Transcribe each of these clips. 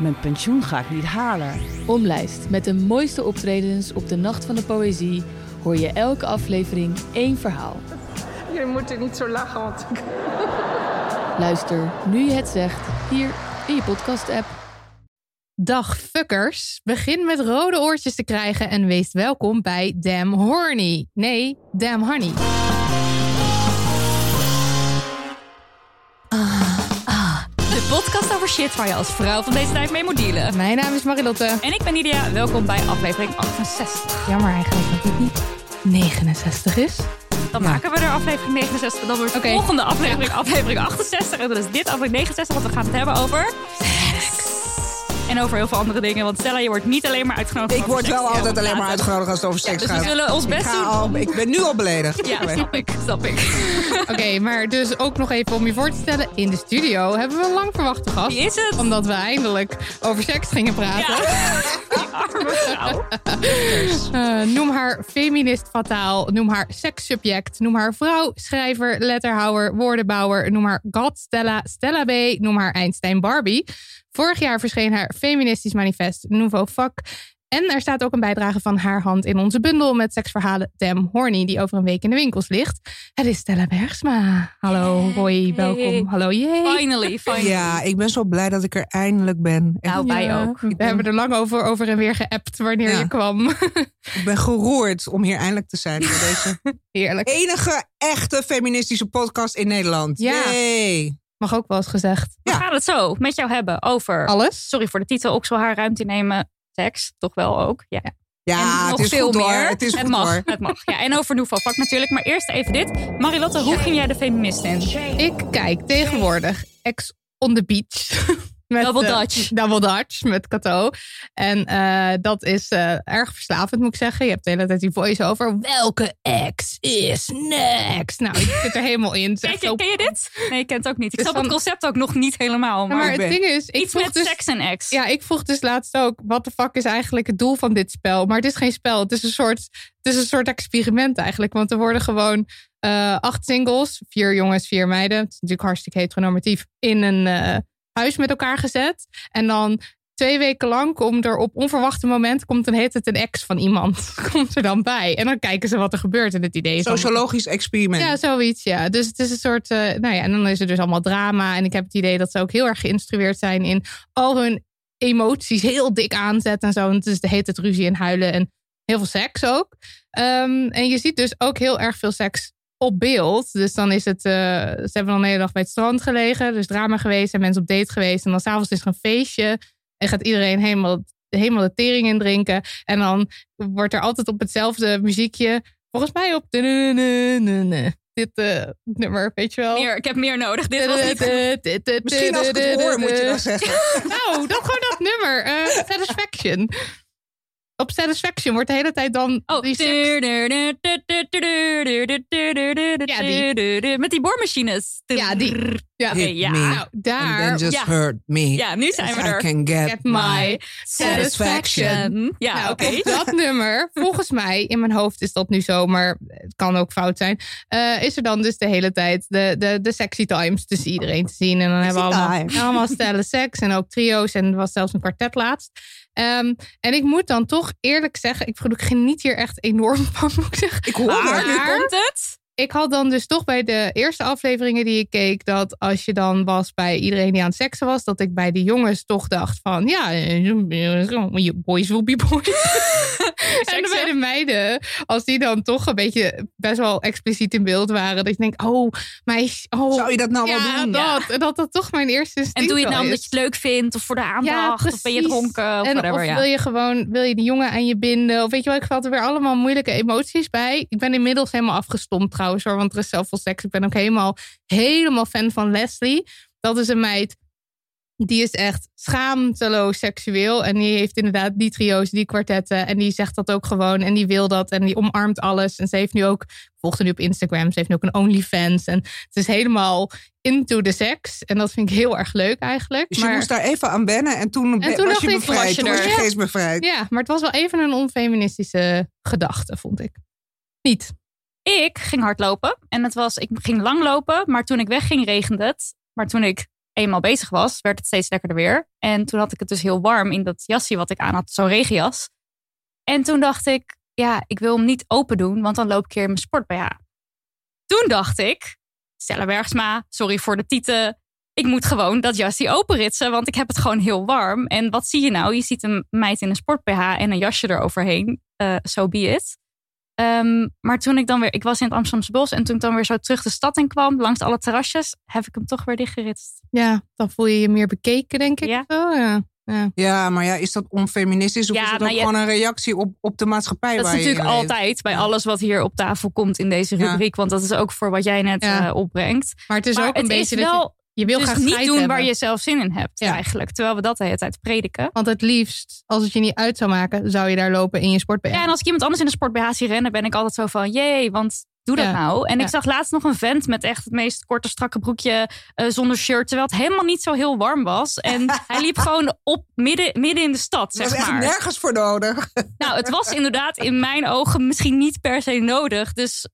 mijn pensioen ga ik niet halen. Omlijst met de mooiste optredens op de Nacht van de Poëzie hoor je elke aflevering één verhaal. Je moet er niet zo lachen, want ik... Luister nu je het zegt hier in je podcast-app. Dag fuckers. Begin met rode oortjes te krijgen en wees welkom bij Damn Horny. Nee, Damn Honey. De podcast over shit waar je als vrouw van deze tijd mee moet dealen. Mijn naam is Marilotte. En ik ben Nidia. Welkom bij aflevering 68. Jammer eigenlijk dat dit niet 69 is. Dan maken we er aflevering 69. Dan wordt de volgende aflevering aflevering 68. En dan is dit aflevering 69, want we gaan het hebben over... En over heel veel andere dingen. Want Stella, je wordt niet alleen maar uitgenodigd. Ik word wel altijd alleen maar uitgenodigd als het over seks Dus we gaat. zullen ons best doen. al, ik ben nu al beledigd. Ja, snap ik, snap ik. Oké, maar dus ook nog even om je voor te stellen. In de studio hebben we een lang verwachte gast. Wie is het? Omdat we eindelijk over seks gingen praten. Ja. Die arme vrouw. Eh, noem haar feminist fataal. Noem haar sekssubject. Noem haar vrouw, schrijver, letterhouwer, woordenbouwer. Noem haar God Stella, Stella B. Noem haar Einstein Barbie. Vorig jaar verscheen haar feministisch manifest Nouveau Fuck. En er staat ook een bijdrage van haar hand in onze bundel met seksverhalen Damn Horny, die over een week in de winkels ligt. Het is Stella Bergsma. Hallo, hoi, welkom. Hallo, jee. Finally, finally. Ja, ik ben zo blij dat ik er eindelijk ben. Nou, wij Ja, ook. We hebben er lang over, over en weer geappt wanneer Ja. je kwam. Ik ben geroerd om hier eindelijk te zijn bij deze Heerlijk. enige echte feministische podcast in Nederland. Ja. Yay. Mag ook wel eens gezegd. We gaan het zo met jou hebben over... Alles? Sorry voor de titel, okselhaar ruimte nemen. Seks, toch wel ook. Ja. Ja, en het nog is veel goed meer. Het is goed mag, hoor. Het mag. Ja, en over Nouveau Vak natuurlijk. Maar eerst even dit. Marilotte, hoe ging jij de feminist in? Ik kijk tegenwoordig Ex on the Beach. Met, Double eh, Dutch. double Dutch met Cato. En eh, dat is eh, erg verslavend, moet ik zeggen. Je hebt de hele tijd die voice-over. Welke ex is next? Nou, ik zit er helemaal in. Ken je, ken je dit? Nee, ik ken het ook niet. Ik snap het concept ook nog niet helemaal. Maar, maar het ding is, ik iets met dus, seks en ex. Ja, ik vroeg dus laatst ook, wat de fuck is eigenlijk het doel van dit spel? Maar het is geen spel, het is een soort, het is een soort experiment eigenlijk. Want er worden gewoon acht singles, vier jongens, vier meiden. Het is natuurlijk hartstikke heteronormatief, in een huis met elkaar gezet. En dan twee weken lang komt er op onverwachte moment, komt dan heet het een ex van iemand, komt er dan bij. En dan kijken ze wat er gebeurt. En het idee dan- Sociologisch experiment. ja, zoiets, ja. Dus het is een soort, eh, nou ja, en dan is er dus allemaal drama. En ik heb het idee dat ze ook heel erg geïnstrueerd zijn in al hun emoties heel dik aanzetten en zo. En het is de heet het ruzie en huilen en heel veel seks ook. Ehm, en je ziet dus ook heel erg veel seks op beeld. Dus dan is het, eh, ze hebben dan de hele dag bij het strand gelegen. Dus drama geweest en mensen op date geweest. En dan s'avonds is er een feestje. En gaat iedereen helemaal, helemaal de tering in drinken. En dan wordt er altijd op hetzelfde muziekje. Volgens mij op dit eh, nummer, weet je wel. Meer, ik heb meer nodig. Dit was niet... Misschien als ik het hoor, moet je dan zeggen. Nou, dat gewoon dat nummer. eh, Satisfaction. Op Satisfaction wordt de hele tijd dan Oh, die Met die boormachines. Ja, die. Ja, ja. me. nou, And daar. then just ja. hurt me. Ja, nu zijn we I er. can get, Get my Satisfaction. Ja, Nou, oké. dat nummer, volgens mij, in mijn hoofd is dat nu zo, maar het kan ook fout zijn. eh, is er dan dus de hele tijd de, de, de sexy times tussen iedereen te zien. En dan hebben we allemaal, allemaal stellen seks en ook trio's. En er was zelfs een kwartet laatst. Ehm, en ik moet dan toch eerlijk zeggen, ik, ik geniet hier echt enorm van, moet ik zeggen. Ik hoor Maar nu komt het. Ik had dan dus toch bij de eerste afleveringen die ik keek, dat als je dan was bij iedereen die aan het seksen was, dat ik bij de jongens toch dacht van, ja, boys will be boys. en bij de meiden, als die dan toch een beetje best wel expliciet in beeld waren, dat je denkt, oh, meisje, oh. Zou je dat nou ja, wel doen? Dat, dat dat toch mijn eerste instinct En doe je het nou omdat je het leuk vindt of voor de Ja, aandacht of ben je dronken of en whatever. of ja. wil je gewoon, wil je die jongen aan je binden? Of weet je wel, ik had er weer allemaal moeilijke emoties bij. Ik ben inmiddels helemaal afgestompt trouwens hoor, want er is zoveel seks. Ik ben ook helemaal, helemaal fan van Leslie. Dat is een meid, die is echt schaamteloos seksueel. En die heeft inderdaad die trio's, die kwartetten. En die zegt dat ook gewoon. En die wil dat. En die omarmt alles. En ze heeft nu ook, haar nu op Instagram. Ze heeft nu ook een OnlyFans. En het is helemaal into the seks. En dat vind ik heel erg leuk eigenlijk. Dus je maar... moest daar even aan wennen en toen, En toen was je bevrijd. was je toen was je Ja. geest bevrijd. Ja, maar het was wel even een onfeministische gedachte, vond ik. Niet. Ik ging hardlopen en het was, ik ging lang lopen, maar toen ik wegging regende het. Maar toen ik eenmaal bezig was, werd het steeds lekkerder weer. En toen had ik het dus heel warm in dat jasje wat ik aan had, zo'n regenjas. En toen dacht ik, ja, ik wil hem niet open doen, want dan loop ik hier in mijn sport BH. Toen dacht ik, Stella Bergsma, sorry voor de tieten. Ik moet gewoon dat jasje openritsen, want ik heb het gewoon heel warm. En wat zie je nou? Je ziet een meid in een sport BH en een jasje eroverheen. Eh so be it. Ehm, maar toen ik dan weer, ik was in het Amsterdamse bos en toen ik dan weer zo terug de stad in kwam, langs alle terrasjes, heb ik hem toch weer dichtgeritst. Ja, dan voel je je meer bekeken, denk ik. Ja. Wel, ja. Ja. Ja, maar ja, is dat onfeministisch of Ja, is het maar ook je- gewoon een reactie op, op de maatschappij Dat is waar je natuurlijk leeft? altijd bij alles wat hier op tafel komt in deze Ja. rubriek, want dat is ook voor wat jij net Ja. eh, opbrengt. Maar het is maar ook een het beetje is dat wel je, wil dus graag niet doen hebben. waar je zelf zin in hebt Ja. eigenlijk, terwijl we dat de hele tijd prediken. Want het liefst, als het je niet uit zou maken, zou je daar lopen in je sport Ja, en als ik iemand anders in de sport BH zie rennen, ben ik altijd zo van, jee, want doe dat Ja. nou. En ik zag laatst nog een vent met echt het meest korte, strakke broekje eh, zonder shirt, terwijl het helemaal niet zo heel warm was. En hij liep gewoon op midden, midden in de stad, Er was zeg echt maar. nergens voor nodig. Nou, het was inderdaad in mijn ogen misschien niet per se nodig. Dus,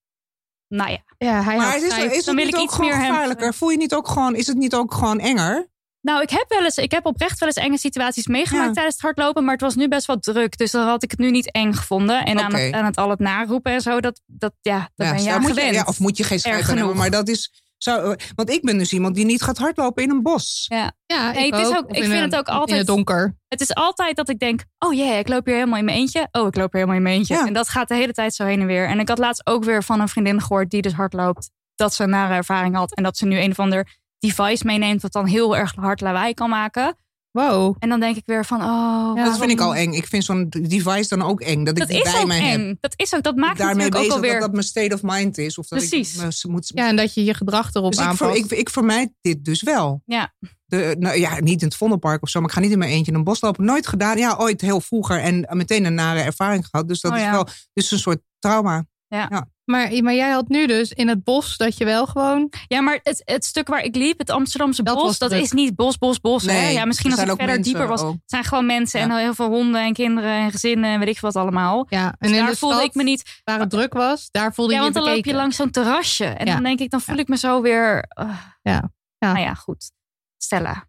nou ja. Ja, hij Maar had is, is het Dan wil niet ik ook gewoon hem- gevaarlijker? Voel je niet ook gewoon, is het niet ook gewoon enger? Nou, ik heb wel eens, ik heb oprecht wel eens enge situaties meegemaakt Ja. tijdens het hardlopen, maar het was nu best wel druk. Dus dan had ik het nu niet eng gevonden. En aan, het, aan het al het naroepen en zo, dat, dat ja, dat ben je aan moet je, ja, of moet je geen aan hebben, maar dat is... Zo, want ik ben dus iemand die niet gaat hardlopen in een bos. Ja. Ja, Nee, ik het is ook. ik in vind een- het ook In altijd- het donker. Het is altijd dat ik denk, oh jee, ik loop hier helemaal in mijn eentje. Oh, ik loop hier helemaal in mijn eentje. Ja. En dat gaat de hele tijd zo heen en weer. En ik had laatst ook weer van een vriendin gehoord die dus hard loopt. Dat ze een nare ervaring had. En dat ze nu een of ander device meeneemt wat dan heel erg hard lawaai kan maken. Wow. En dan denk ik weer van, oh... Ja, dat vind ik al eng. Ik vind zo'n device dan ook eng. Dat ik Dat die is bij ook mij eng. heb. Dat is ook, dat maakt Daarmee natuurlijk ook alweer... dat dat mijn state of mind is. Of dat Precies. ik me moet... Ja, en dat je je gedrag erop dus ik, aanpast. ik, ik vermijd dit dus wel. Ja. De, nou, ja, niet in het Vondelpark of zo, maar ik ga niet in mijn eentje in een bos lopen. Nooit gedaan. Ja, ooit heel vroeger en meteen een nare ervaring gehad. Dus dat Oh is ja. wel dus een soort trauma. Maar, maar jij had nu dus in het bos dat je wel gewoon... Ja, maar het, het stuk waar ik liep, het Amsterdamse Dat bos, dat druk. is niet bos, bos, bos. hè? Nee, Ja, misschien als ook verder mensen dieper was. ook. Het zijn gewoon mensen Ja. en heel veel honden en kinderen en gezinnen en weet ik wat allemaal. Ja, en Dus in daar de voelde stad, ik me niet... waar het druk was, daar voelde Ja, je want je dan loop je langs zo'n terrasje. En Ja. dan denk ik, dan voel ik me zo weer... uh, Ja. Ja. Nou ja, goed. Stella.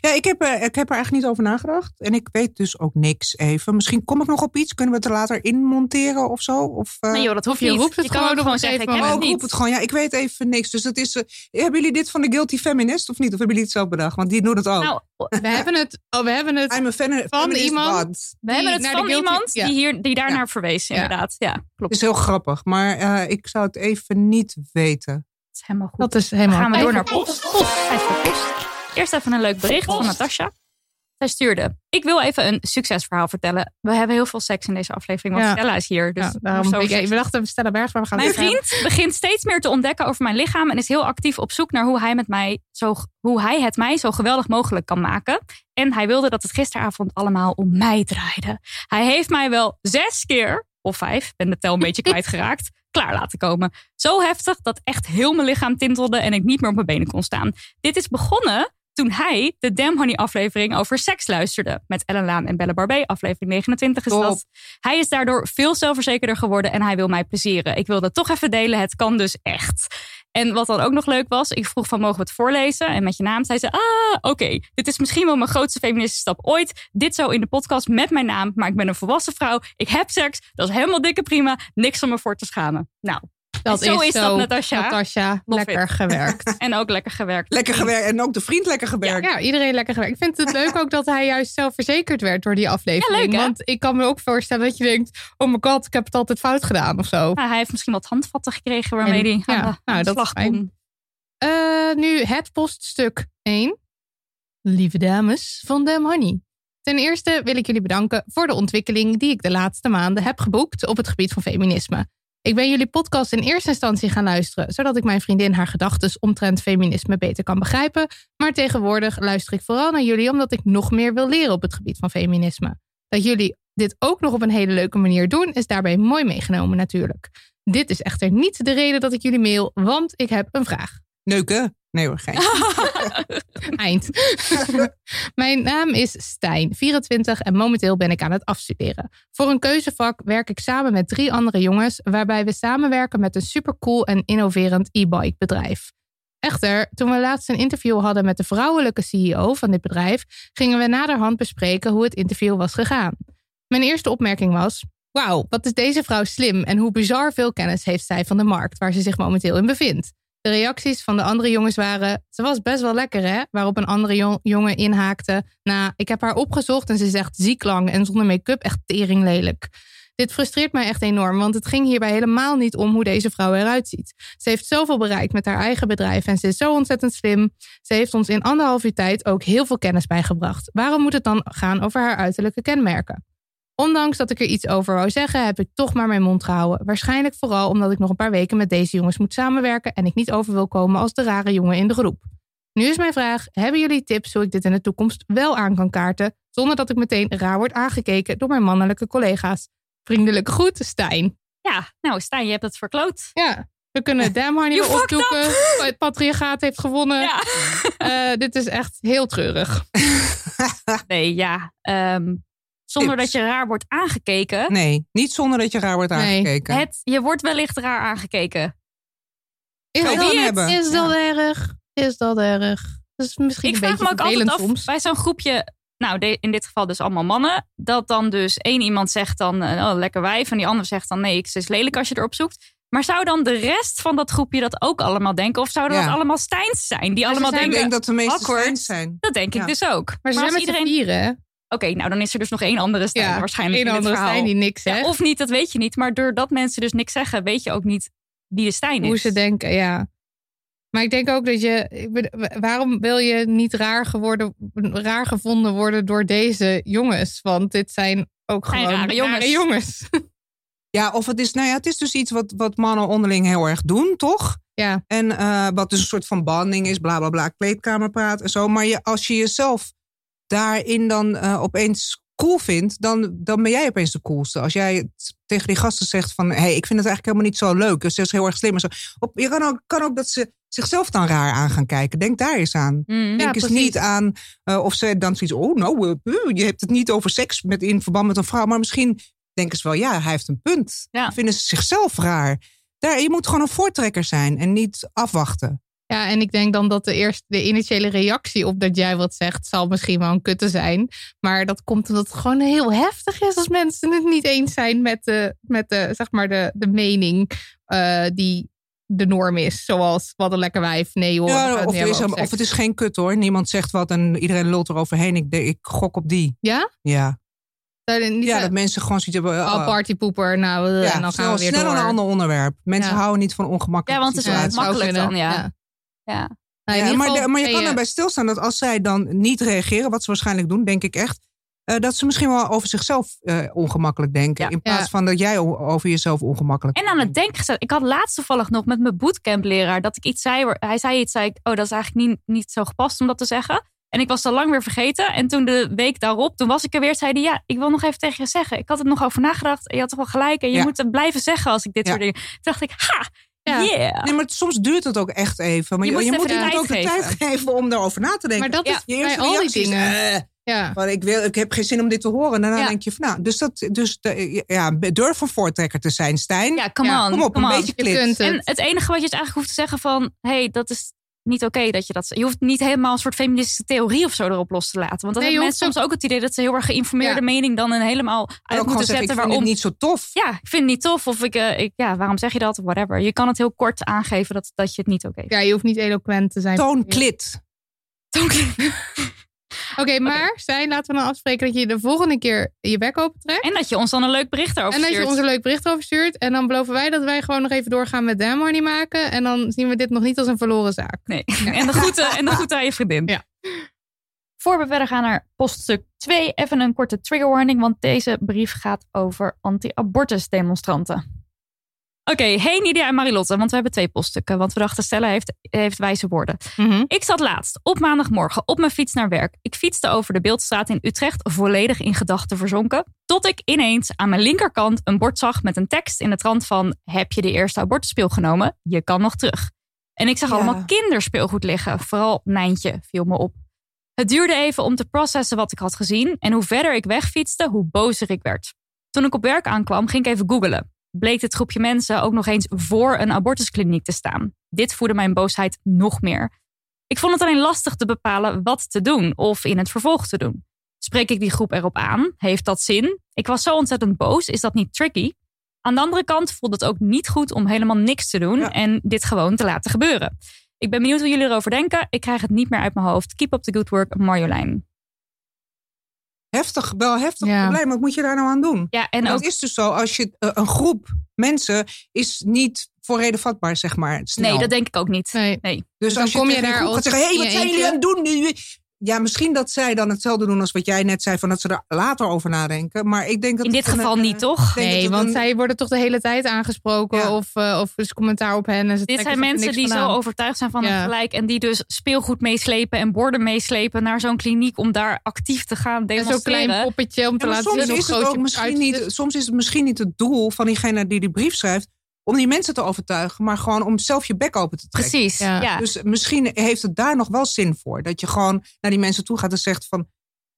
Ja, ik heb, er, ik heb er eigenlijk niet over nagedacht. En ik weet dus ook niks even. Misschien kom ik nog op iets. Kunnen we het er later in monteren of zo? Of, eh, Nee joh, dat hoeft je niet. roept het je kan gewoon ook op gewoon zeggen, ik heb Oh, het ik roep niet. het gewoon. Ja, ik weet even niks. Dus dat is. eh, hebben jullie dit van de Guilty Feminist of niet? Of hebben jullie het zelf bedacht? Want die doet het ook. Nou, We hebben het, oh, we hebben het I'm a fan, van iemand. we hebben het naar de van guilty- iemand ja. die, hier, die daarnaar Ja. verwees, inderdaad. Ja, klopt. Het is heel grappig, maar eh, ik zou het even niet weten. Dat is helemaal goed. Dat is Dan helemaal... gaan we door naar post. Post. Eerst even een leuk bericht van Natasja. Zij stuurde. Ik wil even een succesverhaal vertellen. We hebben heel veel seks in deze aflevering, want Ja. Stella is hier. Dus Ja, ik, dachten, we stellen Bergs, maar we gaan Mijn vriend begint steeds meer te ontdekken over mijn lichaam en is heel actief op zoek naar hoe hij, met mij zo, hoe hij het mij zo geweldig mogelijk kan maken. En hij wilde dat het gisteravond allemaal om mij draaide. Hij heeft mij wel zes keer, of vijf, ben de tel een beetje kwijtgeraakt, klaar laten komen. Zo heftig dat echt heel mijn lichaam tintelde en ik niet meer op mijn benen kon staan. Dit is begonnen toen hij de Damn Honey aflevering over seks luisterde. Met Ellen Laan en Belle Barbé, aflevering 29 is Top. dat. Hij is daardoor veel zelfverzekerder geworden en hij wil mij plezieren. Ik wil dat toch even delen, het kan dus echt. En wat dan ook nog leuk was, ik vroeg van mogen we het voorlezen? En met je naam zei ze, ah, oké, dit is misschien wel mijn grootste feministische stap ooit. Dit zo in de podcast met mijn naam, maar ik ben een volwassen vrouw. Ik heb seks, dat is helemaal dikke prima. Niks om me voor te schamen. Nou, Dat Zo is, is zo. dat, Natasja. Natasja, lekker it. gewerkt. En ook lekker gewerkt. Lekker gewerkt. En ook de vriend lekker gewerkt. Ja, iedereen lekker gewerkt. Ik vind het leuk ook dat hij juist zelfverzekerd werd door die aflevering. Ja, leuk? Want ik kan me ook voorstellen dat je denkt... oh my god, ik heb het altijd fout gedaan of zo. Nou, hij heeft misschien wat handvatten gekregen waarmee hij ja, aan nou, de dat is slag fijn. kon. Eh, nu het poststuk 1. Lieve dames van Dem Honey. Ten eerste wil ik jullie bedanken voor de ontwikkeling die ik de laatste maanden heb geboekt op het gebied van feminisme. Ik ben jullie podcast in eerste instantie gaan luisteren, zodat ik mijn vriendin haar gedachten omtrent feminisme beter kan begrijpen. Maar tegenwoordig luister ik vooral naar jullie omdat ik nog meer wil leren op het gebied van feminisme. Dat jullie dit ook nog op een hele leuke manier doen, is daarbij mooi meegenomen natuurlijk. Dit is echter niet de reden dat ik jullie mail, want ik heb een vraag. Neuken? Nee hoor, geen. Eind. Mijn naam is Stijn, 24 en momenteel ben ik aan het afstuderen. Voor een keuzevak werk ik samen met drie andere jongens, waarbij we samenwerken met een supercool en innoverend e-bike bedrijf. Echter, toen we laatst een interview hadden met de vrouwelijke CEO van dit bedrijf, gingen we naderhand bespreken hoe het interview was gegaan. Mijn eerste opmerking was: Wauw, wat is deze vrouw slim en hoe bizar veel kennis heeft zij van de markt waar ze zich momenteel in bevindt. De reacties van de andere jongens waren: Ze was best wel lekker, hè? Waarop een andere jong- jongen inhaakte: Nou, ik heb haar opgezocht en ze zegt ziek lang en zonder make-up echt tering lelijk. Dit frustreert mij echt enorm, want het ging hierbij helemaal niet om hoe deze vrouw eruit ziet. Ze heeft zoveel bereikt met haar eigen bedrijf en ze is zo ontzettend slim. Ze heeft ons in anderhalf uur tijd ook heel veel kennis bijgebracht. Waarom moet het dan gaan over haar uiterlijke kenmerken? Ondanks dat ik er iets over wou zeggen, heb ik toch maar mijn mond gehouden. Waarschijnlijk vooral omdat ik nog een paar weken met deze jongens moet samenwerken en ik niet over wil komen als de rare jongen in de groep. Nu is mijn vraag: hebben jullie tips hoe ik dit in de toekomst wel aan kan kaarten, zonder dat ik meteen raar word aangekeken door mijn mannelijke collega's? Vriendelijke groet, Stijn. Ja, nou Stijn, je hebt het verkloot. Ja, we kunnen weer fucked opzoeken. Het patriarchaat heeft gewonnen. Ja. Eh, dit is echt heel treurig. Nee, ja. ehm, zonder Tips. dat je raar wordt aangekeken. Nee, niet zonder dat je raar wordt Nee. aangekeken. Het, je wordt wellicht raar aangekeken. Is Kan je dat, niet hebben. is dat erg? Is dat erg? Dat is misschien Ik een vraag beetje me ook altijd vervelend af, soms. bij zo'n groepje, nou de- in dit geval dus allemaal mannen, dat dan dus één iemand zegt dan, eh, oh lekker wijf, en die ander zegt dan, nee, ik is lelijk als je erop zoekt. Maar zou dan de rest van dat groepje dat ook allemaal denken? Of zouden Ja. dat allemaal Stijns zijn? Die ze allemaal zijn- ik denken, denk dat de meeste awkward. Stijns zijn. dat denk ik Ja. dus ook. Maar ze zijn als met iedereen... z'n vieren. Oké, nou dan is er dus nog één andere Stijn Ja, waarschijnlijk Een in dit andere verhaal. Stijn die niks Ja, zegt. of niet, dat weet je niet. Maar doordat mensen dus niks zeggen, weet je ook niet wie de Stijn is. Hoe ze denken, ja. Maar ik denk ook dat je... Waarom wil je niet raar, geworden, raar gevonden worden door deze jongens? Want dit zijn ook Zijn gewoon rare jongens. jongens. Ja, of het is, nou ja, het is dus iets wat, wat mannen onderling heel erg doen, toch? Ja, En eh, wat dus een soort van banding is, bla bla bla, kleedkamerpraat en zo. Maar je, als je jezelf daarin dan eh, opeens cool vindt, dan, dan ben jij opeens de coolste. Als jij het tegen die gasten zegt van, hé, hey, ik vind het eigenlijk helemaal niet zo leuk. Dus ze is heel erg slim en zo. Op, je kan ook, kan ook dat ze zichzelf dan raar aan gaan kijken. Denk daar eens aan. Mm. Denk eens precies. niet aan eh, of ze dan zoiets, oh nou, eh, je hebt het niet over seks met, in verband met een vrouw. Maar misschien denken ze wel, ja, hij heeft een punt. Ja. Dan vinden ze zichzelf raar. Daar, je moet gewoon een voortrekker zijn en niet afwachten. Ja, en ik denk dan dat de eerste, de initiële reactie op dat jij wat zegt, zal misschien wel een kutte zijn. Maar dat komt omdat het gewoon heel heftig is als mensen het niet eens zijn met de, met de, zeg maar de, de mening eh, die de norm is. Zoals wat een lekker wijf. Nee hoor. Ja, of, is of het is geen kut hoor. Niemand zegt wat en iedereen lult eroverheen. Ik, ik gok op die. Ja? Ja, Dat, ja zo- dat mensen gewoon zoiets hebben. oh, oh, partypoeper. Nou, eh, ja, en dan gaan snel, we weer snel door. een ander onderwerp. Mensen Ja. houden niet van ongemakkelijke Ja, want het is makkelijk dan, ja. Ja. Nou, Ja, maar, de- maar je kan erbij stilstaan dat als zij dan niet reageren, wat ze waarschijnlijk doen, denk ik echt, eh, dat ze misschien wel over zichzelf eh, ongemakkelijk denken. Ja. In plaats Ja. van dat jij over jezelf ongemakkelijk En aan het denken gezet. Ik had laatst toevallig nog met mijn bootcampleraar dat ik iets zei. Hij zei iets, zei ik, oh, dat is eigenlijk niet, niet zo gepast om dat te zeggen. En ik was al lang weer vergeten. En toen de week daarop, toen was ik er weer, zei hij, ja, ik wil nog even tegen je zeggen. Ik had het nog over nagedacht. En je had toch wel gelijk. En je Ja. moet het blijven zeggen als ik dit Ja. soort dingen. Toen dacht ik, ha, Ja. yeah. Nee, maar het- soms duurt het ook echt even. Maar Je je, moet je moet iemand ook de tijd geven om daarover na te denken. Maar dat Ja. is Je bij eerste al die dingen. eh, ja. van, ik, wil, ik heb geen zin om dit te horen. En daarna Ja. denk je van, nou, dus, dat, dus de, ja, durf een voortrekker te zijn, Stijn. Ja, come Ja, on. Kom op, come een on. beetje Je klit. het. En het enige wat je dus eigenlijk hoeft te zeggen van... hé, hey, dat is niet oké dat je dat. Je hoeft niet helemaal een soort feministische theorie of zo erop los te laten. Want dan Nee, hebben je mensen soms ook het idee dat ze heel erg geïnformeerde Ja. mening dan een helemaal uit moeten zeggen, zetten. ik vind waarom het niet zo tof. Ja, ik vind het niet tof. Of ik, eh, ik, ja, waarom zeg je dat? Whatever. Je kan het heel kort aangeven dat, dat je het niet oké Ja, je hoeft niet eloquent te zijn. Toon klit. Oké, maar Stijn, laten we dan afspreken dat je de volgende keer je bek opentrekt. En dat je ons dan een leuk bericht erover En dat je stuurt. ons een leuk bericht over stuurt. En dan beloven wij dat wij gewoon nog even doorgaan met Damn Money maken. En dan zien we dit nog niet als een verloren zaak. Nee. En de groeten, en de groeten aan je vriendin. Ja. Voor we verder gaan naar poststuk 2, even een korte trigger warning, want deze brief gaat over anti-abortus demonstranten. Oké, hey Nidia en Marilotte, want we hebben twee poststukken. Want we dachten, Stella heeft, heeft wijze woorden. Mhm. Ik zat laatst op maandagmorgen op mijn fiets naar werk. Ik fietste over de Beeldstraat in Utrecht, volledig in gedachten verzonken. Tot ik ineens aan mijn linkerkant een bord zag met een tekst in de trant van... Heb je de eerste abortuspil genomen? Je kan nog terug. En ik zag Ja. allemaal kinderspeelgoed liggen. Vooral Nijntje viel me op. Het duurde even om te processen wat ik had gezien. En hoe verder ik wegfietste, hoe bozer ik werd. Toen ik op werk aankwam, ging ik even googelen. Bleek dit groepje mensen ook nog eens voor een abortuskliniek te staan. Dit voerde mijn boosheid nog meer. Ik vond het alleen lastig te bepalen wat te doen of in het vervolg te doen. Spreek ik die groep erop aan? Heeft dat zin? Ik was zo ontzettend boos. Is dat niet tricky? Aan de andere kant voelt het ook niet goed om helemaal niks te doen Ja. en dit gewoon te laten gebeuren. Ik ben benieuwd hoe jullie erover denken. Ik krijg het niet meer uit mijn hoofd. Keep up the good work, Marjolein. Heftig, wel heftig Ja. probleem. Wat moet je daar nou aan doen? Ja, en En ook is dus zo, als je eh, een groep mensen is niet voor reden vatbaar, zeg maar. Snel. Nee, dat denk ik ook niet. Nee. Nee. Dus dan als je kom je daar als zeggen, hé, in wat zijn jullie aan het doen? Ja, misschien dat zij dan hetzelfde doen als wat jij net zei, van dat ze er later over nadenken. Maar ik denk dat In dit geval eh, niet, toch? Nee, want een- zij worden toch de hele tijd aangesproken Ja. of, eh, of is commentaar op hen. En ze Dit zijn mensen die zo aan. overtuigd zijn van Ja. het gelijk. En die dus speelgoed meeslepen en borden meeslepen naar zo'n kliniek om daar actief te gaan En zo'n demonstreren. klein poppetje om te Ja, laten soms zien hoe groot je misschien niet, soms is het misschien niet het doel van diegene die die brief schrijft om die mensen te overtuigen, maar gewoon om zelf je bek open te trekken. Precies, Ja. ja. Dus misschien heeft het daar nog wel zin voor. Dat je gewoon naar die mensen toe gaat en zegt van...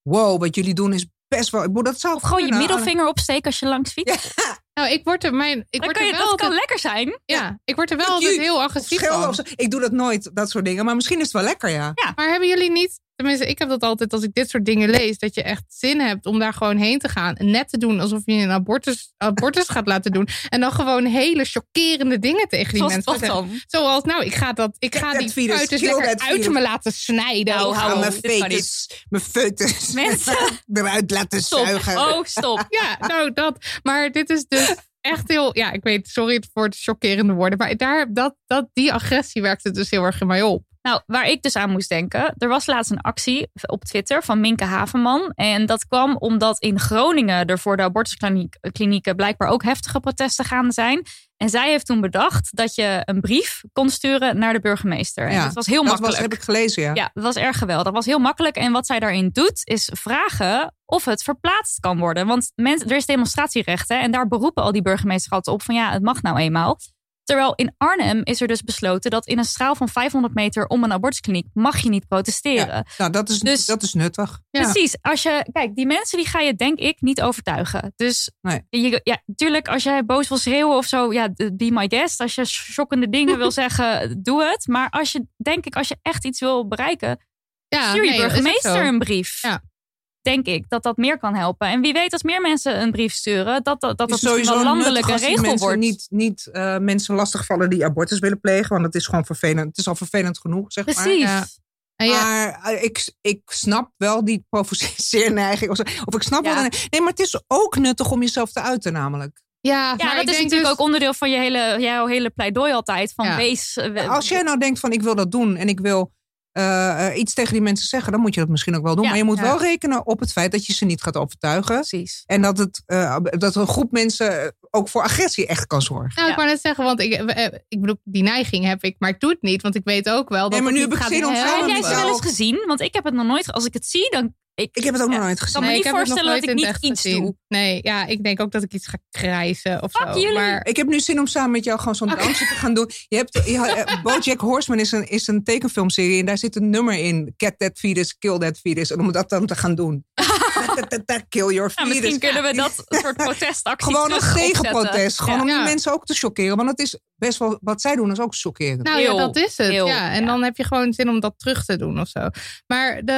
wow, wat jullie doen is best wel... ik bedoel, Dat zou Of gewoon je middelvinger opsteken als je langs fietst. Nou, ik word er, mijn, ik word kan er je, wel dat kan lekker zijn. ja, ik word er wel altijd heel agressief van. Ik doe dat nooit, dat soort dingen. Maar misschien is het wel lekker, ja. Maar hebben jullie niet, tenminste ik heb dat altijd als ik dit soort dingen lees, dat je echt zin hebt om daar gewoon heen te gaan en net te doen alsof je een abortus, abortus gaat laten doen. En dan gewoon hele chockerende dingen tegen die Zoals mensen wat dan? Zoals, nou, ik ga, dat, ik ga die lekker uit me laten snijden. Nou, Of hou mijn fetus, mijn foetus Mensen, eruit laten stop. zuigen. Oh, stop. Ja, nou dat. Maar dit is dus echt heel. Ja, ik weet, sorry voor het chockerende woorden. Maar daar, dat, dat, die agressie werkte dus heel erg in mij op. Nou, waar ik dus aan moest denken. Er was laatst een actie op Twitter van Minke Havenman. En dat kwam omdat in Groningen er voor de abortusklinieken blijkbaar ook heftige protesten gaande zijn. En zij heeft toen bedacht dat je een brief kon sturen naar de burgemeester. En Ja, dat was heel dat makkelijk. was, heb ik gelezen, ja. Ja, dat was erg geweldig. Dat was heel makkelijk. En wat zij daarin doet, is vragen of het verplaatst kan worden. Want mensen, er is demonstratierecht. Hè, en daar beroepen al die burgemeesters altijd op van ja, het mag nou eenmaal. Terwijl in Arnhem is er dus besloten dat in een straal van 500 meter om een abortuskliniek mag je niet protesteren. Ja, nou, dat is, Dus- dat is nuttig. Ja. Precies. Als je, kijk, die mensen die ga je denk ik niet overtuigen. Dus Nee. je, ja, tuurlijk, als jij boos wil schreeuwen of zo, ja, be my guest. Als je shockende dingen wil zeggen, doe het. Maar als je, denk ik, als je echt iets wil bereiken, Ja, stuur je nee, burgemeester een brief. Ja. Denk ik dat dat meer kan helpen. En wie weet, als meer mensen een brief sturen, dat dat, dat, wel landelijke regel mensen wordt. Niet, niet eh, mensen lastigvallen die abortus willen plegen. Want het is gewoon vervelend. Het is al vervelend genoeg, zeg maar. Precies. Ja. En ja, Maar eh, ik, ik snap wel die provoceerneiging. Of, zo. of ik snap Ja. wel. Nee, maar het is ook nuttig om jezelf te uiten, namelijk. ja, Ja, maar dat ik is denk natuurlijk dus- ook onderdeel van je hele, jouw hele pleidooi altijd. Van Ja. wees. Als jij nou denkt van ik wil dat doen en ik wil eh, eh, iets tegen die mensen zeggen, dan moet je dat misschien ook wel doen. Ja, maar je moet ja. wel rekenen op het feit dat je ze niet gaat overtuigen. Precies. En dat, het, eh, dat een groep mensen ook voor agressie echt kan zorgen. Nou, ik Ja. wou net zeggen, want ik, eh, eh, ik bedoel, die neiging heb ik, maar ik doe het niet, want ik weet ook wel dat Nee, maar het nu niet heb ik zin om Heb jij ze wel eens gezien? Want ik heb het nog nooit. Als ik het zie, dan. Ik, Ik heb het ook ja, nog nooit kan gezien. me Nee, niet ik heb het nog voorstellen dat ik niet iets gezien. doe. Nee, ja, ik denk ook dat ik iets ga krijsen of Fuck zo. jullie. Maar Ik heb nu zin om samen met jou gewoon zo'n dansje te gaan doen. Je hebt, eh, Bojack Horseman is een, is een tekenfilmserie en daar zit een nummer in. Cat that fetus, kill that fetus. En om dat dan te gaan doen. kill your fetus. misschien kunnen we dat soort protestactie Gewoon opzetten. tegenprotest. Gewoon om die mensen ook te chockeren. Want het is best wel, wat zij doen is ook chockerend. Nou ja, dat is het. heel, ja. En ja. dan heb je gewoon zin om dat terug te doen of zo. Maar de.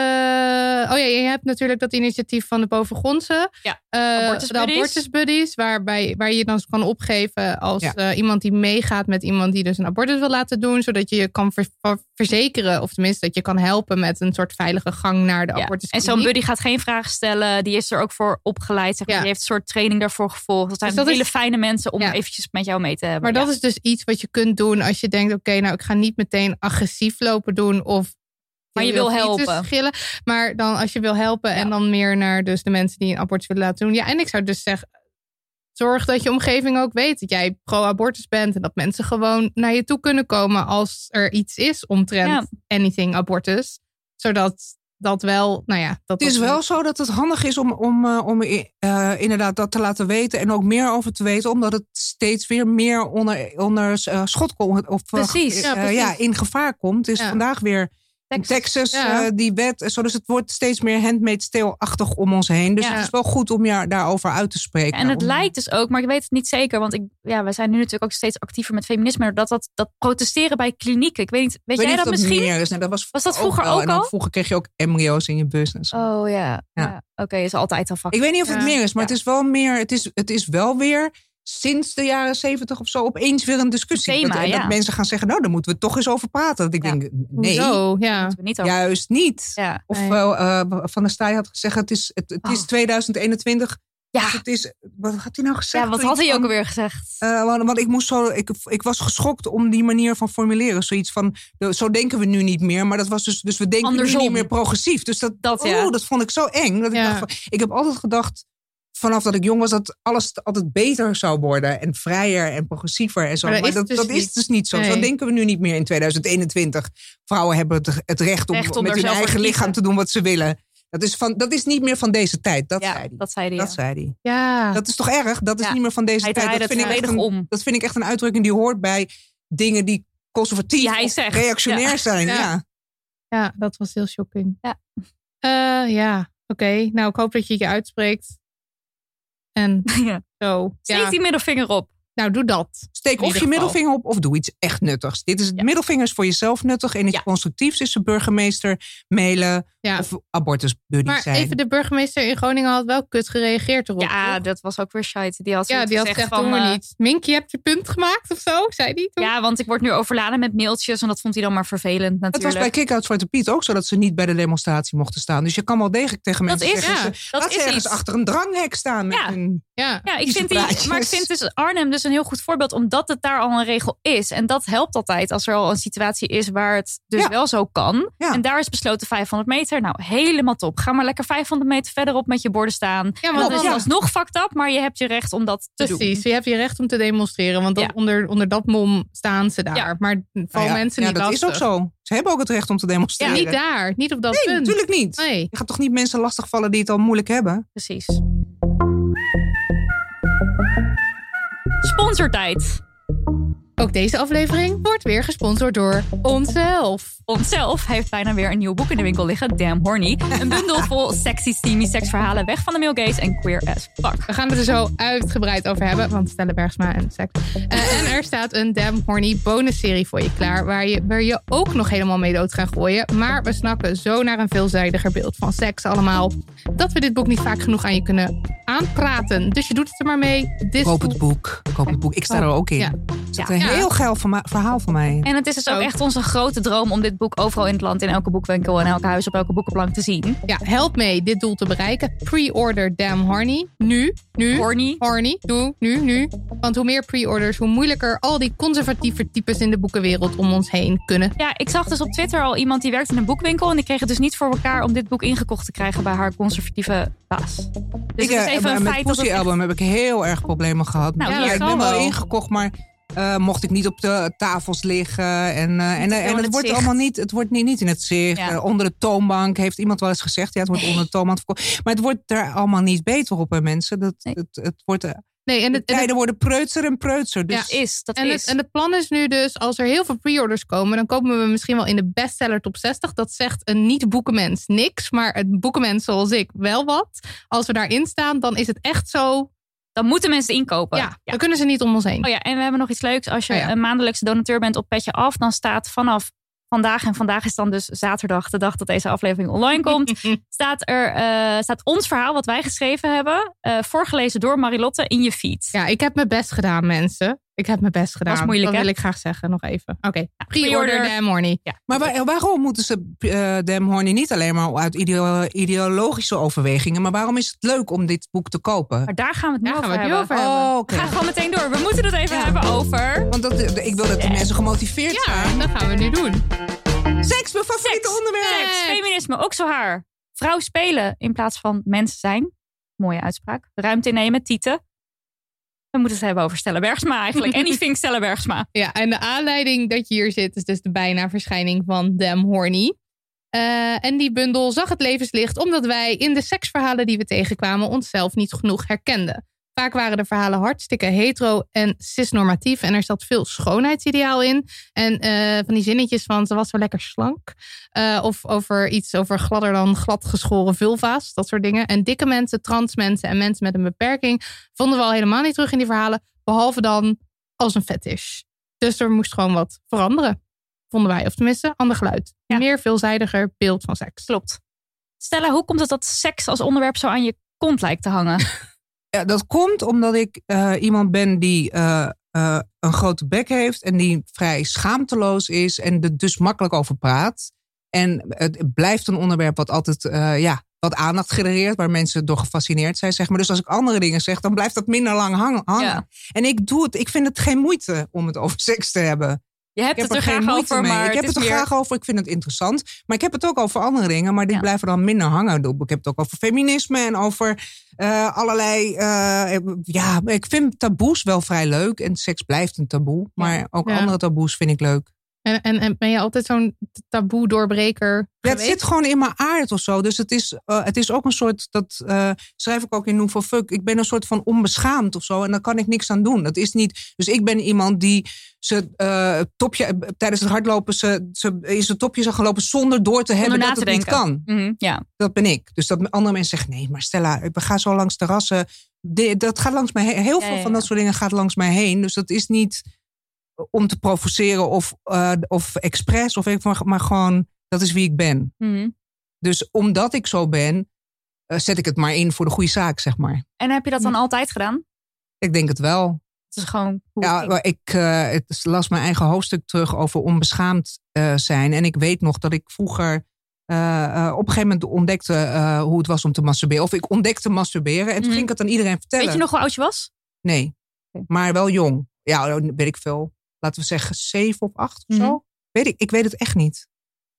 Oh ja, je hebt natuurlijk dat initiatief van de Bovengrondse. Ja, eh, Abortus de Buddies. abortus buddies. Waarbij, waar je dan kan opgeven als Ja. eh, iemand die meegaat met iemand die dus een abortus wil laten doen. Zodat je je kan ver- ver- verzekeren. Of tenminste dat je kan helpen met een soort veilige gang naar de Ja. abortus. En zo'n buddy gaat geen vragen stellen. Die is er ook voor opgeleid. Zeg maar. Ja. Die heeft een soort training daarvoor gevolgd. Dat zijn Dus dat hele is- fijne mensen om Ja. eventjes met jou mee te hebben. Maar dat is dus iets wat je kunt doen als je denkt: oké, nou, ik ga niet meteen agressief lopen doen. Of Maar je wil helpen. Schillen, maar dan als je wil helpen en dan meer naar dus de mensen die een abortus willen laten doen. Ja, en ik zou dus zeggen: zorg dat je omgeving ook weet dat jij pro-abortus bent. En dat mensen gewoon naar je toe kunnen komen als er iets is omtrent Ja. anything abortus. Zodat dat wel, nou ja. Dat Het is dat- wel zo dat het handig is om, om, eh, om eh, inderdaad dat te laten weten en ook meer over te weten, omdat het steeds weer meer onder, onder eh, schot komt. Of, eh, Precies, eh, ja, precies. ja, in gevaar komt. Het is Ja. vandaag weer Texas. Texas, Ja. eh, die wet. Zo, dus het wordt steeds meer handmade steel-achtig om ons heen. Dus Ja. het is wel goed om je daarover uit te spreken. En het Om- lijkt dus ook, maar ik weet het niet zeker. Want ik, ja, we zijn nu natuurlijk ook steeds actiever met feminisme. Dat, dat, dat protesteren bij klinieken. Ik weet niet, weet jij dat misschien? meer is. Nee, dat was, Was dat vroeger wel. ook dan al? Vroeger kreeg je ook embryo's in je bus. En zo. Oh ja. Ja. ja. Oké, is altijd al vak. Ik weet niet of het meer is, maar het is wel meer. Het is, het is wel weer sinds de jaren zeventig of zo opeens weer een discussie. Thema, dat, en ja. dat mensen gaan zeggen, nou, daar moeten we het toch eens over praten. Dat ik Ja. denk, nee, ja. We niet over. juist niet. Ja. Of Nee. wel, eh, Van der Staaij had gezegd, het is, het, het is Oh. 2021. Ja. Dus het is, wat had hij nou gezegd? ja, wat had hij ook alweer gezegd? eh, want, want ik, moest zo, ik, ik was geschokt om die manier van formuleren. Zoiets van, zo denken we nu niet meer. Maar dat was dus, dus we denken nu Andersom. niet meer progressief. Dus dat, Dat, ja. oh, dat vond ik zo eng. Dat ik, dacht van, ik heb altijd gedacht, vanaf dat ik jong was, dat alles altijd beter zou worden. En vrijer en progressiever en zo. Maar Maar dat dat, is dat, dus is niet. dus niet zo. Zo Nee. denken we nu niet meer in 2021. Vrouwen hebben het, het recht om, Recht om met hun eigen lichaam te doen wat ze willen. Dat is, van, dat is niet meer van deze tijd. Dat ja, zei hij. dat zei hij. Dat ja. zei hij. Ja. Dat is toch erg? Dat is Ja. niet meer van deze Hij tijd. Dat vind, ik echt een, om. dat vind ik echt een uitdrukking die hoort bij dingen die conservatief Die zegt. reactionair Ja. zijn. Ja. Ja. Ja, dat was heel shocking. Ja. Eh, ja, oké. Nou, ik hoop dat je je uitspreekt. En Ja. zo. Steek Ja. die middelvinger op. Nou, doe dat. Steek of je middelvinger op of doe iets echt nuttigs. Dit is het Ja. middelvinger is voor jezelf nuttig en iets Ja. constructiefs is de burgemeester mailen Ja. of abortusbuddy Maar zijn. even, de burgemeester in Groningen had wel kut gereageerd erop. Ja, toch? dat was ook weer shite. Die had, ja die had gezegd van, doen we eh, niet. Mink, je hebt je punt gemaakt of zo, zei die toen? Ja, want ik word nu overladen met mailtjes. En dat vond hij dan maar vervelend het was natuurlijk. bij Kick-Out Zwarte Piet ook zo dat ze niet bij de demonstratie mochten staan. Dus je kan wel degelijk tegen Dat mensen is- zeggen... ja, ze- dat laat is ze ergens iets. achter een dranghek staan. Met Ja. hun Ja. Ja, ik vind die, maar ik vind dus Arnhem dus een heel goed voorbeeld, omdat het daar al een regel is. En dat helpt altijd als er al een situatie is waar het dus Ja. wel zo kan. Ja. En daar is besloten 500 meter. Nou, helemaal top. Ga maar lekker 500 meter verderop met je borden staan. Ja, Ja, maar dat is alsnog fucked up, maar je hebt je recht om dat te doen. Precies, je hebt je recht om te demonstreren. Want dat, Ja. onder, onder dat mom staan ze daar. Ja. Maar voor Nou ja, mensen ja, niet dat is ook zo. Ze hebben ook het recht om te demonstreren. Niet daar, niet op dat Nee, punt. natuurlijk niet. Nee. Je gaat toch niet mensen lastigvallen die het al moeilijk hebben? Precies. Sponsortijd. Ook deze aflevering wordt weer gesponsord door onszelf. Onszelf heeft bijna weer een nieuw boek in de winkel liggen. Damn Horny. Een bundel vol sexy, steamy seksverhalen. Weg van de male gaze en queer as fuck. We gaan het er zo uitgebreid over hebben, want Stella Bergsma en seks. Eh, en er staat een Damn Horny bonusserie voor je klaar, waar je, waar je ook nog helemaal mee dood gaan gooien. Maar we snakken zo naar een veelzijdiger beeld van seks allemaal, dat we dit boek niet vaak genoeg aan je kunnen aanpraten. Dus je doet het er maar mee. This Koop het boek. Koop het boek. Ik sta er ook in. Ja. Het is Ja. een Ja. heel geil verhaal voor mij. En het is dus ook Ook. echt onze grote droom om dit boek overal in het land, in elke boekwinkel en elke huis op elke boekenplank te zien. Ja, help mee dit doel te bereiken. Pre-order Damn Horny. Nu, nu. Horny. Horny, doe, nu, nu. Want hoe meer pre-orders, hoe moeilijker al die conservatieve types in de boekenwereld om ons heen kunnen. Ja, ik zag dus op Twitter al iemand die werkt in een boekwinkel en die kreeg het dus niet voor elkaar om dit boek ingekocht te krijgen bij haar conservatieve baas. Dus ik, het is eh, even een met feit dat Pussy echt- Album heb ik heel erg problemen gehad. Nou, ja, hier ik ben wel. ingekocht, maar eh, mocht ik niet op de tafels liggen. En, eh, en, eh, en het het wordt zicht. allemaal niet, het wordt niet, niet in het zicht. Ja. Onder de toonbank heeft iemand wel eens gezegd. Ja, het wordt onder de toonbank verkocht. Maar het wordt er allemaal niet beter op, hè, mensen. Dat, Nee. het, het wordt, Nee, en de het, en het- tijden worden preutser en preutser. Dus Dat is, dat En is. het, en het plan is nu dus, als er heel veel pre-orders komen, dan komen we misschien wel in de bestseller top 60. Dat zegt een niet-boekenmens niks, maar een boekenmens zoals ik wel wat. Als we daarin staan, dan is het echt zo dan moeten mensen inkopen. Ja, dan kunnen ze niet om ons heen. Oh ja, en we hebben nog iets leuks. Als je Oh ja. een maandelijkse donateur bent op Petje Af, dan staat vanaf vandaag, en vandaag is dan dus zaterdag, de dag dat deze aflevering online komt, staat er eh, staat ons verhaal wat wij geschreven hebben, eh, voorgelezen door Marilotte in je feed. Ja, ik heb mijn best gedaan, mensen. Ik heb mijn best gedaan. moeilijk, dat hè? wil ik graag zeggen, nog even. Oké, pre-order. pre-order Damn Horny. Ja. Maar waar- waarom moeten ze eh Dem Horny niet alleen maar uit ideo- ideologische overwegingen, maar waarom is het leuk om dit boek te kopen? Maar daar gaan we het nu over we het nu hebben. over hebben. Oh. Ga gewoon meteen door. We moeten het even Ja. hebben over. Want dat, ik wil dat de mensen gemotiveerd Ja, zijn. dat gaan we nu doen. Seks, mijn favoriete Seks. onderwerp. Seks, feminisme, ook zo haar. Vrouw spelen in plaats van mensen zijn. Mooie uitspraak. Ruimte innemen, tieten. We moeten het hebben over Stella Bergsma eigenlijk. Anything Stella Bergsma. Ja, en de aanleiding dat je hier zit is dus de bijna verschijning van Damn Horny. Eh, en die bundel zag het levenslicht omdat wij in de seksverhalen die we tegenkwamen onszelf niet genoeg herkenden. Vaak waren de verhalen hartstikke hetero en cisnormatief en er zat veel schoonheidsideaal in. En eh, van die zinnetjes van ze was zo lekker slank. Eh, of over iets over gladder dan gladgeschoren vulva's, dat soort dingen. En dikke mensen, trans mensen en mensen met een beperking vonden we al helemaal niet terug in die verhalen. Behalve dan als een fetish. Dus er moest gewoon wat veranderen. Vonden wij. Of tenminste, ander geluid. Ja. Meer veelzijdiger beeld van seks. Klopt. Stella, hoe komt het dat seks als onderwerp zo aan je kont lijkt te hangen? Ja, dat komt omdat ik eh, iemand ben die eh, eh, een grote bek heeft en die vrij schaamteloos is en er dus makkelijk over praat. En het blijft een onderwerp wat altijd ja, wat aandacht genereert, waar mensen door gefascineerd zijn. Zeg maar. Dus als ik andere dingen zeg, dan blijft dat minder lang hangen. hangen. Ja. En ik doe het, ik vind het geen moeite om het over seks te hebben. Je hebt Ik heb het er er geen graag over, maar ik heb het er meer... graag over. Ik vind het interessant. Maar ik heb het ook over andere dingen. Maar die Ja. blijven dan minder hangen. Ik heb het ook over feminisme en over eh, allerlei. eh, ja, ik vind taboes wel vrij leuk. En seks blijft een taboe. Maar ook Ja. andere taboes vind ik leuk. En, en, en ben je altijd zo'n taboe doorbreker Ja, het zit gewoon in mijn aard of zo. Dus het is, eh, het is ook een soort, dat eh, schrijf ik ook in Nouveau Fuck. Ik ben een soort van onbeschaamd of zo. En daar kan ik niks aan doen. Dat is niet, dus ik ben iemand die ze eh, topje, tijdens het hardlopen ze, ze in zijn topje zou gaan lopen zonder door te hebben dat het niet denken. kan. Mhm, ja. Dat ben ik. Dus dat andere mensen zeggen, nee, maar Stella, we gaan zo langs terrassen. De- dat gaat langs mij heen. Heel Ja, veel ja, van dat soort dingen gaat langs mij heen. Dus dat is niet om te provoceren of, eh, of expres. Of ik, maar, maar gewoon, dat is wie ik ben. Mhm. Dus omdat ik zo ben, eh, zet ik het maar in voor de goede zaak, zeg maar. En heb je dat dan altijd gedaan? Ik denk het wel. Het is gewoon Ja, maar ik eh, het las mijn eigen hoofdstuk terug over onbeschaamd eh, zijn. En ik weet nog dat ik vroeger eh, eh, op een gegeven moment ontdekte eh, hoe het was om te masturberen. Of ik ontdekte masturberen en toen Mhm. ging ik het aan iedereen vertellen. Weet je nog hoe oud je was? Nee, maar wel jong. Ja, weet ik veel. Laten we zeggen zeven of acht of Mhm. zo. Weet ik, ik weet het echt niet.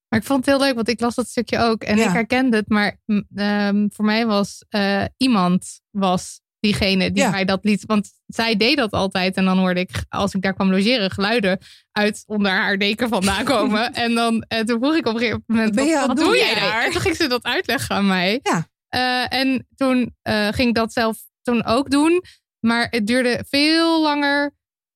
Maar ik vond het heel leuk, want ik las dat stukje ook. En Ja. ik herkende het. Maar mm, ehm, voor mij was eh, iemand was diegene die Ja. mij dat liet. Want zij deed dat altijd. En dan hoorde ik, als ik daar kwam logeren, geluiden uit onder haar deken vandaan komen. en dan en toen vroeg ik op een gegeven moment, Wat doe jij daar? En toen ging ze dat uitleggen aan mij. Ja. Eh, en toen eh, ging ik dat zelf toen ook doen. Maar het duurde veel langer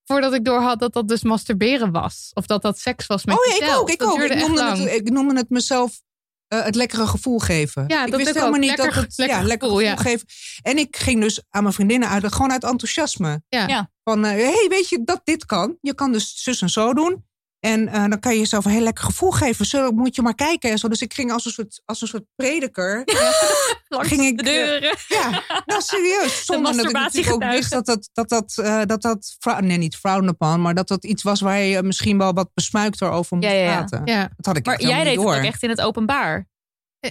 voordat ik doorhad dat dat dus masturberen was. Of dat dat seks was met oh ja, ik ook. Ik dat ook. duurde Ik echt noemde, lang. het, ik noemde het mezelf eh, het lekkere gevoel geven. Ja, ik dat wist helemaal ook. niet Lekker- dat het lekker ja, lekker gevoel, gevoel ja. geven. En ik ging dus aan mijn vriendinnen uit, gewoon uit enthousiasme. Ja. Ja. Van, hé, hey, weet je dat dit kan? Je kan dus zus en zo doen. En eh, dan kan je jezelf een heel lekker gevoel geven. Zo moet je maar kijken. En zo. Dus ik ging als een soort, als een soort prediker. Langs ging ik, de deuren. Ja, nou serieus. Zonder dat ik natuurlijk ook wist dat dat, dat, dat, eh, dat, dat nee, niet frowned upon, maar dat dat iets was waar je misschien wel wat besmuikter over moest Ja, ja, ja. praten. Ja. Dat had ik Maar jij deed het ook echt in het openbaar.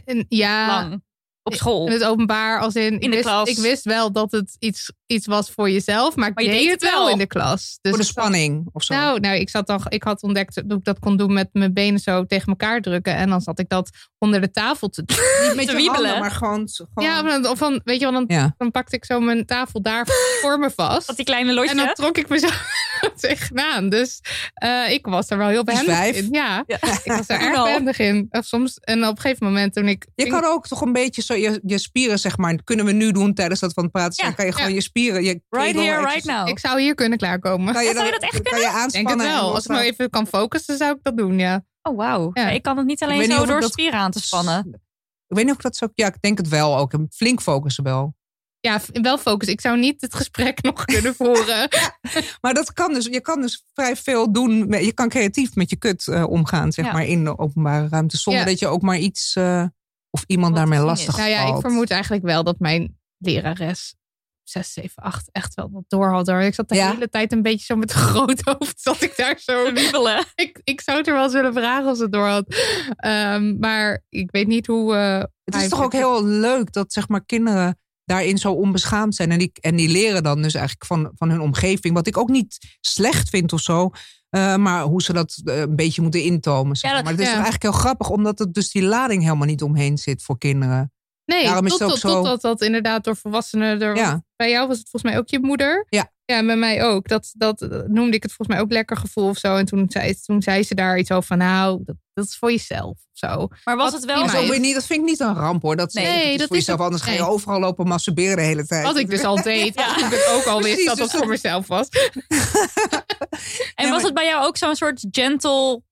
En, ja, Lang. Op school. in het openbaar als in, ik de wist, klas. Ik wist wel dat het iets, iets was voor jezelf, maar ik Maar je deed deed het wel wel. in de klas. Dus Voor de ik zat- spanning of zo. Nou, nou, ik zat dan, ik had ontdekt dat ik dat kon doen met mijn benen zo tegen elkaar drukken. En dan zat ik dat onder de tafel te doen. niet met te je wiebelen. handen, maar gewoon... gewoon Ja, of dan- of van, weet je wel, dan, Ja. dan pakte ik zo mijn tafel daar voor me vast. Dat die kleine losje. En dan trok ik me zo tegenaan. Dus eh, ik was er wel heel behendig in. Ja, Ja. ik was er erg al. behendig in. Of soms, en op een gegeven moment toen ik... Je kan ook toch een beetje zo je, je spieren, zeg maar, kunnen we nu doen tijdens dat het praten. Ja, kan je gewoon ja. je spieren, je Right here, right now. Ik zou hier kunnen klaarkomen. Kan je, Zou je dan- dat echt kan je Ik denk het aanspannen? wel. Als ik nou even kan focussen, zou ik dat doen, ja. Oh, wauw. Ja. Ik kan het niet alleen zo door dat- spieren aan te spannen. Ik weet niet of ik dat zo... Ja, ik denk het wel ook. Flink focussen wel. ja, wel focus. Ik zou niet het gesprek nog kunnen voeren. Maar dat kan dus, je kan dus vrij veel doen. Je kan creatief met je kut eh, omgaan, zeg Ja. maar, in de openbare ruimte. Zonder Ja. dat je ook maar iets eh, of iemand Wat daarmee lastig is. nou ja, ik valt. vermoed eigenlijk wel dat mijn lerares 6, 7, 8 echt wel wat door had. Hoor. Ik zat de Ja? hele tijd een beetje zo met een groot hoofd. Zat ik daar zo wiebelen. ik, ik zou het er wel eens willen vragen als het door had. Ehm, maar ik weet niet hoe. eh, Het is toch ook heel leuk dat zeg maar kinderen daarin zo onbeschaamd zijn. En die, en die leren dan dus eigenlijk van, van hun omgeving. Wat ik ook niet slecht vind of zo. eh, maar hoe ze dat eh, een beetje moeten intomen. Zeg Ja, maar. dat- maar het is ja. toch eigenlijk heel grappig. Omdat het dus die lading helemaal niet omheen zit voor kinderen. Nee, Daarom is tot, het ook tot, zo- totdat dat inderdaad door volwassenen. Door, Ja. Bij jou was het volgens mij ook je moeder. Ja. Ja, en bij mij ook. Dat, dat eh, noemde ik het volgens mij ook lekker gevoel of zo. En toen zei, toen zei ze daar iets over van, nou, dat, dat is voor jezelf of zo. Maar was Wat het wel Dat, niet, dat vind ik niet een ramp hoor. Dat, Nee, nee, dat dat is voor is jezelf. het- Anders ga je nee. overal lopen masturberen de hele tijd. Wat ik dus al deed. Ja. Wat ik ook al wist Precies, dat dus het voor dat- mezelf was. En was maar- het bij jou ook zo'n soort gentle...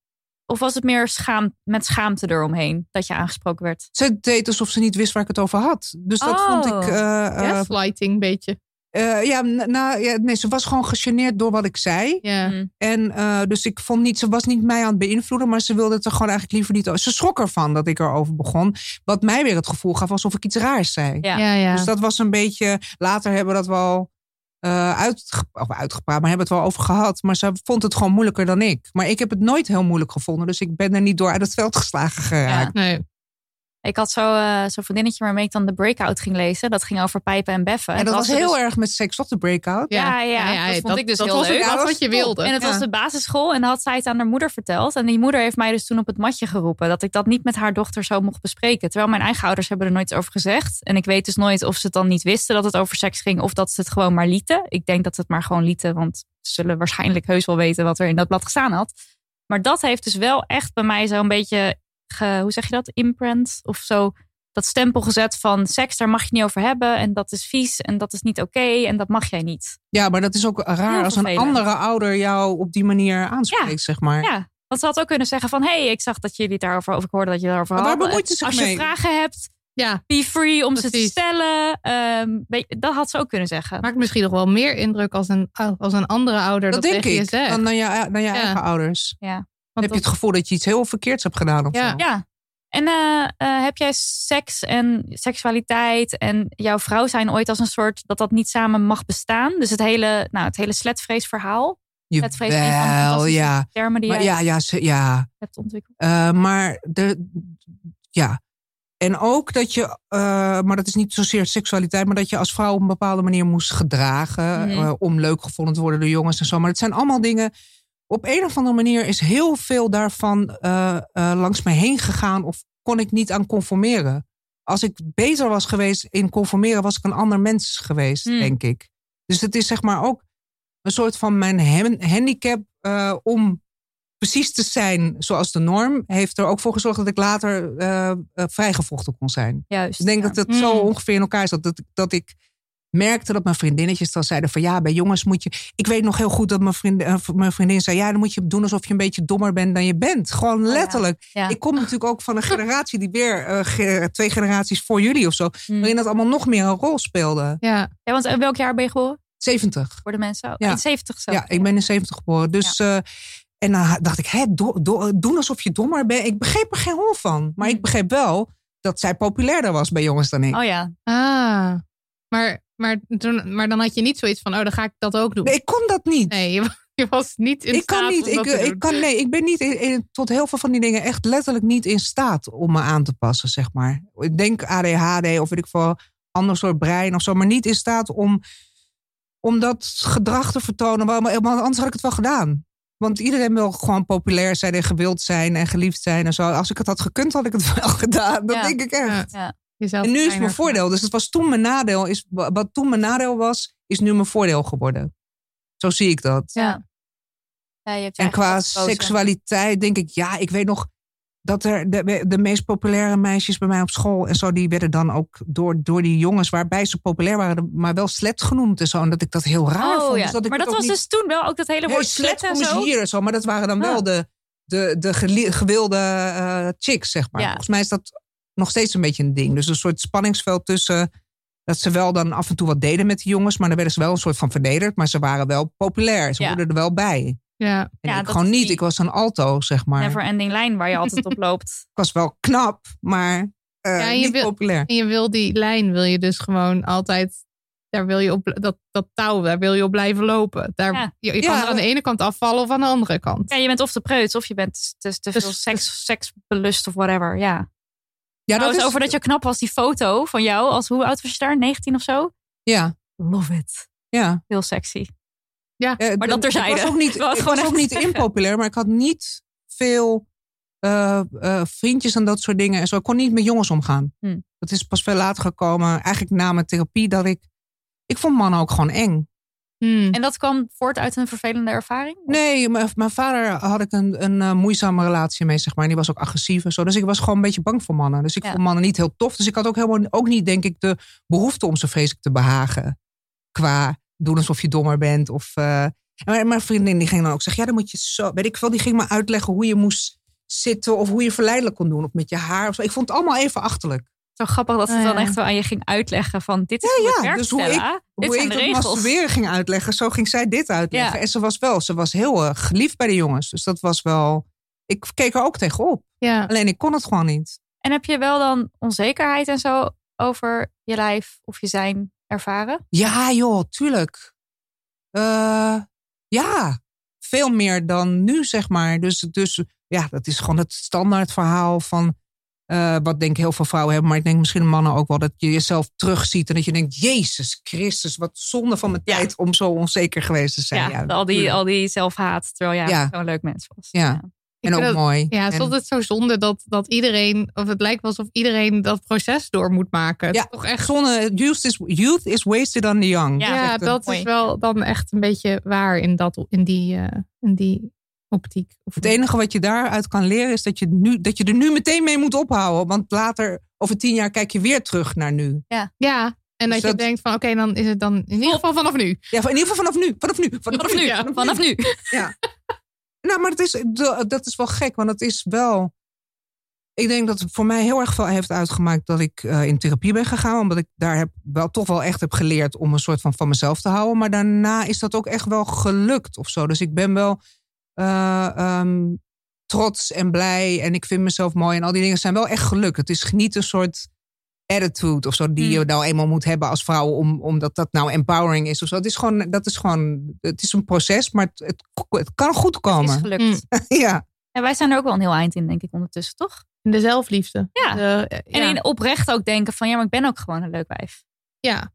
Of was het meer schaam, met schaamte eromheen dat je aangesproken werd? Ze deed alsof ze niet wist waar ik het over had. Dus dat Oh. vond ik. eh, eh, Gaslighting een beetje. eh, ja, nou, ja, nee, ze was gewoon gegeneerd door wat ik zei. Ja. Mm. En eh, dus ik vond niet, ze was niet mij aan het beïnvloeden, maar ze wilde het er gewoon eigenlijk liever niet over. Ze schrok ervan dat ik erover begon. Wat mij weer het gevoel gaf alsof ik iets raars zei. Ja. Ja, ja. Dus dat was een beetje. Later hebben we dat wel eh, of uitgepraat, maar hebben het wel over gehad. Maar ze vond het gewoon moeilijker dan ik. Maar ik heb het nooit heel moeilijk gevonden. Dus ik ben er niet door uit het veld geslagen geraakt. Nee. Ik had zo, eh, zo'n vriendinnetje waarmee ik dan de breakout ging lezen. Dat ging over pijpen en beffen. En dat was heel dus- erg met seks op de breakout. Ja, ja, dat vond ik dus dat heel was leuk. ook Ja, wat dat wat je was wilde. En het Ja. was de basisschool en dan had zij het aan haar moeder verteld. En die moeder heeft mij dus toen op het matje geroepen. Dat ik dat niet met haar dochter zo mocht bespreken. Terwijl mijn eigen ouders hebben er nooit iets over gezegd. En ik weet dus nooit of ze het dan niet wisten dat het over seks ging. Of dat ze het gewoon maar lieten. Ik denk dat ze het maar gewoon lieten. Want ze zullen waarschijnlijk heus wel weten wat er in dat blad gestaan had. Maar dat heeft dus wel echt bij mij zo'n beetje, ge, hoe zeg je dat, imprint of zo. Dat stempel gezet van seks, daar mag je niet over hebben. En dat is vies en dat is niet oké en dat mag jij niet. Ja, maar dat is ook raar als een andere ouder jou op die manier aanspreekt, Ja. zeg maar. Ja, want ze had ook kunnen zeggen van... hé, hey, ik zag dat jullie daarover... of ik hoorde dat je daarover Maar waar bemoeit ze zich Als je vragen hebt, Ja, be free om ze te stellen. Ehm, dat had ze ook kunnen zeggen. maakt misschien nog wel meer indruk als een, als een andere ouder Dat, dat, denk tegen ik. je zegt. Dan naar je, naar je Ja. eigen ouders. ja. Want heb je het gevoel dat je iets heel verkeerds hebt gedaan of Ja. zo. ja. En eh, eh, heb jij seks en seksualiteit en jouw vrouw zijn ooit als een soort... dat dat niet samen mag bestaan? Dus het hele, nou, het hele sletvreesverhaal. Sletvrees een van ja. termen die Maar jij ja, ja, ze- ja. hebt ontwikkeld. Eh, maar de, ja. En ook dat je, eh, maar dat is niet zozeer seksualiteit, maar dat je als vrouw op een bepaalde manier moest gedragen. Mhm. om leuk gevonden te worden door jongens en zo. Maar het zijn allemaal dingen. Op een of andere manier is heel veel daarvan eh, eh, langs mij heen gegaan. Of kon ik niet aan conformeren. Als ik beter was geweest in conformeren, was ik een ander mens geweest, Hmm. denk ik. Dus het is zeg maar ook een soort van mijn handicap eh, om precies te zijn zoals de norm, heeft er ook voor gezorgd dat ik later vrijgevochten kon zijn. Juist. Ik denk ja. dat het zo Mm. ongeveer in elkaar zat. Dat, dat ik merkte dat mijn vriendinnetjes dan zeiden van ja, bij jongens moet je. Ik weet nog heel goed dat mijn vriendin, eh, mijn vriendin zei: ja, dan moet je doen alsof je een beetje dommer bent dan je bent. Gewoon Oh ja. letterlijk. Ja. Ik kom natuurlijk ook van een generatie die weer eh, ge- twee generaties voor jullie of zo, Mm. waarin dat allemaal nog meer een rol speelde. ja. Ja, want in welk jaar ben je geboren? 70. Voor de mensen? Ja. In 70 zo. Ja, ik ben in 70 geboren. Dus, eh, en dan dacht ik, hè, do- do- doen alsof je dommer bent. Ik begreep er geen hol van. Maar ik begreep wel dat zij populairder was bij jongens dan ik. Oh ja. Ah. Maar, maar, toen, maar dan had je niet zoiets van, oh, dan ga ik dat ook doen. Nee, ik kon dat niet. Nee, je, je was niet in ik staat kan niet. om Ik, dat te eh, doen. ik kan, nee, ik ben niet in, in- tot heel veel van die dingen echt letterlijk niet in staat om me aan te passen, zeg maar. Ik denk ADHD of weet ik veel, ander soort brein of zo, maar niet in staat om, om dat gedrag te vertonen. Maar, maar anders had ik het wel gedaan. Want iedereen wil gewoon populair zijn en gewild zijn en geliefd zijn en zo. Als ik het had gekund, had ik het wel gedaan. Dat Ja. denk ik echt. Ja. Ja. Jezelf En nu is mijn voordeel. Dus het was toen mijn nadeel. Is, wat toen mijn nadeel was, is nu mijn voordeel geworden. Zo zie ik dat. Ja. Ja, je hebt je En qua seksualiteit denk ik, ja, ik weet nog dat er de, de meest populaire meisjes bij mij op school en zo, die werden dan ook door, door die jongens waarbij ze populair waren, maar wel slet genoemd en zo. En dat ik dat heel raar Oh, vond. ja. Dus dat ik maar dat was niet- dus toen wel ook dat hele woord slet slet en zo. hier en zo. Maar dat waren dan wel Ah. de, de, de geli- gewilde eh, chicks, zeg maar. Ja. Volgens mij is dat nog steeds een beetje een ding. Dus een soort spanningsveld tussen dat ze wel dan af en toe wat deden met de jongens, maar dan werden ze wel een soort van vernederd. Maar ze waren wel populair. Ze Ja. hoorden er wel bij. Ja. En Ja, ik gewoon niet. die Ik was een alto, zeg maar. Never ending lijn waar je altijd op loopt. Ik was wel knap, maar eh, Ja, en je niet wil- populair. En je wil die lijn, wil je dus gewoon altijd, daar wil je op, dat, dat touw, daar wil je op blijven lopen. Daar, Ja. Je, je kan Ja. er aan de ene kant afvallen of aan de andere kant. Ja, je bent of te preuts of je bent te, te Dus- veel seks, seksbelust of whatever. Ja. Ja, dat Trouwens, is, over dat je knap was, die foto van jou. Als, hoe oud was je daar? 19 of zo? ja, Love it. ja. Heel sexy. Eh, Maar dat ik terzijde. was ook niet, het ik gewoon was ook niet impopulair, maar ik had niet veel eh, eh, vriendjes en dat soort dingen. En zo. Ik kon niet met jongens omgaan. Hm. Dat is pas veel later gekomen. Eigenlijk na mijn therapie dat ik... Ik vond mannen ook gewoon eng. Hmm. En dat kwam voort uit een vervelende ervaring? Nee, mijn, vader had ik een, een eh, moeizame relatie mee, zeg maar. En die was ook agressief en zo. Dus ik was gewoon een beetje bang voor mannen. Dus ik Ja. vond mannen niet heel tof. Dus ik had ook helemaal ook niet, denk ik, de behoefte om ze vreselijk te behagen. Qua doen alsof je dommer bent. Of, eh, mijn, mijn vriendin die ging dan ook zeggen, ja, dan moet je zo... Weet ik veel, die ging me uitleggen hoe je moest zitten... of hoe je verleidelijk kon doen. Of met je haar of zo. Ik vond het allemaal even achterlijk. Zo grappig dat ze Oh, dan echt wel aan je ging uitleggen van dit is Ja, hoe het ja, werkt, dus hoe Stella. dit hoe ik de regels. masturberen ging uitleggen, zo ging zij dit uitleggen. Ja. En ze was wel, ze was heel eh, geliefd bij de jongens. Dus dat was wel... Ik keek er ook tegenop. Ja. Alleen ik kon het gewoon niet. En heb je wel dan onzekerheid en zo over je lijf of je zijn ervaren? Ja, joh, tuurlijk. Eh, ja, veel meer dan nu, zeg maar. Dus, dus ja, dat is gewoon het standaard verhaal van. Eh, wat denk ik heel veel vrouwen hebben, maar ik denk misschien mannen ook wel, dat je jezelf terugziet en dat je denkt: Jezus Christus, wat zonde van mijn Ja. tijd om zo onzeker geweest te zijn. Ja, al, die, al die zelfhaat, terwijl jij Ja. gewoon een leuk mens was. Ja. En ook dat- mooi. Ja, het is En- altijd zo zonde dat, dat iedereen, of het lijkt wel alsof iedereen dat proces door moet maken. Het Ja, is toch echt Zonne, youth is, youth is wasted on the young. Ja, dat is wel dan echt een beetje waar in, dat, in, die, eh, in die optiek. Of Het enige wat je daaruit kan leren is dat je, nu, dat je er nu meteen mee moet ophouden. Want later, over tien jaar, kijk je weer terug naar nu. Ja, en dat Dus je dat- denkt van oké, dan is het dan in ieder geval vanaf nu. Ja, in ieder geval vanaf nu. Vanaf nu. Vanaf, Vanaf nu, Ja, vanaf nu. Ja. Nou, maar dat is, dat is wel gek, want het is wel. Ik denk dat het voor mij heel erg veel heeft uitgemaakt dat ik eh, in therapie ben gegaan. Omdat ik daar heb, wel toch wel echt heb geleerd om een soort van van mezelf te houden. Maar daarna is dat ook echt wel gelukt of zo. Dus ik ben wel eh, ehm, trots en blij. En ik vind mezelf mooi. En al die dingen zijn wel echt gelukt. Het is niet een soort attitude of zo die je Hmm. nou eenmaal moet hebben als vrouw. Om, omdat dat nou empowering is of zo. Het is gewoon, dat is gewoon, het is een proces. Maar het, het, het kan goed Is komen. gelukt. Mm. ja. En wij zijn er ook wel een heel eind in, denk ik, ondertussen, toch? In de zelfliefde. Ja. De, eh, En ja. in oprecht ook denken van, ja, maar ik ben ook gewoon een leuk wijf. ja.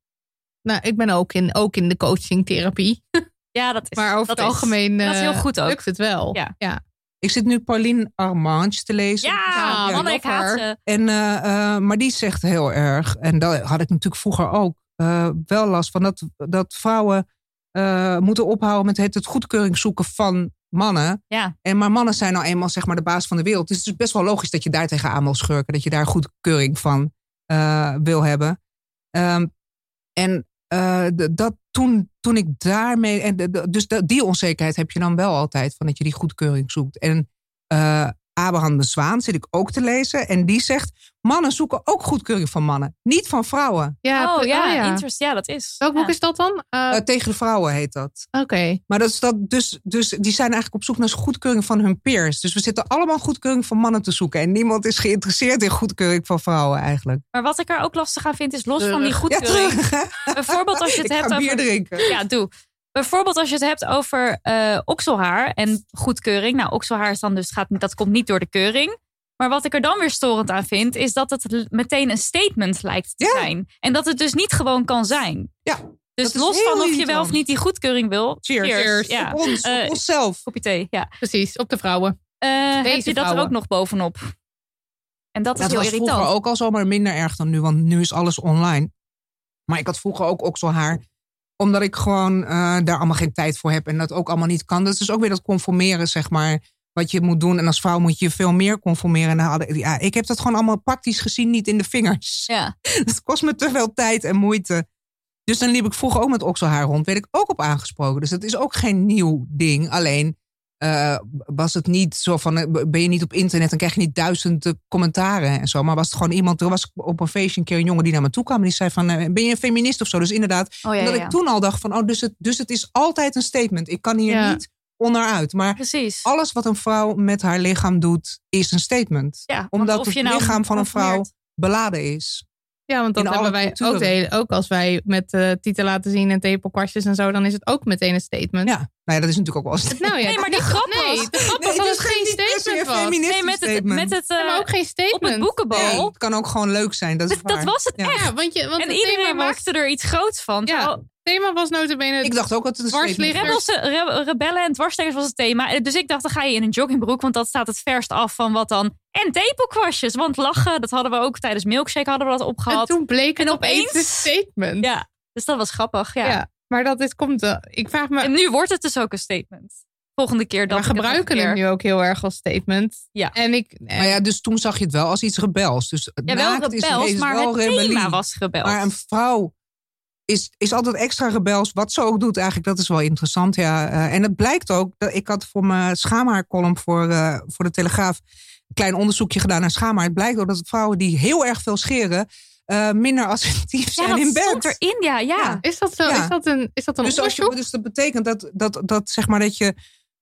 Nou, ik ben ook in, ook in de coaching therapie. Ja, dat is Maar over dat het is- algemeen dat is heel eh, goed ook. lukt het wel. Ja. ja. Ik zit nu Pauline Armange te lezen. Ja, Ja, mannen, ik haat ze. En, eh, eh, maar die zegt heel erg, en dat had ik natuurlijk vroeger ook eh, wel last van, dat, dat vrouwen eh, moeten ophouden met het, het goedkeuring zoeken van mannen. Ja, En maar mannen zijn nou eenmaal zeg maar de baas van de wereld. Dus het is best wel logisch dat je daar tegenaan wil schurken. Dat je daar goedkeuring van eh, wil hebben. Ehm, en eh, dat toen, toen ik daarmee. En dus die onzekerheid heb je dan wel altijd. Van dat je die goedkeuring zoekt. En eh, Abraham de Zwaan zit ik ook te lezen. En die zegt: mannen zoeken ook goedkeuring van mannen. Niet van vrouwen. Ja, oh ja, oh ja. interest, ja, dat is. Welk boek Ja. is dat dan? Eh, Eh, tegen de vrouwen heet dat. Oké. Maar dat is dat, dus, dus die zijn eigenlijk op zoek naar goedkeuring van hun peers. Dus we zitten allemaal goedkeuring van mannen te zoeken. En niemand is geïnteresseerd in goedkeuring van vrouwen eigenlijk. Maar wat ik er ook lastig aan vind, is los van die Terug. Ja, goedkeuring. terug. Bijvoorbeeld als je het ik hebt ga bier over... drinken. Ja, doe. Bijvoorbeeld als je het hebt over eh, okselhaar en goedkeuring. Nou, okselhaar is dan dus, gaat, dat komt niet door de keuring. Maar wat ik er dan weer storend aan vind, is dat het meteen een statement lijkt te Ja. zijn. En dat het dus niet gewoon kan zijn. Ja, Dus dat los van of je wel of niet die goedkeuring wil. Cheers. Cheers. Ja. Op ons, Eh, op onszelf. Kopje thee, ja. Precies, op de vrouwen. Eh, heb je dat er vrouwen. ook nog bovenop? En dat is Dat heel was irritant. vroeger ook al zomaar minder erg dan nu, want nu is alles online. Maar ik had vroeger ook okselhaar, omdat ik gewoon eh, daar allemaal geen tijd voor heb en dat ook allemaal niet kan. Dat is dus ook weer dat conformeren, zeg maar, wat je moet doen. En als vrouw moet je veel meer conformeren. Ja, ik heb dat gewoon allemaal praktisch gezien niet in de vingers. Ja. Het kost me te veel tijd en moeite. Dus dan liep ik vroeger ook met okselhaar rond. Werd ik ook op aangesproken. Dus dat is ook geen nieuw ding. Alleen eh, was het niet zo van, eh, ben je niet op internet, dan krijg je niet duizenden commentaren en zo. Maar was het gewoon iemand, er was op een feestje een keer een jongen die naar me toe kwam en die zei van, eh, ben je een feminist of zo? Dus inderdaad, Oh, ja, dat ja. ik toen al dacht van, oh, dus het, dus het is altijd een statement. Ik kan hier Ja. niet onderuit. Maar Precies. alles wat een vrouw met haar lichaam doet, is een statement. Omdat of het nou lichaam van een vrouw beladen is. Ja, want dat In hebben wij ook, de hele- ook als wij met eh titel laten zien en tepelkwastjes en zo, dan is het ook meteen een statement. Ja, nou ja, dat is natuurlijk ook wel een Nou ja, Nee, maar die de- grap nee, was- de grap Nee, was dat het is geen statement was. Nee, met het, statement. met het Ja, maar eh, ook geen op statement. het boekenbal. Nee, het kan ook gewoon leuk zijn. Dat, is Dat, dat waar. was het Ja. echt. Ja, want, je, want En het iedereen thema was, maakte er iets groots van. ja, thema was notabene Ik dacht ook dat het een was. Rebelse, re- rebellen en dwarssteggers was het thema. Dus ik dacht, dan ga je in een joggingbroek. Want dat staat het verst af van wat dan. En tepelkwastjes. Want lachen, dat hadden we ook tijdens Milkshake hadden we dat En opgehad. toen bleek het En opeens een statement. Ja, dus dat was grappig. Ja. Ja, maar dat is, komt... eh, ik vraag me... En nu wordt het dus ook een statement. Volgende keer we ik het nog gebruiken het nu ook heel erg als statement. Ja. En ik... en- Maar ja, dus toen zag je het wel als iets rebels. Dus Ja, wel rebels, is maar wel het rebellie. thema was rebels. Maar een vrouw is, is altijd extra rebels. Wat ze ook doet eigenlijk, dat is wel interessant. Ja. Eh, en het blijkt ook, dat ik had voor mijn schaamhaarcolumn voor, eh, voor de Telegraaf... een klein onderzoekje gedaan naar schaamhaar. Het blijkt ook dat vrouwen die heel erg veel scheren... eh, minder assertief zijn dat in stond bed. erin. Ja, ja. Ja. Is dat zo? Ja. Is dat een, is dat een Dus, als je, onderzoek? dus dat betekent dat, dat, dat, zeg maar, dat je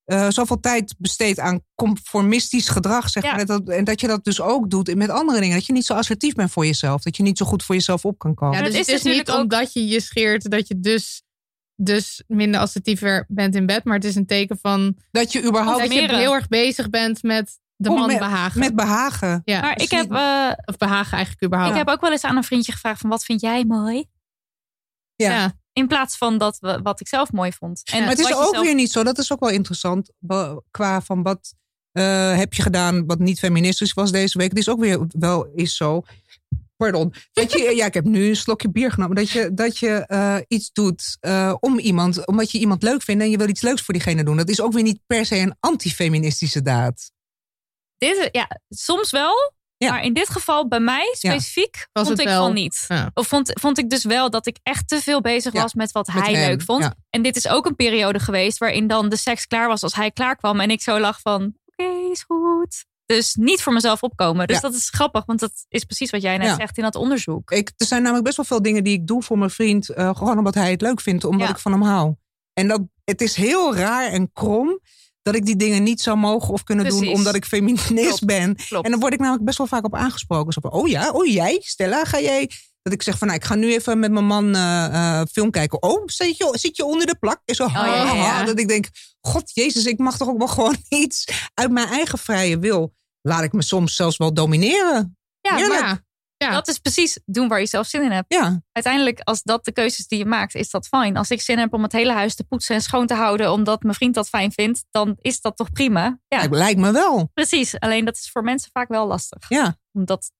eh, zoveel tijd besteedt aan conformistisch gedrag. Zeg Ja. maar, dat, en dat je dat dus ook doet met andere dingen. Dat je niet zo assertief bent voor jezelf. Dat je niet zo goed voor jezelf op kan komen. Ja, dus het het is niet ook- omdat je je scheert dat je dus, dus minder assertiever bent in bed. Maar het is een teken van dat je überhaupt dat je heel erg bezig bent met de Oh, man met- behagen. met behagen. ja. Maar Dus ik heb, eh, of behagen eigenlijk überhaupt. ik heb ook wel eens aan een vriendje gevraagd van wat vind jij mooi? Ja. Ja. In plaats van dat we, wat ik zelf mooi vond. En maar het is ook zelf- weer niet zo. Dat is ook wel interessant. Qua van wat eh, heb je gedaan wat niet feministisch was deze week. Het is ook weer wel is zo. Pardon. Dat je, ja, ik heb nu een slokje bier genomen. Dat je, dat je eh, iets doet eh, om iemand, omdat je iemand leuk vindt en je wil iets leuks voor diegene doen. Dat is ook weer niet per se een antifeministische daad. Dit, ja, soms wel. Ja. Maar in dit geval, bij mij specifiek, Was vond ik wel- van niet. Ja. Of vond, vond ik dus wel dat ik echt te veel bezig was met wat met hij hem, leuk vond. En dit is ook een periode geweest waarin dan de seks klaar was als hij klaar kwam. En ik zo lag van, oké, is goed. Dus niet voor mezelf opkomen. Dus dat is grappig, want dat is precies wat jij net zegt in dat onderzoek. Ik, er zijn namelijk best wel veel dingen die ik doe voor mijn vriend. eh, gewoon omdat hij het leuk vindt, omdat ik van hem hou. En dat, het is heel raar en krom dat ik die dingen niet zou mogen of kunnen doen omdat ik feminist Klopt. ben. Klopt. En dan word ik namelijk best wel vaak op aangesproken. Zo van, oh ja, oh jij, Stella, ga jij... Dat ik zeg van, nou, ik ga nu even met mijn man eh, film kijken. Oh, zit je, zit je onder de plak? En zo, ha, ja, ja, ja. ha. Dat ik denk, god jezus, ik mag toch ook wel gewoon iets uit mijn eigen vrije wil. Laat ik me soms zelfs wel domineren. ja, heerlijk. maar Ja. dat is precies doen waar je zelf zin in hebt. Ja, Uiteindelijk, als dat de keuzes die je maakt, is dat fijn. Als ik zin heb om het hele huis te poetsen en schoon te houden, omdat mijn vriend dat fijn vindt, dan is dat toch prima. Ja, lijkt- lijkt me wel. precies. Alleen dat is voor mensen vaak wel lastig. Ja. Omdat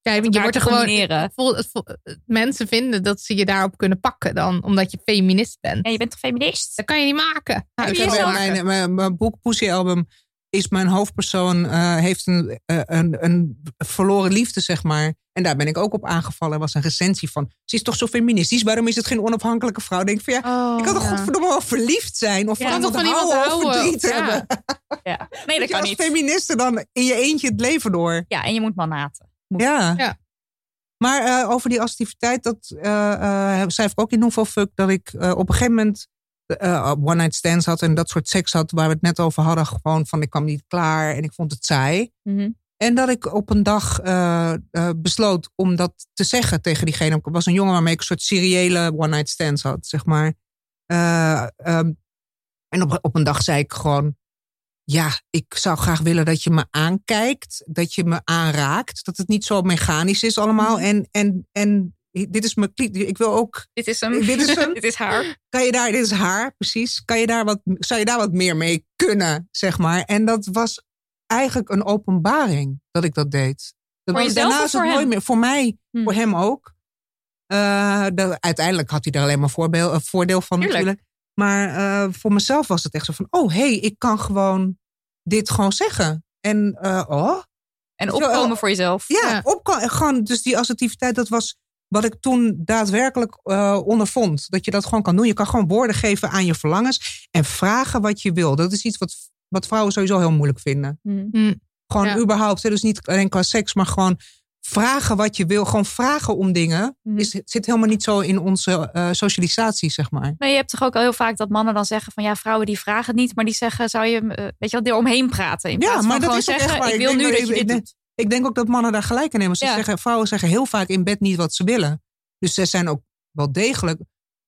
Ja, je wordt er gewoon. vol- vol- mensen vinden dat ze je daarop kunnen pakken dan, omdat je feminist bent. ja, je bent toch feminist? Dat kan je niet maken. Nou, Ik heb mijn, mijn, mijn boek Pussy Album is mijn hoofdpersoon eh, heeft een, eh, een, een verloren liefde, zeg maar. En daar ben ik ook op aangevallen. Er was een recensie van, ze is toch zo feministisch? Waarom is het geen onafhankelijke vrouw? Ik denk van ja, Oh, ik kan toch ja. godverdomme wel verliefd zijn? Of Ja, van toch iemand houden of verdriet ja. hebben. Ja. Nee, Dat dat je kan als niet. feministe dan in je eentje het leven door. Ja, en je moet manaten. Ja. Ja. Maar eh, over die assertiviteit, dat eh, eh, schrijf ik ook in Hoeveel Fuck, dat ik op een gegeven moment eh, one night stands had en dat soort seks had, waar we het net over hadden, gewoon van ik kwam niet klaar en ik vond het saai. Mhm. En dat ik op een dag eh, eh, besloot om dat te zeggen tegen diegene. Ik was een jongen waarmee ik een soort seriële one night stands had, zeg maar. Eh, ehm, en op, op een dag zei ik gewoon, ja, ik zou graag willen dat je me aankijkt, dat je me aanraakt, dat het niet zo mechanisch is allemaal. En, en, en dit is mijn. Ik wil ook, Dit is hem. Dit is hem. Dit is haar. kan je daar, dit is haar, precies. Kan je daar wat, zou je daar wat meer mee kunnen, zeg maar? En dat was eigenlijk een openbaring dat ik dat deed. Dat was, jezelf daarna of is het nooit meer. Voor mij, Hm. voor hem ook. Eh, dat- uiteindelijk had hij er alleen maar voordeel, eh, voordeel van Tuurlijk. natuurlijk. Maar eh, voor mezelf was het echt zo van... oh, hé, hey, ik kan gewoon dit gewoon zeggen. En oh, En opkomen voor jezelf. ja, Ja. Op, gewoon, dus die assertiviteit, dat was wat ik toen daadwerkelijk ondervond. Dat je dat gewoon kan doen. Je kan gewoon woorden geven aan je verlangens en vragen wat je wil. Dat is iets wat wat vrouwen sowieso heel moeilijk vinden. Hm. Gewoon Ja. überhaupt, dus niet alleen qua seks, maar gewoon vragen wat je wil. Gewoon vragen om dingen. Is, zit helemaal niet zo in onze eh, socialisatie, zeg maar. Nee, je hebt toch ook al heel vaak dat mannen dan zeggen van ja, vrouwen die vragen het niet, maar die zeggen, zou je, eh, weet je wel, eromheen praten. In Ja, plaats maar van dat gewoon is ook zeggen, echt waar. ik Ik wil denk nu dat- dat je dit denk- doet. Ik denk ook dat mannen daar gelijk in nemen. Ze Ja. zeggen, vrouwen zeggen heel vaak in bed niet wat ze willen. Dus ze zijn ook wel degelijk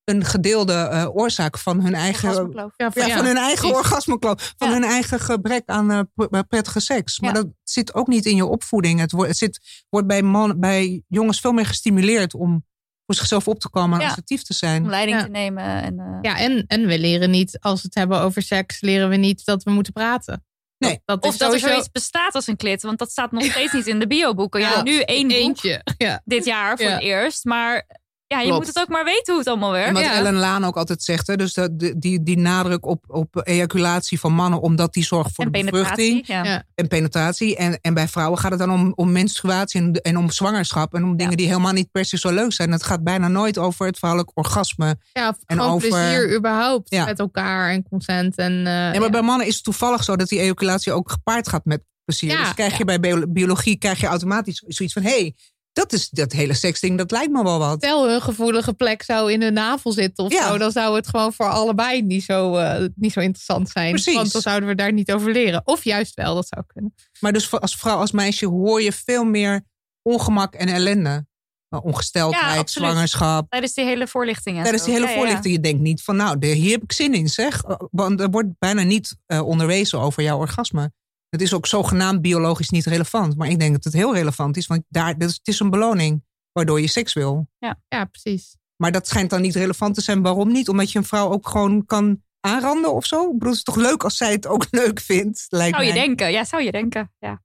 een gedeelde eh, oorzaak van hun eigen. Ja, ja, van hun eigen orgasmekloof. Van Ja. hun eigen gebrek aan eh, eh, prettige seks. Maar Ja. dat zit ook niet in je opvoeding. Het, wordt, het zit, wordt bij, man, bij jongens veel meer gestimuleerd om voor zichzelf op te komen en Ja. assertief te Om zijn. leiding Ja. te nemen. En, eh, Ja, en, en we leren niet, als we het hebben over seks, leren we niet dat we moeten praten. Nee. Dat, Of is dat er zoiets bestaat als een klit. Want dat staat nog steeds niet in de bioboeken. Ja, Ja, nu één boek eentje. Ja. dit jaar voor Ja. het eerst. Maar ja, je Klopt. moet het ook maar weten hoe het allemaal werkt. En wat Ja. Ellen Laan ook altijd zegt, hè, dus dat, die, die, die nadruk op, op ejaculatie van mannen, omdat die zorgt voor en de penetratie. bevruchting Ja. En penetratie. En, en bij vrouwen gaat het dan om, om menstruatie en, en om zwangerschap en om dingen die helemaal niet per se zo leuk zijn. Het gaat bijna nooit over het vrouwelijk orgasme. Ja, of En over- plezier überhaupt Ja. met elkaar en consent. En, eh, Ja, maar ja. bij mannen is het toevallig zo dat die ejaculatie ook gepaard gaat met plezier. Ja, dus krijg je ja. bij bio- biologie krijg je automatisch zoiets van: hé, hey, dat is dat hele seksding, dat lijkt me wel wat. Stel hun gevoelige plek zou in hun navel zitten of Ja. zo, dan zou het gewoon voor allebei niet zo, eh, niet zo interessant zijn. Precies. Want dan zouden we daar niet over leren. Of juist wel, dat zou kunnen. Maar dus als vrouw, als meisje hoor je veel meer ongemak en ellende. Ja, Ongesteldheid, absoluut. zwangerschap. Tijdens die hele voorlichting. en Tijdens zo. die hele Ja, ja, ja. voorlichting, je denkt niet van nou, de- hier heb ik zin in zeg. Want er wordt bijna niet uh, onderwezen over jouw orgasme. Het is ook zogenaamd biologisch niet relevant. Maar ik denk dat het heel relevant is. Want daar, dat is, het is een beloning waardoor je seks wil. Ja, precies. Maar dat schijnt dan niet relevant te zijn. Waarom niet? Omdat je een vrouw ook gewoon kan aanranden of zo. Ik bedoel, het is toch leuk als zij het ook leuk vindt. Lijkt Zou je mij. denken. Ja, zou je denken. Ja.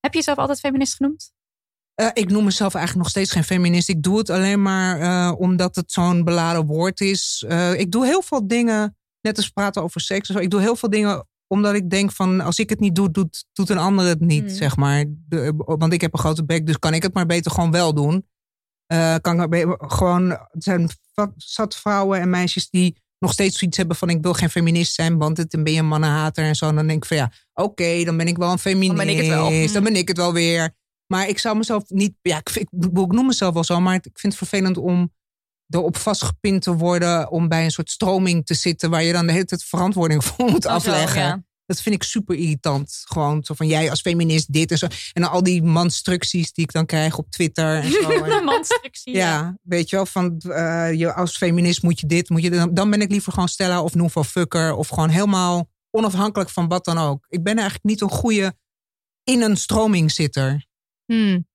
Heb je jezelf altijd feminist genoemd? Eh, ik noem mezelf eigenlijk nog steeds geen feminist. Ik doe het alleen maar eh, omdat het zo'n beladen woord is. Eh, ik doe heel veel dingen, net als praten over seks. Zo. Ik doe heel veel dingen omdat ik denk van als ik het niet doe, doet, doet een ander het niet, Hmm. zeg maar. De, want ik heb een grote bek, dus kan ik het maar beter gewoon wel doen. Eh, kan ik gewoon, er zijn zat vrouwen en meisjes die nog steeds zoiets hebben van ik wil geen feminist zijn, want het, dan ben je een mannenhater en zo. En dan denk ik van ja, oké, dan ben ik wel een feminist. ben ik het wel. Dan ben ik het wel weer. Maar ik zou mezelf niet, ja, ik, ik noem mezelf wel zo, maar ik vind het vervelend om erop vastgepind te worden om bij een soort stroming te zitten waar je dan de hele tijd verantwoording voor moet Oh, zo, afleggen. ja. Dat vind ik super irritant. Gewoon zo van jij als feminist dit en zo. En dan al die manstructies die ik dan krijg op Twitter en zo. De manstructie. Ja, weet je wel, van eh, je als feminist moet je dit, moet je dit. Dan ben ik liever gewoon Stella of Nouveau Fucker of gewoon helemaal onafhankelijk van wat dan ook. Ik ben eigenlijk niet een goede in een stroming zitter. Hmm.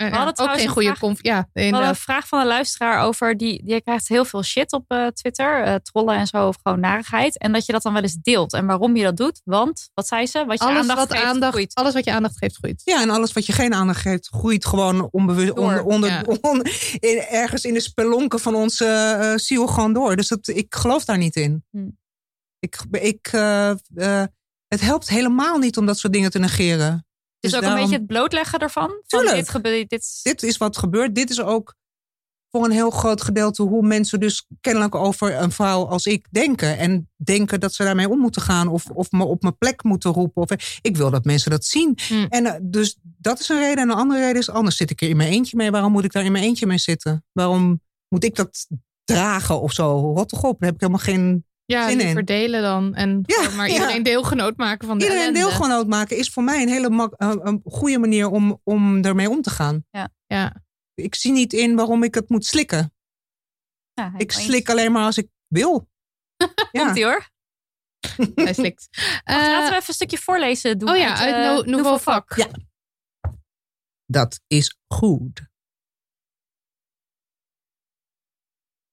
Eh, hadden ook geen een goede vraag- conf. Ja, We hadden een vraag van een luisteraar over die, die krijgt heel veel shit op eh, Twitter, eh, trollen en zo, of gewoon narigheid. En dat je dat dan wel eens deelt. En waarom je dat doet, want, wat zei ze? Wat je Alles aandacht wat, geeft, aandacht, groeit. alles wat je aandacht geeft, groeit. Ja, en alles wat je geen aandacht geeft, groeit gewoon onbewust Door, onder, onder, ja. on- in- ergens in de spelonken van onze eh, ziel gewoon door. Dus dat, ik geloof daar niet in. Hmm. Ik, ik, het helpt helemaal niet om dat soort dingen te negeren. Dus, Dus ook een beetje het blootleggen ervan. Van Tuurlijk. dit gebeurt, dit, dit is wat gebeurt. Dit is ook voor een heel groot gedeelte hoe mensen dus kennelijk over een vrouw als ik denken. En denken dat ze daarmee om moeten gaan of, of me op mijn plek moeten roepen. Of, ik wil dat mensen dat zien. Hmm. En eh, dus dat is een reden. En een andere reden is, anders zit ik er in mijn eentje mee. Waarom moet ik daar in mijn eentje mee zitten? Waarom moet ik dat dragen of zo? Rot toch op, daar heb ik helemaal geen... Ja, Zin in. liever delen dan. En Ja, maar ja. iedereen deelgenoot maken van de Iedereen ellende. deelgenoot maken is voor mij een hele mak- eh, een goede manier om, om ermee om te gaan. Ja. Ik zie niet in waarom ik het moet slikken. ja, Ik slik alleen maar als ik wil. Ja. Komt ie hoor. Hij slikt. Eh, laten we even een stukje voorlezen doen. oh ja, uit eh, Nou- Nouveau Vak. Ja. Dat is goed.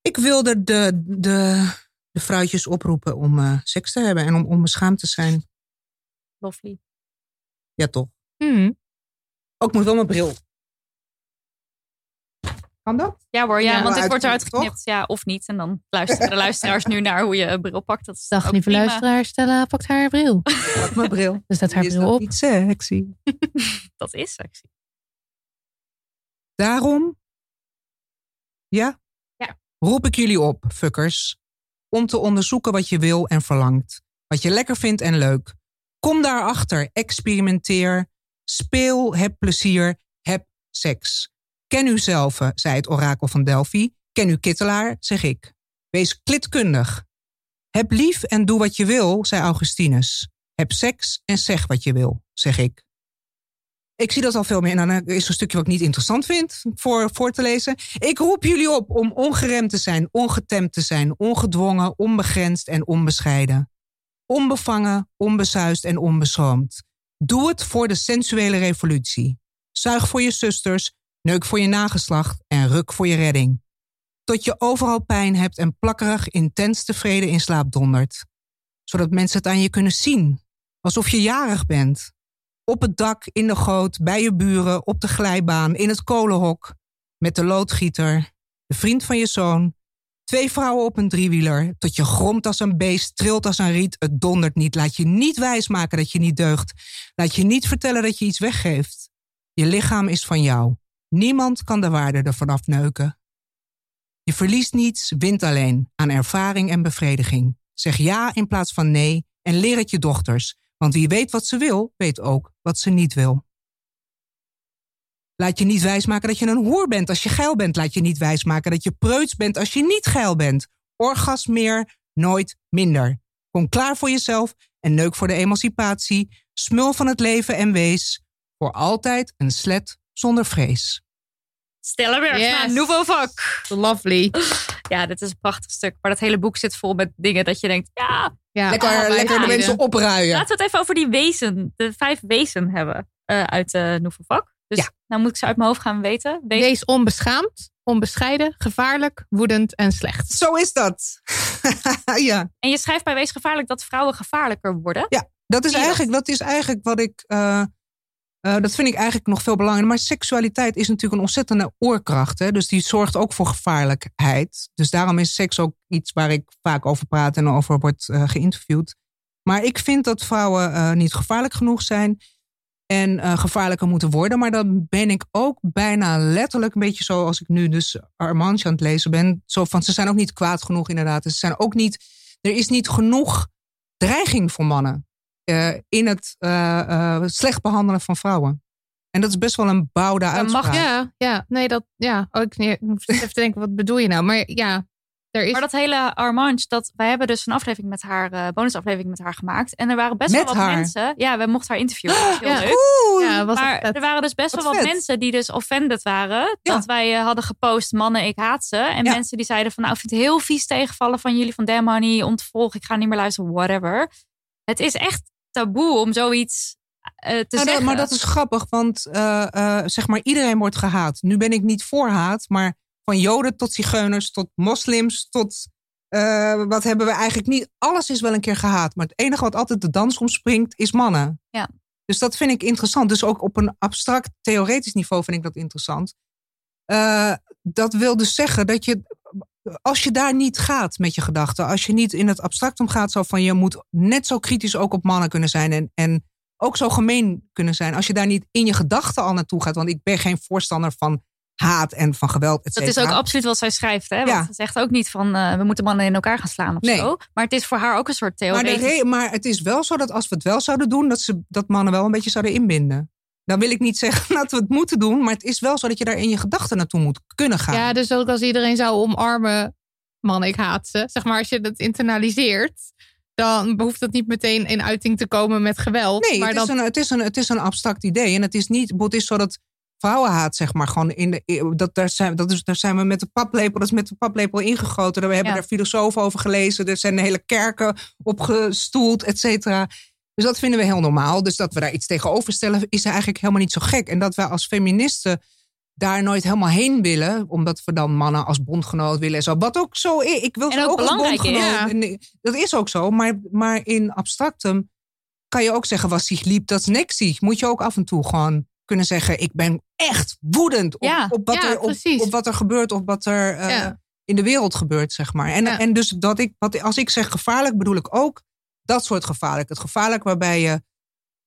Ik wilde de, de, de vrouwtjes oproepen om eh, seks te hebben en om onbeschaamd te zijn. Lovely. Ja, toch? Hmm. Ook moet wel mijn bril. Kan dat? Ja hoor, ja, Ja, want dit wordt eruit geknipt. Ja, of niet. En dan luisteren de luisteraars nu naar hoe je een bril pakt. Dat is Dag lieve prima. luisteraar, Stella pakt haar bril. Pak mijn bril. Dus zet haar Is bril dat op. niet sexy? Dat is sexy. Daarom, ja? Ja. roep ik jullie op, fuckers, om te onderzoeken wat je wil en verlangt. Wat je lekker vindt en leuk. Kom daarachter, experimenteer, speel, heb plezier, heb seks. Ken uzelf, zei het orakel van Delphi. Ken uw kittelaar, zeg ik. Wees klitkundig. Heb lief en doe wat je wil, zei Augustinus. Heb seks en zeg wat je wil, zeg ik. Ik zie dat al veel meer. En dan is er een stukje wat ik niet interessant vind voor, voor te lezen. Ik roep jullie op om ongeremd te zijn, ongetemd te zijn, ongedwongen, onbegrensd en onbescheiden. Onbevangen, onbesuist en onbeschroomd. Doe het voor de sensuele revolutie. Zuig voor je zusters, neuk voor je nageslacht en ruk voor je redding. Tot je overal pijn hebt en plakkerig intens tevreden in slaap dondert. Zodat mensen het aan je kunnen zien, alsof je jarig bent. Op het dak, in de goot, bij je buren, op de glijbaan, in het kolenhok. Met de loodgieter, de vriend van je zoon. Twee vrouwen op een driewieler, tot je gromt als een beest, trilt als een riet, het dondert niet. Laat je niet wijsmaken dat je niet deugt. Laat je niet vertellen dat je iets weggeeft. Je lichaam is van jou. Niemand kan de waarde ervan afneuken. Je verliest niets, wint alleen aan ervaring en bevrediging. Zeg ja in plaats van nee en leer het je dochters. Want wie weet wat ze wil, weet ook wat ze niet wil. Laat je niet wijsmaken dat je een hoer bent als je geil bent. Laat je niet wijsmaken dat je preuts bent als je niet geil bent. Orgasmeer, nooit minder. Kom klaar voor jezelf en neuk voor de emancipatie. Smul van het leven en wees. Voor altijd een slet zonder vrees. Stella Bergsma, Yes. Nouveau Vak. Lovely. Ja, dit is een prachtig stuk. Maar dat hele boek zit vol met dingen dat je denkt... Ja, Ja, Lekker, allebei lekker de mensen opruien. laten we het even over die wezen. De vijf wezen hebben eh, uit de Nouveau Vak. Dus Ja. nou moet ik ze uit mijn hoofd gaan weten. Wees, Wees onbeschaamd, onbescheiden, gevaarlijk, woedend en slecht. Zo is dat. ja, En je schrijft bij Wees Gevaarlijk dat vrouwen gevaarlijker worden. Ja. dat is, eigenlijk, dat is eigenlijk wat ik. eh, eh, dat vind ik eigenlijk nog veel belangrijker. Maar seksualiteit is natuurlijk een ontzettende oorkracht. Hè? Dus die zorgt ook voor gevaarlijkheid. Dus daarom is seks ook iets waar ik vaak over praat en over word eh, geïnterviewd. Maar ik vind dat vrouwen eh, niet gevaarlijk genoeg zijn. En gevaarlijker moeten worden. Maar dan ben ik ook bijna letterlijk een beetje zo als ik nu dus Armandje aan het lezen ben. Zo van, ze zijn ook niet kwaad genoeg inderdaad. Ze zijn ook niet, er is niet genoeg dreiging voor mannen. Eh, in het eh, eh, slecht behandelen van vrouwen. En dat is best wel een bouwde mag uitspraak. Ja, ja, nee, dat, ja. Oh, ik, nee, ik moest even te denken, wat bedoel je nou? Maar ja, er is... Maar dat hele Armange, dat, wij hebben dus een aflevering met haar, eh bonusaflevering met haar gemaakt. En er waren best Met wel wat haar? mensen. Ja, we mochten haar interviewen. Dat is heel Ja. leuk. Oeh, ja, was Maar er waren dus best Wat wel wat vet. mensen die dus offended waren. Ja. Dat wij hadden gepost, mannen, ik haat ze. En Ja. mensen die zeiden van, nou, ik vind het heel vies tegenvallen van jullie. Van damn honey, ontvolg, ik ga niet meer luisteren, whatever. Het is echt taboe om zoiets eh, te Nou, dat- zeggen. maar dat is grappig, want eh, eh, zeg maar iedereen wordt gehaat. Nu ben ik niet voor haat, maar van Joden tot Zigeuners, tot moslims, tot wat hebben we eigenlijk niet. Alles is wel een keer gehaat, maar het enige wat altijd de dans omspringt is mannen. Ja. Dus dat vind ik interessant. Dus ook op een abstract theoretisch niveau vind ik dat interessant. Dat wil dus zeggen dat je, als je daar niet gaat met je gedachten, als je niet in het abstractum gaat, zo van je moet net zo kritisch ook op mannen kunnen zijn en, en ook zo gemeen kunnen zijn. Als je daar niet in je gedachten al naartoe gaat, want ik ben geen voorstander van haat en van geweld, et Dat is ook absoluut wat zij schrijft. Hè? Want Ja. ze zegt ook niet van eh, we moeten mannen in elkaar gaan slaan of Nee. zo. Maar het is voor haar ook een soort maar, theoretisch. re- maar het is wel zo dat als we het wel zouden doen, dat, ze, dat mannen wel een beetje zouden inbinden. Dan wil ik niet zeggen dat we het moeten doen, maar het is wel zo dat je daar in je gedachten naartoe moet kunnen gaan. Ja, dus ook als iedereen zou omarmen, man, ik haat ze. Zeg maar, als je dat internaliseert, dan hoeft dat niet meteen in uiting te komen met geweld. Nee, maar het, is een, het, is een, het is een abstract idee. En het is niet, het is zo dat vrouwenhaat, zeg maar, gewoon in de. Dat, daar, zijn, dat is, daar zijn we met de paplepel, dat is met de paplepel ingegoten. We hebben Ja. daar filosofen over gelezen. Er zijn hele kerken op gestoeld, et cetera. Dus dat vinden we heel normaal. Dus dat we daar iets tegenover stellen, is eigenlijk helemaal niet zo gek. En dat wij als feministen daar nooit helemaal heen willen, omdat we dan mannen als bondgenoot willen en zo. Wat ook zo is. Ik wil En ook ook als is. bondgenoot. Dat is ook zo. Maar, maar in abstractum kan je ook zeggen, was zich liep, dat is niks. Moet je ook af en toe gewoon kunnen zeggen, ik ben echt woedend op, Ja, op, wat, ja, er, op, wat er gebeurt, of wat er eh, in de wereld gebeurt, zeg maar. En, en dus dat ik, wat, als ik zeg gevaarlijk, bedoel ik ook dat soort gevaarlijk. Het gevaarlijk waarbij je,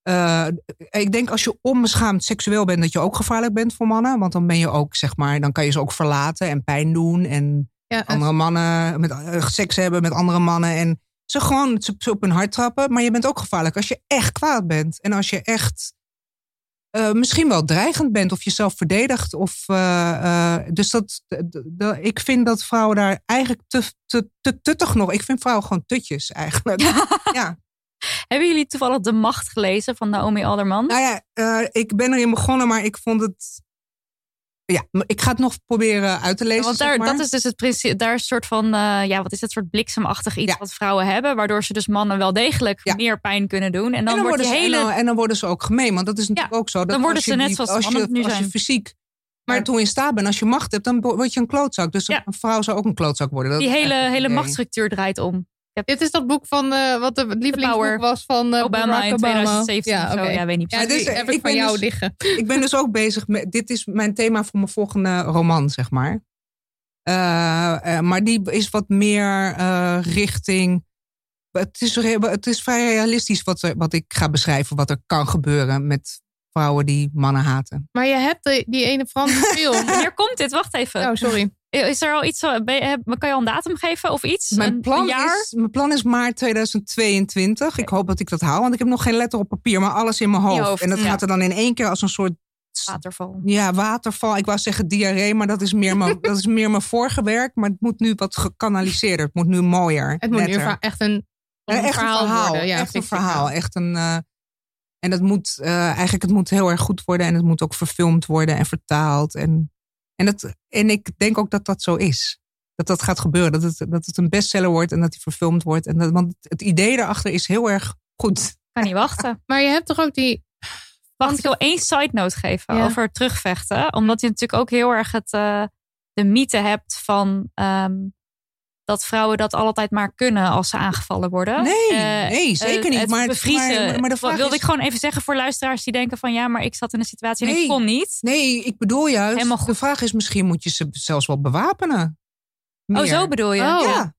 eh, ik denk als je onbeschaamd seksueel bent, dat je ook gevaarlijk bent voor mannen. Want dan ben je ook, zeg maar, dan kan je ze ook verlaten en pijn doen en ja, andere mannen met eh, seks hebben met andere mannen en ze gewoon ze op hun hart trappen. Maar je bent ook gevaarlijk als je echt kwaad bent. En als je echt eh, misschien wel dreigend bent of jezelf verdedigt. Of, eh, eh, dus dat, ik vind dat vrouwen daar eigenlijk te, te, te tuttig nog. Ik vind vrouwen gewoon tutjes eigenlijk. ja. Hebben jullie toevallig De Macht gelezen van Naomi Alderman? Nou ja, ik ben erin begonnen, maar ik vond het. Ja, ik ga het nog proberen uit te lezen. Want zeg daar, maar. dat is dus het principe, daar is een soort van, eh, ja, wat is het soort bliksemachtig iets wat vrouwen hebben, waardoor ze dus mannen wel degelijk meer pijn kunnen doen. En dan, en, dan wordt worden die ze, hele. en, dan, en dan worden ze ook gemeen. Want dat is natuurlijk ook zo. Dat dan worden je ze net die- zoals als mannen je, nu als je fysiek maar toe in staat bent, als je macht hebt, dan word je een klootzak. Dus een vrouw zou ook een klootzak worden. Dat die hele, hele machtsstructuur draait om. Dit is dat boek van eh, wat de lievelingsboek was van eh, Obama Barack in Obama. 2017 Ja. Ja, weet niet Ja, Dus, heb eh, ik van jou dus- liggen. Ik ben dus ook bezig met. Dit is mijn thema voor mijn volgende roman, zeg maar. Maar die is wat meer richting. Het is, het is vrij realistisch wat, er- wat ik ga beschrijven, wat er kan gebeuren met vrouwen die mannen haten. Maar je hebt die, die ene Franse film. Wanneer komt dit? Wacht even. Oh, sorry. Is er al iets, zo- ben je- kan je al een datum geven of iets? Mijn Een- plan, een jaar? is, mijn plan is maart 2022. Ik hoop dat ik dat haal, want ik heb nog geen letter op papier, maar alles in mijn hoofd. hoofd, en dat ja. gaat er dan in één keer als een soort Waterval. Ja, waterval. Ik wou zeggen diarree, maar dat is meer mijn, dat is meer mijn vorige werk. Maar het moet nu wat gekanaliseerder. Het moet nu mooier. Het moet nu echt een, een echt verhaal, een verhaal. worden. Ja, echt een verhaal. Echt een, eh, en dat moet eh, eigenlijk het moet heel erg goed worden. En het moet ook verfilmd worden en vertaald. En, en, dat, en ik denk ook dat dat zo is. Dat dat gaat gebeuren. Dat het, dat het een bestseller wordt en dat die verfilmd wordt. En dat, want het idee daarachter is heel erg goed. Kan niet wachten. Maar je hebt toch ook die. Wacht, ik wil één side note geven Ja. over terugvechten. Omdat je natuurlijk ook heel erg het, eh, de mythe hebt van ehm, dat vrouwen dat altijd maar kunnen als ze aangevallen worden. Nee, Eh, nee, zeker eh, niet. Het Maar- bevriezen. maar- maar de vraag wilde is- ik gewoon even zeggen voor luisteraars die denken van ja, maar ik zat in een situatie en ik kon niet. Nee, ik bedoel juist. De vraag is misschien moet je ze zelfs wel bewapenen. Oh, zo bedoel je? Ja.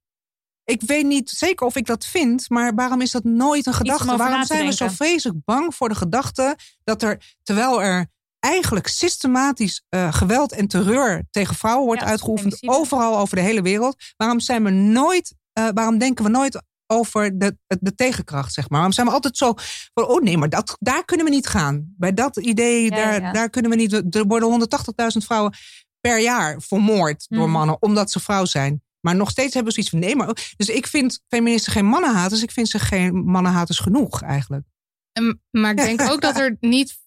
Ik weet niet zeker of ik dat vind, maar waarom is dat nooit een gedachte? Waarom zijn we zo vreselijk bang voor de gedachte dat er, terwijl er eigenlijk systematisch eh, geweld en terreur tegen vrouwen wordt Ja, uitgeoefend, overal over de hele wereld, waarom zijn we nooit, eh, waarom denken we nooit over de, de tegenkracht, zeg maar? Waarom zijn we altijd zo van, oh nee, maar dat, daar kunnen we niet gaan. Bij dat idee, Ja, daar, ja. daar kunnen we niet. Er worden 180.000 vrouwen per jaar vermoord door Mhm. mannen, omdat ze vrouw zijn. Maar nog steeds hebben ze iets van nee, maar. Dus ik vind feministen geen mannenhaters. Ik vind ze geen mannenhaters genoeg eigenlijk. En- Maar ik denk ook dat er niet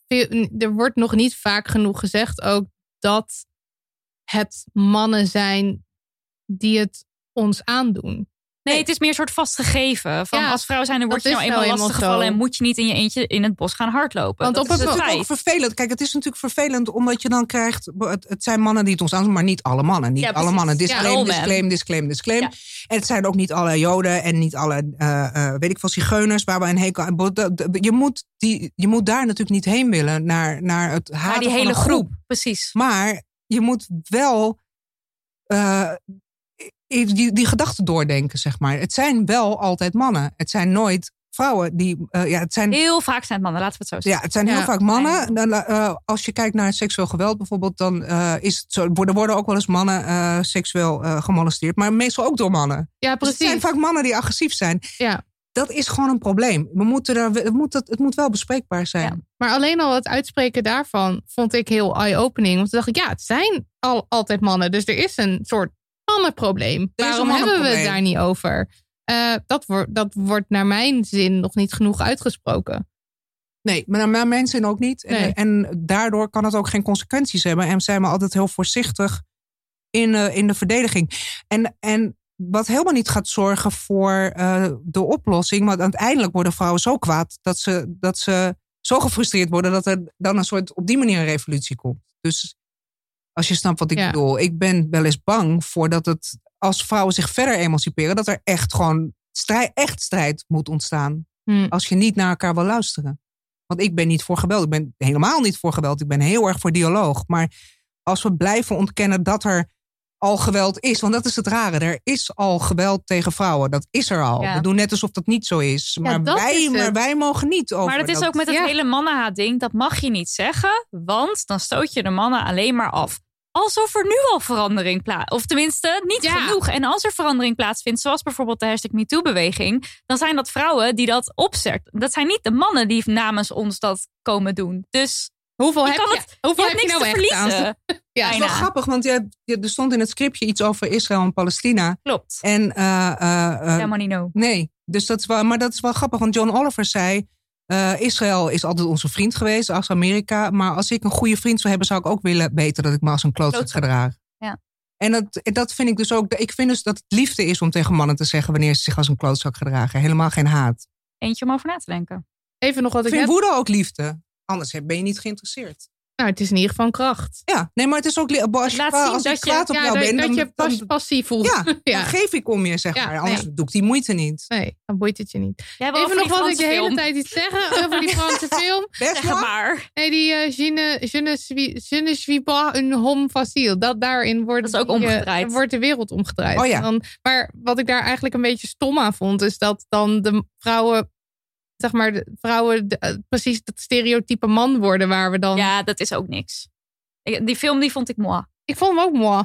Er wordt nog niet vaak genoeg gezegd ook dat het mannen zijn die het ons aandoen. Nee, het is meer een soort vastgegeven. Van Ja, als vrouw zijn, dan word je nou eenmaal eenmaal lastig gevallen zo. en moet je niet in je eentje in het bos gaan hardlopen. Want Dat op is het feit. natuurlijk ook vervelend. Kijk, het is natuurlijk vervelend omdat je dan krijgt. Het, het zijn mannen die het ons aandoen, maar niet alle mannen. Niet Ja, alle mannen. Ja, Disclaim, men. disclaim, disclaim, disclaim. Ja. En het zijn ook niet alle Joden en niet alle, eh, eh, weet ik veel, zigeuners waar we een hekel aan. Je moet, die, je moet daar natuurlijk niet heen willen naar, naar het haten Maar die hele groep, precies. Maar je moet wel eh, die, die gedachten doordenken, zeg maar. Het zijn wel altijd mannen. Het zijn nooit vrouwen die. eh, ja, het zijn, Heel vaak zijn het mannen, laten we het zo ja, zeggen. het zijn heel Ja. vaak mannen. Dan, eh, als je kijkt naar seksueel geweld bijvoorbeeld, dan eh, is het zo. Er worden ook wel eens mannen seksueel gemolesteerd, maar meestal ook door mannen. Ja, Dus het precies. zijn vaak mannen die agressief zijn. Ja. Dat is gewoon een probleem. We moeten er, we moeten, het moet wel bespreekbaar zijn. Ja. Maar alleen al het uitspreken daarvan vond ik heel eye-opening. Want toen dacht ik, ja, het zijn al altijd mannen. Dus er is een soort mannenprobleem. Waarom hebben we het daar niet over? Eh, dat, wordt, dat wordt naar mijn zin nog niet genoeg uitgesproken. Nee, maar naar mijn zin ook niet. Nee. En, en daardoor kan het ook geen consequenties hebben. En zijn we altijd heel voorzichtig in, eh, in de verdediging. En, en wat helemaal niet gaat zorgen voor eh, de oplossing. Want uiteindelijk worden vrouwen zo kwaad dat ze, dat ze zo gefrustreerd worden dat er dan een soort op die manier een revolutie komt. Dus als je snapt wat ik Ja. bedoel, ik ben wel eens bang voor dat het als vrouwen zich verder emanciperen, dat er echt gewoon strijd, echt strijd moet ontstaan. Hm. Als je niet naar elkaar wil luisteren. Want ik ben niet voor geweld. Ik ben helemaal niet voor geweld. Ik ben heel erg voor dialoog. Maar als we blijven ontkennen dat er al geweld is. Want dat is het rare. Er is al geweld tegen vrouwen. Dat is er al. Ja. We doen net alsof dat niet zo is. Maar, wij, is maar wij mogen niet over. Maar dat is ook met het ja. hele mannenhaat ding. Dat mag je niet zeggen, want dan stoot je de mannen alleen maar af. Alsof er nu al verandering plaats... Of tenminste, niet Ja. genoeg. En als er verandering plaatsvindt, zoals bijvoorbeeld de hashtag MeToo-beweging... dan zijn dat vrouwen die dat opzetten. Dat zijn niet de mannen die namens ons dat komen doen. Dus Hoeveel je heb kan je, het, hoeveel je heb hebt je niks nou te echt aan? verliezen. Ja, Het is wel grappig, want je, je- er stond in het scriptje iets over Israël en Palestina. Klopt. En, eh, eh, eh, Helemaal niet no. nee, dus dat is wel, maar dat is wel grappig, want John Oliver zei... eh, Israël is altijd onze vriend geweest als Amerika. Maar als ik een goede vriend zou hebben, zou ik ook willen weten dat ik me als een klootzak Klootzak. gedraag. Ja. En dat, dat vind ik dus ook. Ik vind dus dat het liefde is om tegen mannen te zeggen wanneer ze zich als een klootzak gedragen. Helemaal geen haat. Eentje om over na te denken. Even nog wat Ik ik vind net... woede ook liefde. Anders ben je niet geïnteresseerd. Nou, het is in ieder geval een kracht. Ja, nee, maar het is ook. Als, je Laat kwa- zien als dat je- kwaad op ja, jou dat, ben, dat dan, je pas, dan, passie voelt. ja, ja. dan geef ik om je, zeg Ja, maar. Anders nee. doe ik die moeite niet. Nee, dan boeit het je niet. Even over nog wat ik de hele tijd iets zeggen over die Franse film. Best Zeg maar. Nee, die eh, je, ne, je, ne suis, je ne suis pas un homme facile. Dat daarin wordt, Dat is ook die, eh, omgedraaid. wordt de wereld omgedraaid. Oh ja. Dan, maar wat ik daar eigenlijk een beetje stom aan vond, is dat dan de vrouwen, zeg maar, de vrouwen de- eh, precies dat stereotype man worden waar we dan. Ja, dat is ook niks. Ik- Die film die vond ik moi. Ik vond hem ook mooi.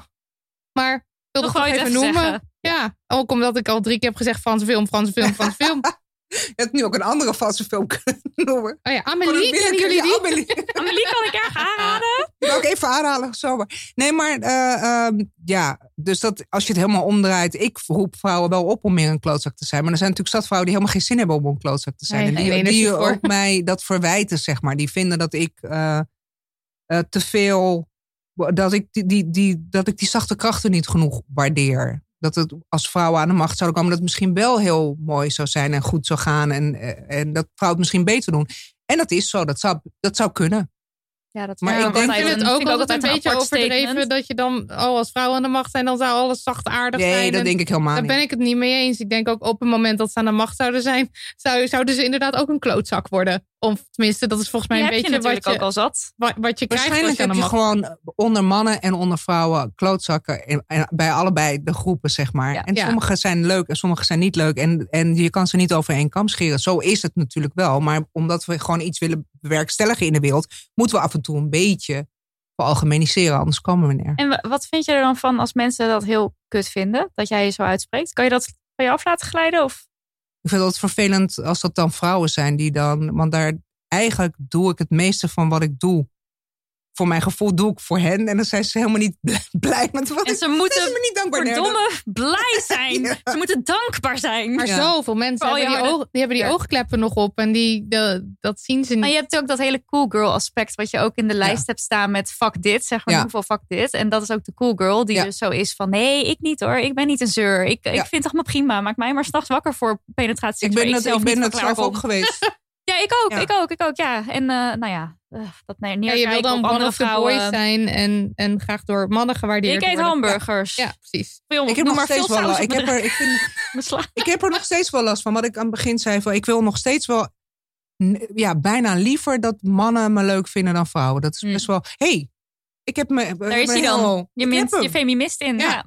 Maar ik wilde Nog het gewoon even even noemen. zeggen. Ja, ook omdat ik al drie keer heb gezegd Franse film, Franse film, Franse film. Je had nu ook een andere valse film kunnen noemen. Oh ja, Amelie, kennen jullie die? Amelie. Amelie kan ik erg aanraden. Wil ik even aanhalen, zomaar. Nee, maar eh, ehm, ja, dus dat, als je het helemaal omdraait. Ik roep vrouwen wel op om meer een klootzak te zijn. Maar er zijn natuurlijk zat vrouwen die helemaal geen zin hebben om een klootzak te zijn. Nee, en die, die ook mij dat verwijten, zeg maar. Die vinden dat ik eh, eh, te veel. Dat ik die, die, die, dat ik die zachte krachten niet genoeg waardeer. Dat het als vrouwen aan de macht zouden komen, dat het misschien wel heel mooi zou zijn en goed zou gaan. En, eh, en dat vrouwen het misschien beter doen. En dat is zo, dat zou, dat zou kunnen. Ja, dat Maar ik denk- het een- ook altijd een beetje apart overdreven statement. dat je dan, oh, als vrouwen aan de macht zijn, dan zou alles zachtaardig zijn. Nee, dat En denk ik helemaal Daar niet. ben ik het niet mee eens. Ik denk ook op het moment dat ze aan de macht zouden zijn, zou, zouden ze inderdaad ook een klootzak worden. Of tenminste, dat is volgens mij Die een je beetje wat natuurlijk je, ook al zat. wat, wat je krijgt als Waarschijnlijk je aan heb je gewoon onder mannen en onder vrouwen klootzakken. En, en bij allebei de groepen, zeg maar. Ja. en Ja. sommige zijn leuk en sommige zijn niet leuk. En, en je kan ze niet over één kam scheren. Zo is het natuurlijk wel. Maar omdat we gewoon iets willen bewerkstelligen in de wereld, moeten we af en toe een beetje veralgemeniseren. Anders komen we neer. En wa- wat vind je er dan van als mensen dat heel kut vinden? Dat jij je zo uitspreekt? Kan je dat van je af laten glijden? Of? Ik vind het vervelend als dat dan vrouwen zijn die dan. Want daar eigenlijk doe ik het meeste van wat ik doe. Voor mijn gevoel doe ik voor hen. En dan zijn ze helemaal niet blij met wat En ik ze moeten ze me niet dankbaar. Nee, blij zijn. Ja. Ze moeten dankbaar zijn. Maar Ja. zoveel mensen hebben die, oog, die hebben die Ja. oogkleppen nog op en die, de, dat zien ze niet. Maar je hebt ook dat hele cool girl aspect wat je ook in de lijst hebt staan met fuck dit, zeg maar Ja. hoeveel fuck dit. En dat is ook de cool girl die Ja. dus zo is van nee, ik niet hoor, ik ben niet een zeur. Ik, ik vind het allemaal prima, maak mij maar s'nachts wakker voor penetratie. Ik ben het, zelf ik ben voor zelf ook geweest. Ja, ik ook, Ja. ik ook, ik ook, ja. En eh, nou ja, eh, dat nee, ja, je wil dan one of the vrouwen. boys zijn en, en graag door mannen gewaardeerd Ik eet worden. hamburgers. Ja, precies. Veel, Ik heb, nog maar veel steeds wel, saus ik, heb er, ik, vind, ik heb er nog steeds wel last van. Wat ik aan het begin zei, van, ik wil nog steeds wel ja, bijna liever dat mannen me leuk vinden dan vrouwen. Dat is Hmm. best wel. hey, ik heb me. Daar is hij dan. Je, minst, je feminist in. Ja. Ja.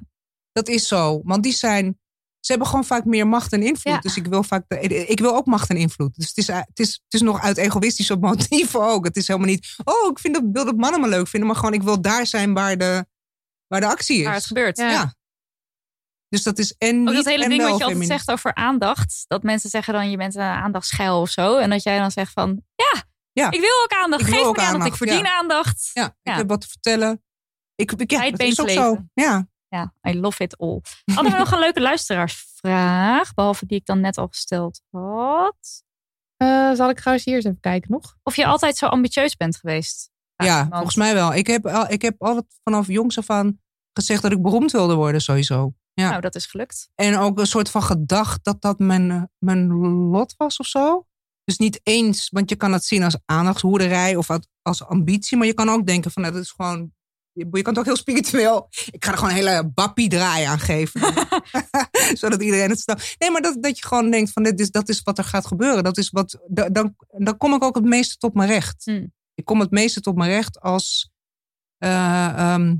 Dat is zo. Want die zijn. Ze hebben gewoon vaak meer macht en invloed. Ja. Dus ik wil vaak. Ik wil ook macht en invloed. Dus het is, het is, het is nog uit egoïstische motieven ook. Het is helemaal niet. Oh, ik vind dat, wil dat mannen me leuk vinden. Maar gewoon, ik wil daar zijn waar de, waar de actie is. Waar het gebeurt. Ja. Ja. Dus dat is en niet Ook dat hele ding wat je altijd feminist. zegt over aandacht. Dat mensen zeggen dan je bent een aandachtsgeil of zo. En dat jij dan zegt van ja, Ja. ik wil ook aandacht. Ik Geef me aandacht. Ik aandacht, verdien ja. aandacht. Ja, ik heb wat te vertellen. Ik, ik, ja, dat is ook leven. zo. Ja. Ja, I love it all. Hadden we nog een leuke luisteraarsvraag. Behalve die ik dan net al gesteld had. Eh, zal ik trouwens hier eens even kijken nog? Of je altijd zo ambitieus bent geweest. Ja, volgens mij wel. Ik heb, al- ik heb altijd vanaf jongs af aan gezegd dat ik beroemd wilde worden, sowieso. Ja. Nou, dat is gelukt. En ook een soort van gedacht dat dat mijn, eh, mijn lot was of zo. Dus niet eens, want je kan het zien als aandachtshoederij of als- als ambitie. Maar je kan ook denken van, nou, dat is gewoon... Je je kan ook heel spiritueel. Ik ga er gewoon een hele bappie draai aan geven. Zodat iedereen het snapt. Nee, maar dat, dat je gewoon denkt van, dit is, dat is wat er gaat gebeuren. Dat is wat, da- dan, dan kom ik ook het meeste tot mijn recht. Hmm. Ik kom het meeste tot mijn recht als eh, ehm,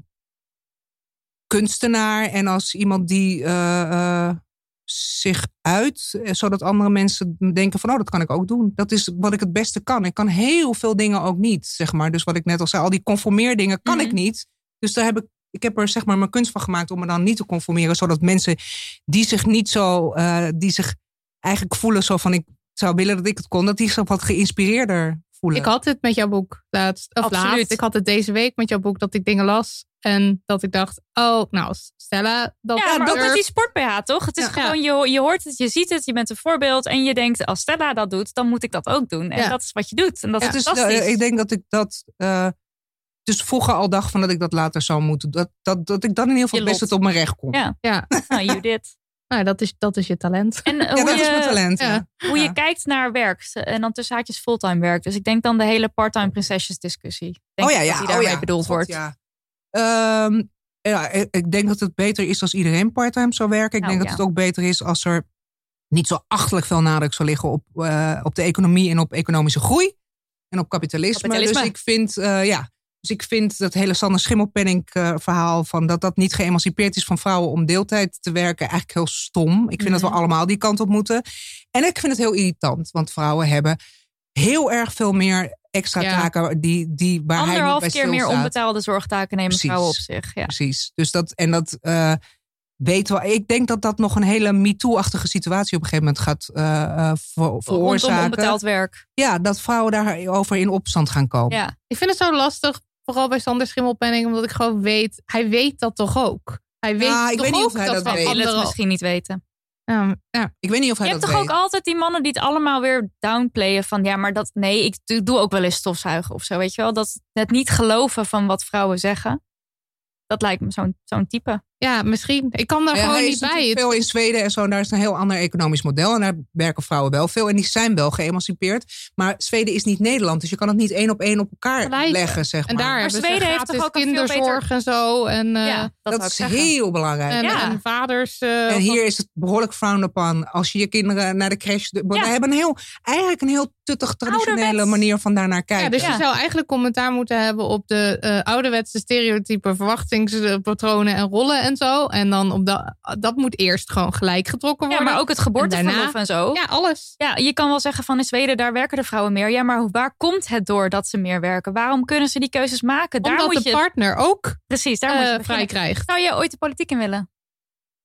kunstenaar en als iemand die eh, eh, zich uit, eh, zodat andere mensen denken van, oh, dat kan ik ook doen. Dat is wat ik het beste kan. Ik kan heel veel dingen ook niet, zeg maar. Dus wat ik net al zei, al die conformeerdingen kan Mhm. ik niet. Dus daar heb ik, ik heb er zeg maar mijn kunst van gemaakt om me dan niet te conformeren. Zodat mensen die zich niet zo, eh, die zich eigenlijk voelen zo van ik zou willen dat ik het kon, dat die zich wat geïnspireerder voelen. Ik had het met jouw boek laatst. Of Absoluut. laatst. Ik had het deze week met jouw boek dat ik dingen las. En dat ik dacht, oh, nou, Stella, dat Ja, maar ook met die sport BH, toch? Het is Ja. gewoon, je, je hoort het, je ziet het, je bent een voorbeeld. En je denkt, als Stella dat doet, dan moet ik dat ook doen. En Ja. dat is wat je doet. En dat is is, fantastisch. eh, ik denk dat ik dat eh, dus vroeger al dacht van dat ik dat later zou moeten. Dat, dat, dat ik dan in ieder geval Je best het op mijn recht kon. Ja. Ja, Nou, Judith. nou, dat, is, dat is je talent. En eh, Ja, hoe, dat is mijn je, talent. ja. ja. hoe Ja. je kijkt naar werk. En dan tussen haakjes fulltime werk. Dus ik denk dan de hele parttime prinsesjes discussie. Denk oh ja, ja, dat die oh daarmee ja. bedoeld God, wordt. Ja. Ehm, ja, ik ik denk dat het beter is als iedereen parttime zou werken. Ik Nou, denk ja. dat het ook beter is als er niet zo achtelijk veel nadruk zou liggen op, eh, op de economie en op economische groei. En op kapitalisme. Kapitalisme. Dus ik vind, eh, ja, dus ik vind dat hele Sander Schimmelpenning eh, verhaal van dat dat niet geëmancipeerd is van vrouwen om deeltijd te werken eigenlijk heel stom. Ik vind dat we Mhm. allemaal die kant op moeten. En ik vind het heel irritant, want vrouwen hebben heel erg veel meer extra Ja. taken die, die waar hij niet Anderhalf bij keer meer onbetaalde zorgtaken nemen Precies. vrouwen op zich. Ja. Precies. Dus dat, en dat eh weten we. Ik denk dat dat nog een hele MeToo-achtige situatie op een gegeven moment gaat eh, eh, ver- Rondom veroorzaken. onbetaald werk. Ja, dat vrouwen daarover in opstand gaan komen. Ja. Ik vind het zo lastig, vooral bij Sander Schimmelpenning, omdat ik gewoon weet, hij weet dat toch ook. Hij weet Ja, ik toch weet niet ook of hij dat van weet. Ik wil het misschien niet weten. Ja, ja. Ik weet niet of hij Je hebt dat toch weet. ook altijd die mannen die het allemaal weer downplayen van ja, maar dat nee, ik doe- doe ook wel eens stofzuigen of zo, weet je wel? Dat het niet geloven van wat vrouwen zeggen. Dat lijkt me zo'n zo'n type. Ja, misschien. Ik kan daar Ja, gewoon niet bij. veel in Zweden en zo. en Daar is een heel ander economisch model. En daar werken vrouwen wel veel. En die zijn wel geëmancipeerd. Maar Zweden is niet Nederland. Dus je kan het niet één op één op elkaar Gelijk. leggen, zeg En maar. daar hebben Zweden heeft toch ook een veel kinderzorg en zo. En, eh, ja, dat, is zeggen. heel belangrijk. en, Ja. en vaders. eh, En hier is het behoorlijk frowned upon als je je kinderen naar de crash. Ja. We hebben een heel, eigenlijk een heel tuttig traditionele Ouderwets. manier van daarnaar kijken. Ja, dus Ja. je zou eigenlijk commentaar moeten hebben op de eh, ouderwetse stereotype verwachtingspatronen en rollen en zo. En dan op dat, dat moet eerst gewoon gelijk getrokken Ja, worden. maar ook het geboorteverlof daarna- en zo. Ja, alles. Ja, je kan wel zeggen van in Zweden, daar werken de vrouwen meer. Ja, maar waar komt het door dat ze meer werken? Waarom kunnen ze die keuzes maken? Daar Omdat moet de je, partner ook precies, daar eh, moet je vrij krijgt. Zou je ooit de politiek in willen?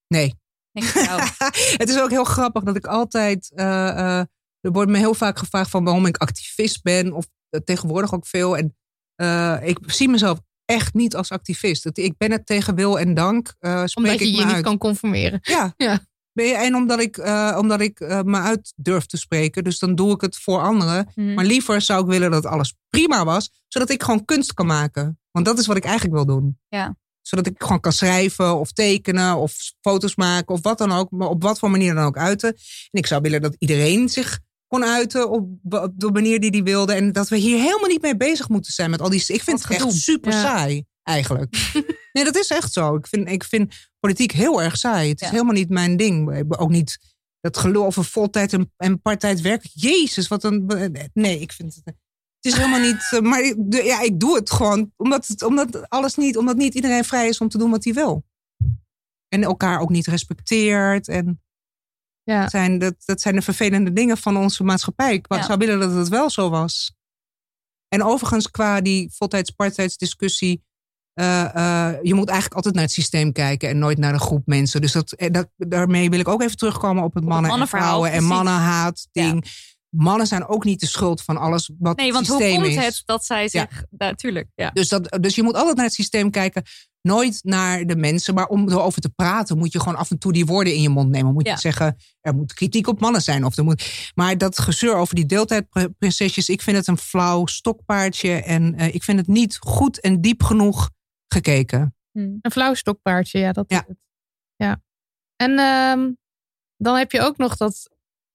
Nee. Denk ik jou. het is ook heel grappig dat ik altijd. eh, eh, er wordt me heel vaak gevraagd van waarom ik activist ben. Of tegenwoordig ook veel. En eh, ik zie mezelf echt niet als activist. Ik ben het tegen wil en dank. eh spreek Omdat je ik je niet uit. kan conformeren. Ja. Ja. Ben je- En omdat ik, eh, omdat ik eh, me uit durf te spreken. Dus dan doe ik het voor anderen. Mhm. Maar liever zou ik willen dat alles prima was. Zodat ik gewoon kunst kan maken. Want dat is wat ik eigenlijk wil doen. Ja. Zodat ik gewoon kan schrijven of tekenen of foto's maken of wat dan ook. Maar op wat voor manier dan ook uiten. En ik zou willen dat iedereen zich kon uiten op, op de manier die die wilde. En dat we hier helemaal niet mee bezig moeten zijn met al die... Ik vind Wat het echt super Ja. saai, eigenlijk. nee, dat is echt zo. Ik vind, ik vind politiek heel erg saai. Het is helemaal niet mijn ding. Ook niet dat gelul over voltijd en, en partijds werk. Jezus, wat een... Nee, ik vind het... Het is helemaal niet... eh, Maar ja, ik doe het gewoon omdat, het, omdat alles niet... Omdat niet iedereen vrij is om te doen wat hij wil. En elkaar ook niet respecteert. En Ja. dat zijn, dat, dat zijn de vervelende dingen van onze maatschappij. Ik Ja. zou willen dat het wel zo was. En overigens, qua die voltijds-partijdsdiscussie. eh, eh, je moet eigenlijk altijd naar het systeem kijken en nooit naar de groep mensen. Dus dat, eh, dat, daarmee wil ik ook even terugkomen op het mannen- en vrouwen en precies. mannenhaat ding. Mannen zijn ook niet de schuld van alles wat Nee, het want hoe systeem komt is. het dat zij zich... Natuurlijk, ja. Dus, dat, dus je moet altijd naar het systeem kijken. Nooit naar de mensen. Maar om erover te praten moet je gewoon af en toe die woorden in je mond nemen. Moet Ja. je zeggen, er moet kritiek op mannen zijn. Of er moet, maar dat gezeur over die deeltijdprinsesjes. Ik vind het een flauw stokpaardje. En eh, ik vind het niet goed en diep genoeg gekeken. Hm. Een flauw stokpaardje, ja, dat Ja. is het. Ja. En ehm, dan heb je ook nog dat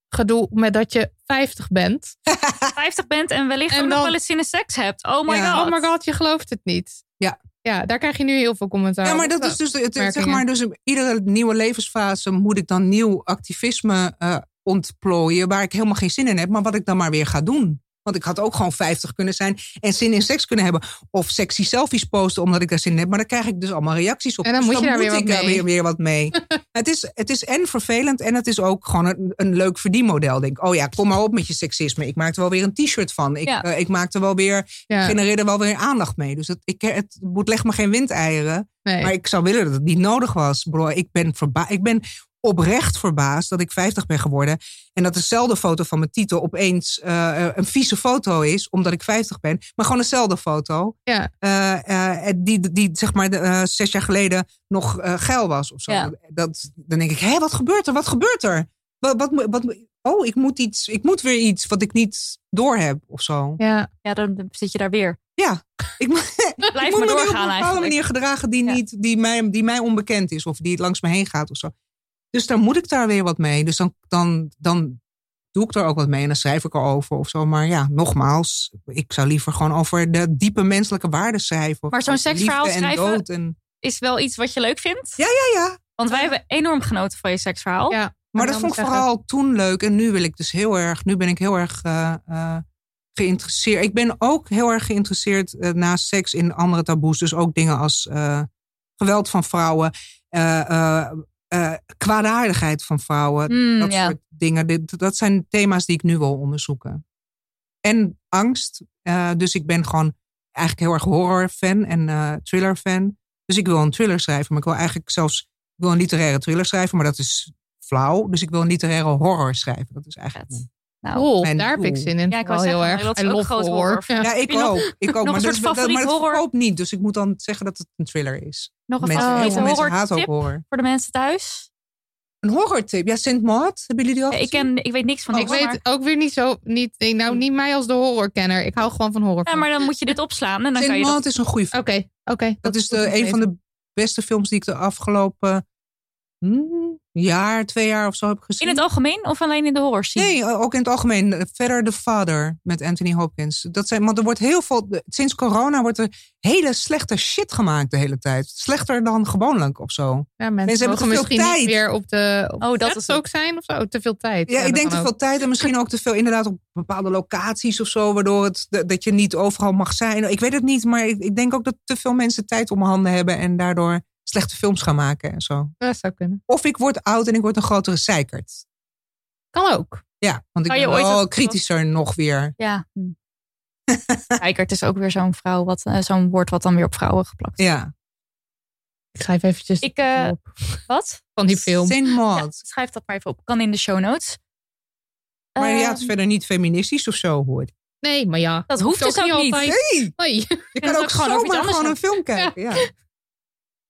gedoe met dat je 50 bent. 50 bent en wellicht En ook nog dan- wel eens in de seks hebt. Oh my Ja. god. Oh my god, je gelooft het niet. Ja. Ja, daar krijg je nu heel veel commentaar Ja, maar dat is dus, het, zeg maar, dus iedere nieuwe levensfase moet ik dan nieuw activisme eh, ontplooien. Waar ik helemaal geen zin in heb. Maar wat ik dan maar weer ga doen. Want ik had ook gewoon 50 kunnen zijn en zin in seks kunnen hebben. Of sexy selfies posten omdat ik daar zin in heb. Maar dan krijg ik dus allemaal reacties op. En dan Dus moet je daar weer ik wat daar weer, weer wat mee. het, is, het is en vervelend en het is ook gewoon een, een leuk verdienmodel. Denk, ik, oh ja, kom maar op met je seksisme. Ik maak er wel weer een t-shirt van. Ik, Ja. eh, ik maak er wel weer, Ja. genereer er wel weer aandacht mee. Dus het, ik, het moet, leg me geen windeieren. Nee. Maar ik zou willen dat het niet nodig was. Bro, ik ben, verba ik ben oprecht verbaasd dat ik 50 ben geworden. En dat dezelfde foto van mijn titel opeens eh, een vieze foto is, omdat ik 50 ben. Maar gewoon dezelfde foto. Ja. Eh, eh, die, die zeg maar de, eh, zes jaar geleden nog eh, geil was of zo. Ja. Dat, dan denk ik, hé, wat gebeurt er? Wat gebeurt er? Wat, wat, moet- wat, oh, ik moet, iets, ik moet weer iets wat ik niet doorheb of zo. Ja. Ja, dan zit je daar weer. Ja, ik, moet- ik Blijf moet me weer op een bepaalde eigenlijk. manier gedragen die, Ja. niet, die, mij, die mij onbekend is of die het langs me heen gaat of zo. Dus dan moet ik daar weer wat mee. Dus dan, dan, dan doe ik er ook wat mee en dan schrijf ik erover of zo. Maar ja, nogmaals, ik zou liever gewoon over de diepe menselijke waarden schrijven. Maar zo'n seksverhaal schrijven- dood en- Is wel iets wat je leuk vindt? Ja, ja, ja. Want wij hebben enorm genoten van je seksverhaal. Ja. Maar dat vond ik vooral toen leuk. En nu wil ik dus heel erg, nu ben ik heel erg eh, eh, geïnteresseerd. Ik ben ook heel erg geïnteresseerd eh, na seks in andere taboes. Dus ook dingen als eh, geweld van vrouwen, eh, eh, eh, kwaadaardigheid van vrouwen. Mm, dat ja. soort dingen. Dit, dat zijn thema's die ik nu wil onderzoeken. En angst. Eh, dus ik ben gewoon eigenlijk heel erg horror-fan en eh thriller-fan. Dus ik wil een thriller schrijven. Maar ik wil eigenlijk zelfs ik wil een literaire thriller schrijven. Maar dat is flauw. Dus ik wil een literaire horror schrijven. Dat is eigenlijk Nou, daar heb ik zin in. Ja, ik Vooral heel erg. dat is I ook love groot horror. Ja. Ja, ik ook. Ik ook. maar, dat, maar dat verkoopt niet. Dus ik moet dan zeggen dat het een thriller is. nog een Mensen, heel favoriete veel mensen horror ook voor de mensen thuis? Een horrortip. Ja, Saint Maud. Hebben jullie die al Ik, ken, ik weet niks van Ik horror, weet ook weer niet zo. Niet, nee, nou, niet mij als de horrorkenner. Ik hou gewoon van horror. maar, ja, maar dan moet je dit opslaan en dan kan Saint je Maud dat... is een goede film. Oké, oké. Dat is de, een van de beste films die ik de afgelopen hmm, jaar, twee jaar of zo heb gezien. In het algemeen of alleen in de horror scene? Nee, eh, ook in het algemeen. Verder The Father met Anthony Hopkins. Dat zijn, want er wordt heel veel. Sinds corona wordt er hele slechte shit gemaakt de hele tijd. Slechter dan gewoonlijk of zo. Ja, mensen, Mensen hebben te veel misschien tijd. niet weer op de. Op Oh, dat is ook zijn of zo. Te veel tijd. Ja, ik denk te ook. veel tijd en misschien ook te veel inderdaad op bepaalde locaties of zo, waardoor het dat dat je niet overal mag zijn. Ik weet het niet, maar ik, ik denk ook dat te veel mensen tijd om handen hebben en daardoor slechte films gaan maken en zo. Dat zou kunnen. Of ik word oud en ik word een grotere zeikert. Kan ook. Ja, want ik ben wel kritischer nog weer. Ja. hm. Is ook weer zo'n vrouw, wat, eh, zo'n woord wat dan weer op vrouwen geplakt is. Ja. Ik schrijf eventjes Ik, eh, op Wat? van die film. Saint Ja, Maud. schrijf dat maar even op. Kan in de show notes. Maar ja, het is verder niet feministisch of zo hoort. Nee, maar ja. Dat hoeft dus ook niet. altijd. Nee, Nee. je kan ook zomaar gewoon een film kijken. Ja.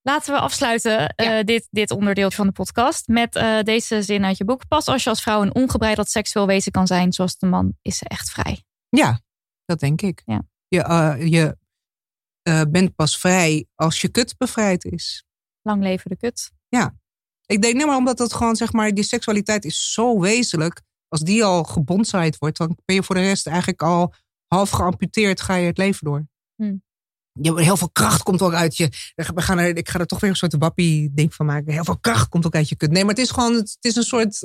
Laten we afsluiten eh, dit, dit onderdeel van de podcast met eh, deze zin uit je boek. Pas als je als vrouw een ongebreideld seksueel wezen kan zijn zoals de man, is ze echt vrij. Ja, dat denk ik. Ja. Je, eh, je bent pas vrij als je kut bevrijd is. Lang leven de kut. Ik denk nee, maar omdat dat gewoon, zeg maar, die seksualiteit is zo wezenlijk. Als die al gebondsheid wordt, dan ben je voor de rest eigenlijk al half geamputeerd, ga je het leven door. Hm. Je, heel veel kracht komt ook uit je. We gaan er, ik ga er toch weer een soort wappie-ding van maken. Heel veel kracht komt ook uit je kut. Nee, maar het is gewoon, het is een soort.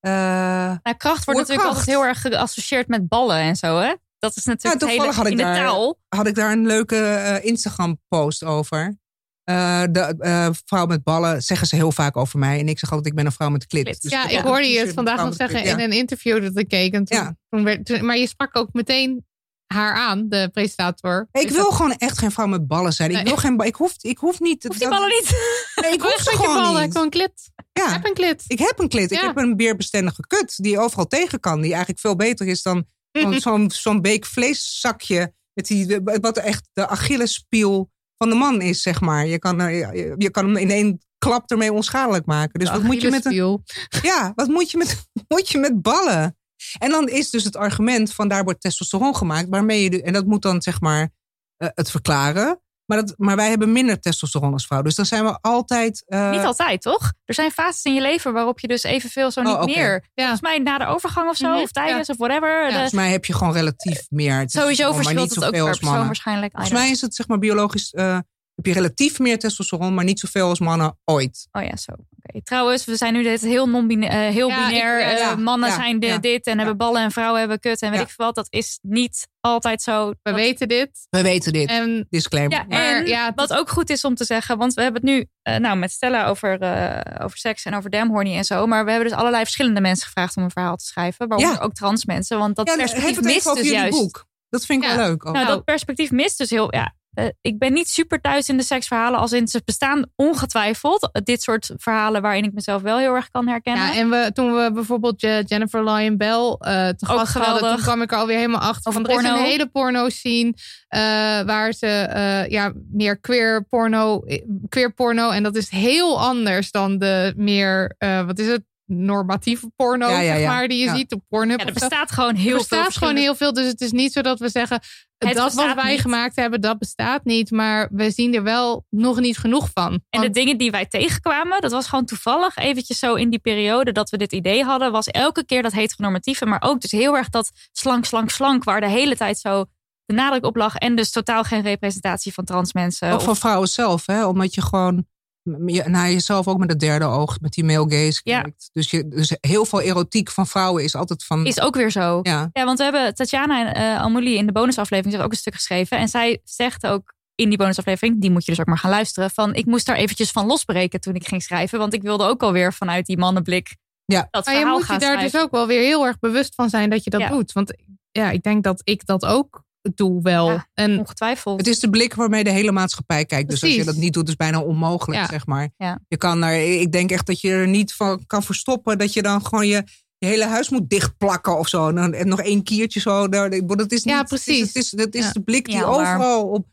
Nou, kracht wordt natuurlijk altijd heel erg geassocieerd met ballen en zo, hè? Dat is natuurlijk Ja, het hele, toevallig had ik in de daar- taal. had ik daar een leuke eh, Instagram-post over. De vrouw met ballen zeggen ze heel vaak over mij. En ik zeg altijd, ik ben een vrouw met klit. Dus Ja, ik hoorde je het vandaag nog zeggen in een interview dat ik keek. En toen, Ja. toen werd, toen- maar je sprak ook meteen haar aan, de presentator. ja. Ik wil gewoon echt geen vrouw met ballen zijn. Ik, wil geen, ik, hoef, ik hoef niet... Hoeft die dat- ballen niet? Nee, ik hoef ze gewoon ballen, niet. ik wil een klit. Ik Ja, heb een klit. ik heb een klit. Ik Ja. heb een weerbestendige kut die overal tegen kan. Die eigenlijk veel beter is dan zo'n zo'n zo'n beek vleeszakje. Met die, wat echt de Achillespiel van de man is, zeg maar. Je kan, er- je, je kan hem in één klap ermee onschadelijk maken. Dus wat moet je met een... Ja, wat moet je met, moet je met ballen? En dan is dus het argument van daar wordt testosteron gemaakt, waarmee je, de- en dat moet dan zeg maar eh, het verklaren. Maar, dat, maar wij hebben minder testosteron als vrouw. Dus dan zijn we altijd. eh, Niet altijd, toch? Er zijn fases in je leven waarop je dus evenveel zo niet Oh, oké. meer. Ja. Volgens mij na de overgang of zo, of tijdens of whatever. De- Volgens mij heb je gewoon relatief meer. sowieso testosteron, maar verschilt niet het ook per persoon waarschijnlijk. Volgens mij is het zeg maar biologisch. eh, heb je relatief meer testosteron, maar niet zoveel als mannen ooit. Oh ja, zo. Oké. Trouwens, we zijn nu dit heel, non-binair, eh, heel Ja, ik- binair. ja, eh, ja, mannen ja, zijn de- ja, dit en hebben ballen en vrouwen hebben kut en weet Ja. ik veel wat. Dat is niet altijd zo. We Dat- weten dit. We weten dit. En Disclaimer. Ja, Maar en ja, het wat ook goed is om te zeggen, want we hebben het nu eh, nou, met Stella over, eh, over seks en over damhorny en zo. Maar we hebben dus allerlei verschillende mensen gevraagd om een verhaal te schrijven. Waaronder Ja. ook trans mensen. Want dat Ja, perspectief mist dus jullie juist. boek. Dat vind ik Ja. wel leuk. Nou, Nou. dat perspectief mist dus heel. Ja, eh, ik ben niet super thuis in de seksverhalen. Als in ze bestaan ongetwijfeld. Dit soort verhalen waarin ik mezelf wel heel erg kan herkennen. Ja, en we, toen we bijvoorbeeld Je- Jennifer Lyon Bell eh te Ook gast hadden, toen kwam ik er alweer helemaal achter. Van, er is een hele porno scene eh, waar ze ja, meer queer porno, queer porno. En dat is heel anders dan de meer, wat is het, normatieve porno, Ja, ja, zeg maar, die je Ja. ziet op Pornhub. Ja, er bestaat gewoon heel er veel. bestaat gewoon verschillende- heel veel. Dus het is niet zo dat we zeggen, Het dat wat wij niet. gemaakt hebben, dat bestaat niet. Maar we zien er wel nog niet genoeg van. En de dingen die wij tegenkwamen, dat was gewoon toevallig eventjes zo in die periode dat we dit idee hadden, was elke keer dat heteronormatieve, maar ook dus heel erg dat slank, slank, slank, waar de hele tijd zo de nadruk op lag. En dus totaal geen representatie van trans mensen. Ook Of- van vrouwen zelf, hè? omdat je gewoon naar jezelf ook met het derde oog, met die male gaze Ja. Dus, je, dus heel veel erotiek van vrouwen is altijd van. is ook weer zo. ja. Ja, want we hebben Tatjana en eh Amelie in de bonusaflevering heeft ook een stuk geschreven. En zij zegt ook in die bonusaflevering, die moet je dus ook maar gaan luisteren, van ik moest daar eventjes van losbreken toen ik ging schrijven. Want ik wilde ook alweer vanuit die mannenblik Ja. dat Maar je verhaal moet je daar schrijven. dus ook wel weer heel erg bewust van zijn dat je dat Ja. doet. Want ja, ik denk dat ik dat ook doe wel. Ja. En Ongetwijfeld. Het is de blik waarmee de hele maatschappij kijkt. Dus als je Precies. dat niet doet, is bijna onmogelijk, Ja. zeg maar. Ja. Je kan er, ik denk echt dat je er niet van kan verstoppen dat je dan gewoon je, je hele huis moet dichtplakken of zo. En, nog één kiertje zo. daar- Dat is niet, Ja, het is- precies. Het is, het is de blik die overal op.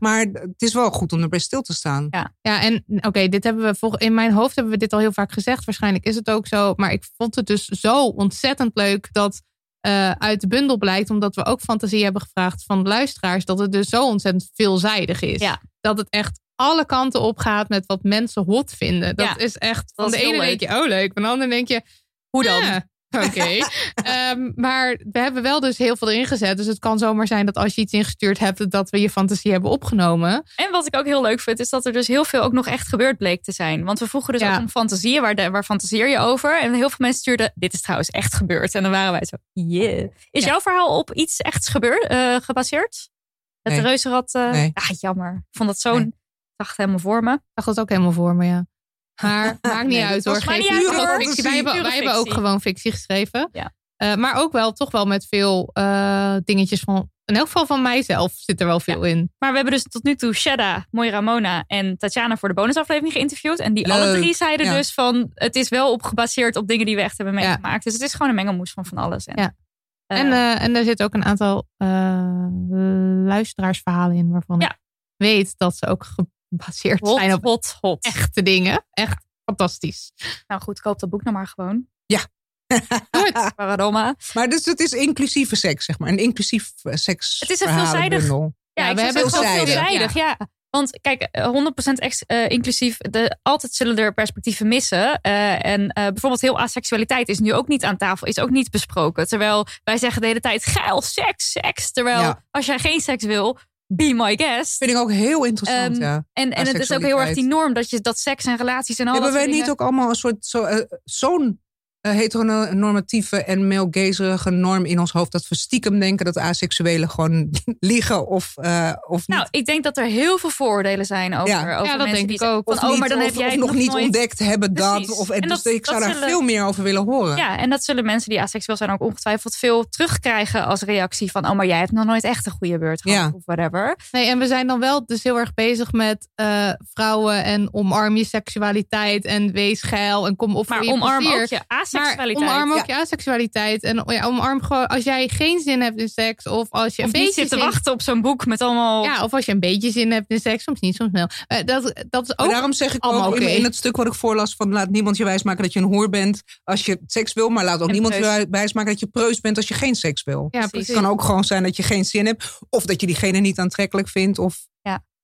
Maar het is wel goed om erbij stil te staan. Ja. ja, en oké, dit hebben we volgens in mijn hoofd hebben we dit al heel vaak gezegd. Waarschijnlijk is het ook zo. Maar ik vond het dus zo ontzettend leuk dat eh, uit de bundel blijkt, omdat we ook fantasie hebben gevraagd van de luisteraars, dat het dus zo ontzettend veelzijdig is. Ja. Dat het echt alle kanten op gaat met wat mensen hot vinden. Dat Ja, is echt. Van de ene leuk. denk je, oh leuk. Van de andere denk je, Hoe dan? Ja, Oké. Ehm, maar we hebben wel dus heel veel erin gezet. Dus het kan zomaar zijn dat als je iets ingestuurd hebt, dat we je fantasie hebben opgenomen. En wat ik ook heel leuk vind, is dat er dus heel veel ook nog echt gebeurd bleek te zijn. Want we vroegen dus Ja. ook om fantasieën, waar, de, waar fantaseer je over? En heel veel mensen stuurden, dit is trouwens echt gebeurd. En dan waren wij zo, yeah. Is Ja. jouw verhaal op iets echt gebeurd, eh, gebaseerd? Het Nee. reuzenrad? eh Nee. Ah, jammer. Ik vond dat zo'n... Nee. Het helemaal voor me. Ik dacht dat ook helemaal voor me, ja. Maar maakt niet Nee, uit hoor. Geef niet uit. fictie. Wij, hebben, wij hebben ook gewoon fictie geschreven. Ja. Eh, maar ook wel toch wel met veel eh, dingetjes van. In elk geval van mijzelf zit er wel veel in. Maar we hebben dus tot nu toe Shedda, Moira Mona en Tatjana voor de bonusaflevering geïnterviewd. En die Leuk. alle drie zeiden Ja. dus van, het is wel op gebaseerd op dingen die we echt hebben meegemaakt. Dus het is gewoon een mengelmoes van van alles. En, Ja. eh, en, en er zitten ook een aantal luisteraarsverhalen in waarvan ik weet dat ze ook gebaseerd hot, zijn op hot, hot. echte dingen. Echt fantastisch. Nou goed, koop dat boek nou maar gewoon. Doe het. Paradoma. Maar dus het is inclusieve seks, zeg maar. Een inclusief eh, seks. Het is een veelzijdig-. Ja, Ja, ik we hebben het veelzijdig. veelzijdig. Ja. Want kijk, eh, 100% ex, eh, inclusief, de, altijd zullen er perspectieven missen. Eh, en eh, bijvoorbeeld heel asexualiteit is nu ook niet aan tafel, is ook niet besproken. Terwijl wij zeggen de hele tijd, geil, seks, seks. Terwijl Ja. als jij geen seks wil, be my guest. Vind ik ook heel interessant, Ehm, ja. En, en het is ook heel erg die norm dat je dat seks en relaties en al Hebben dat wij niet dingen- ook allemaal een soort zo, eh, zo'n heteronormatieve en male-gazerige norm in ons hoofd dat we stiekem denken dat asexuelen gewoon liegen of, eh, of niet? Nou, ik denk dat er heel veel vooroordelen zijn over, Ja. over Ja, dat mensen denk die ik ook. Van, of oh, niet, dan of, heb jij of het nog niet nooit... ontdekt hebben dat. Of, En dus dat- ik zou daar zullen- veel meer over willen horen. Ja, en dat zullen mensen die asexueel zijn ook ongetwijfeld veel terugkrijgen als reactie van, oh, maar jij hebt nog nooit echt een goede beurt gehad Ja. of whatever. Nee, en we zijn dan wel dus heel erg bezig met eh, vrouwen en omarm je seksualiteit en wees geil en kom op Maar voor je omarm plezier. ook je Maar omarm ook je asexualiteit. En ja, omarm gewoon als jij geen zin hebt in seks. Of als je of een niet beetje zit te zin- wachten op zo'n boek met allemaal... Ja, of als je een beetje zin hebt in seks. Soms niet, soms wel. Eh, dat, dat is Maar ook daarom zeg ik ook allemaal in, het stuk wat ik voorlas van laat niemand je wijsmaken dat je een hoer bent als je seks wil, maar laat ook En niemand preus. je wijsmaken dat je preus bent als je geen seks wil. Ja, precies. Het kan ook gewoon zijn dat je geen zin hebt of dat je diegene niet aantrekkelijk vindt of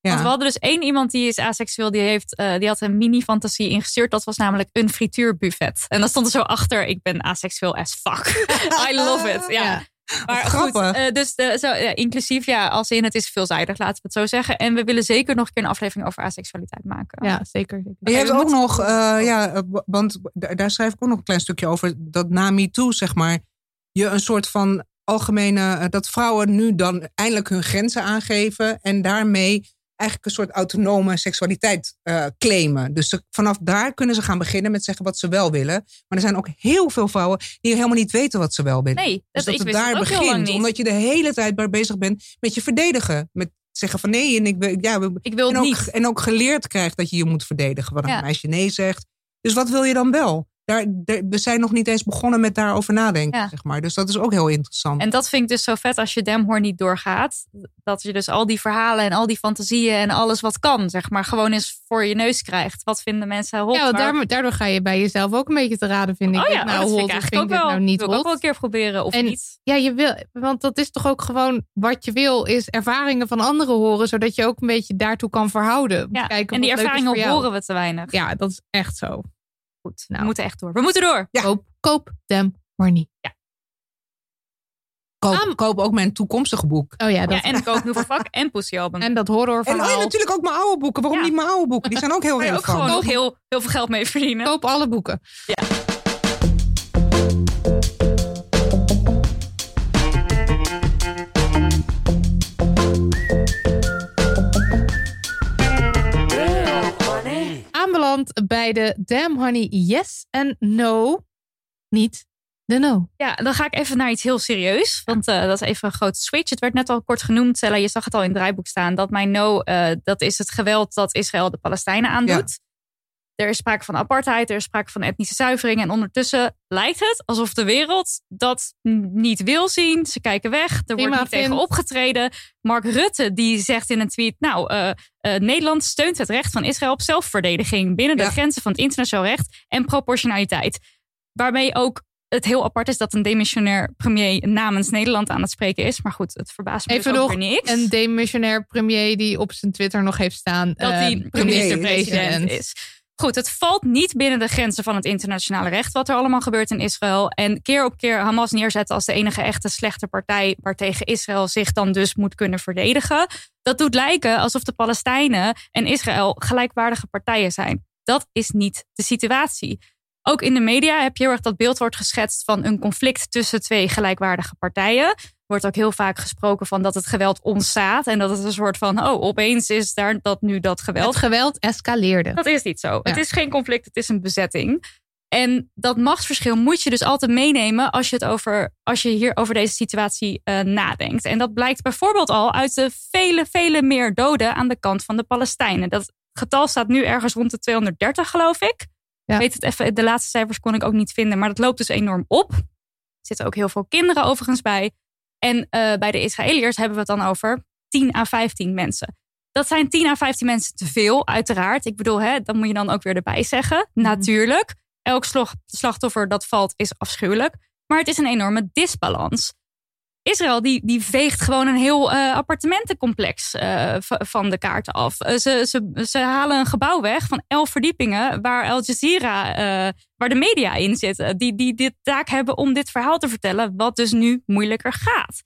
Ja. Want we hadden dus één iemand die is asexueel, die, heeft, eh, die had een mini-fantasie ingestuurd. Dat was namelijk een frituurbuffet. En dan stond er zo achter, ik ben asexueel as fuck. I love it. Ja. Ja. Maar goed, grappig. eh, dus de, zo, ja, inclusief, ja, als in het is veelzijdig, laten we het zo zeggen. En we willen zeker nog een keer een aflevering over asexualiteit maken. Ja, zeker. zeker. Je hebt ook moeten- nog, eh, ja, want daar schrijf ik ook nog een klein stukje over. Dat na MeToo, zeg maar, je een soort van algemene, dat vrouwen nu dan eindelijk hun grenzen aangeven. En daarmee eigenlijk een soort autonome seksualiteit eh, claimen. Dus ze- vanaf daar kunnen ze gaan beginnen met zeggen wat ze wel willen. Maar er zijn ook heel veel vrouwen die helemaal niet weten wat ze wel willen. Nee, dat, Dus dat het daar begint. Omdat je de hele tijd bij bezig bent met je verdedigen. Met zeggen van nee en ik, ja, ik wil en ook, niet. en ook geleerd krijgt dat je je moet verdedigen. Wanneer Ja. een meisje nee zegt. Dus wat wil je dan wel? Daar, daar- we zijn nog niet eens begonnen met daarover nadenken. Ja. Zeg maar. Dus dat is ook heel interessant. En dat vind ik dus zo vet als je Demhoor niet doorgaat. Dat je dus al die verhalen en al die fantasieën en alles wat kan, zeg maar, gewoon eens voor je neus krijgt. Wat vinden mensen hot? Ja, daardoor, ga je bij jezelf ook een beetje te raden, vind ik. Oh Dit ja, nou dat hot vind ik eigenlijk ook wel. nou niet wil ik ook hot. wel een keer proberen of En- niet. Ja, je wil, want dat is toch ook gewoon wat je wil, is ervaringen van anderen horen, zodat je ook een beetje daartoe kan verhouden. Ja, Kijken en die ervaringen horen we te weinig. Ja, dat is echt zo. Goed, Nou. we moeten echt door. We moeten door. Ja. Koop, koop them horny. koop, Am- koop ook mijn toekomstige boek. Oh ja, dat, Ja, en Koop Nieuwe Vak en Pussy Album. en dat En oh, ja, horrorverhaal. natuurlijk ook mijn oude boeken. Waarom Ja. niet mijn oude boeken? Die zijn ook heel Waar je ook relevant. gewoon nog heel, heel veel geld mee verdienen. Koop alle boeken. Aanbeland bij de Damn Honey Yes en No. Niet de No. Ja, dan ga ik even naar iets heel serieus. Want eh, dat is even een grote switch. Het werd net al kort genoemd, Stella. Je zag het al in het draaiboek staan. Dat mijn no, eh, dat is het geweld dat Israël de Palestijnen aandoet. Er is sprake van apartheid, er is sprake van etnische zuivering. En ondertussen lijkt het alsof de wereld dat niet wil zien. Ze kijken weg, er wordt niet tegen opgetreden. Mark Rutte die zegt in een tweet... nou, eh, eh, Nederland steunt het recht van Israël op zelfverdediging... binnen de grenzen van het internationaal recht en proportionaliteit. Waarmee ook het heel apart is dat een demissionair premier namens Nederland aan het spreken is. Maar goed, het verbaast me Even dus nog niks. een demissionair premier die op zijn Twitter nog heeft staan. dat eh, hij minister-president is. Goed, het valt niet binnen de grenzen van het internationale recht wat er allemaal gebeurt in Israël. En keer op keer Hamas neerzetten als de enige echte slechte partij waartegen Israël zich dan dus moet kunnen verdedigen. Dat doet lijken alsof de Palestijnen en Israël gelijkwaardige partijen zijn. Dat is niet de situatie. Ook in de media heb je heel erg dat beeld wordt geschetst van een conflict tussen twee gelijkwaardige partijen. Wordt ook heel vaak gesproken van dat het geweld ontstaat en dat het een soort van, oh, opeens is daar dat nu dat geweld. Het geweld escaleerde. Dat is niet zo. Het is geen conflict, het is een bezetting. En dat machtsverschil moet je dus altijd meenemen als je, het over, als je hier over deze situatie eh, nadenkt. En dat blijkt bijvoorbeeld al uit de vele, vele meer doden aan de kant van de Palestijnen. Dat getal staat nu ergens rond de 230, geloof ik. Ja. Ik weet het even, de laatste cijfers kon ik ook niet vinden, maar dat loopt dus enorm op. Er zitten ook heel veel kinderen overigens bij. En eh, bij de Israëliërs hebben we het dan over 10 à 15 mensen. Dat zijn 10 à 15 mensen te veel, uiteraard. Ik bedoel, hè, dat moet je dan ook weer erbij zeggen. Natuurlijk, elk slachtoffer dat valt is afschuwelijk. Maar het is een enorme disbalans. Israël die, die veegt gewoon een heel eh, appartementencomplex eh, van de kaart af. Eh, ze, ze, ze halen een gebouw weg van elf verdiepingen... waar Al Jazeera, waar de media in zitten... die, die dit taak hebben om dit verhaal te vertellen... wat dus nu moeilijker gaat.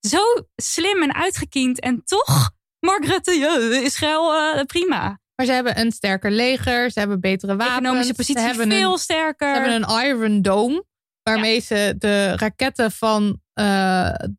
Zo slim en uitgekiend en toch... Mark Rutte, ja, Israël, prima. Maar ze hebben een sterker leger, ze hebben betere wapens. Economische positie veel een, sterker. Ze hebben een Iron Dome, waarmee ze de raketten van eh,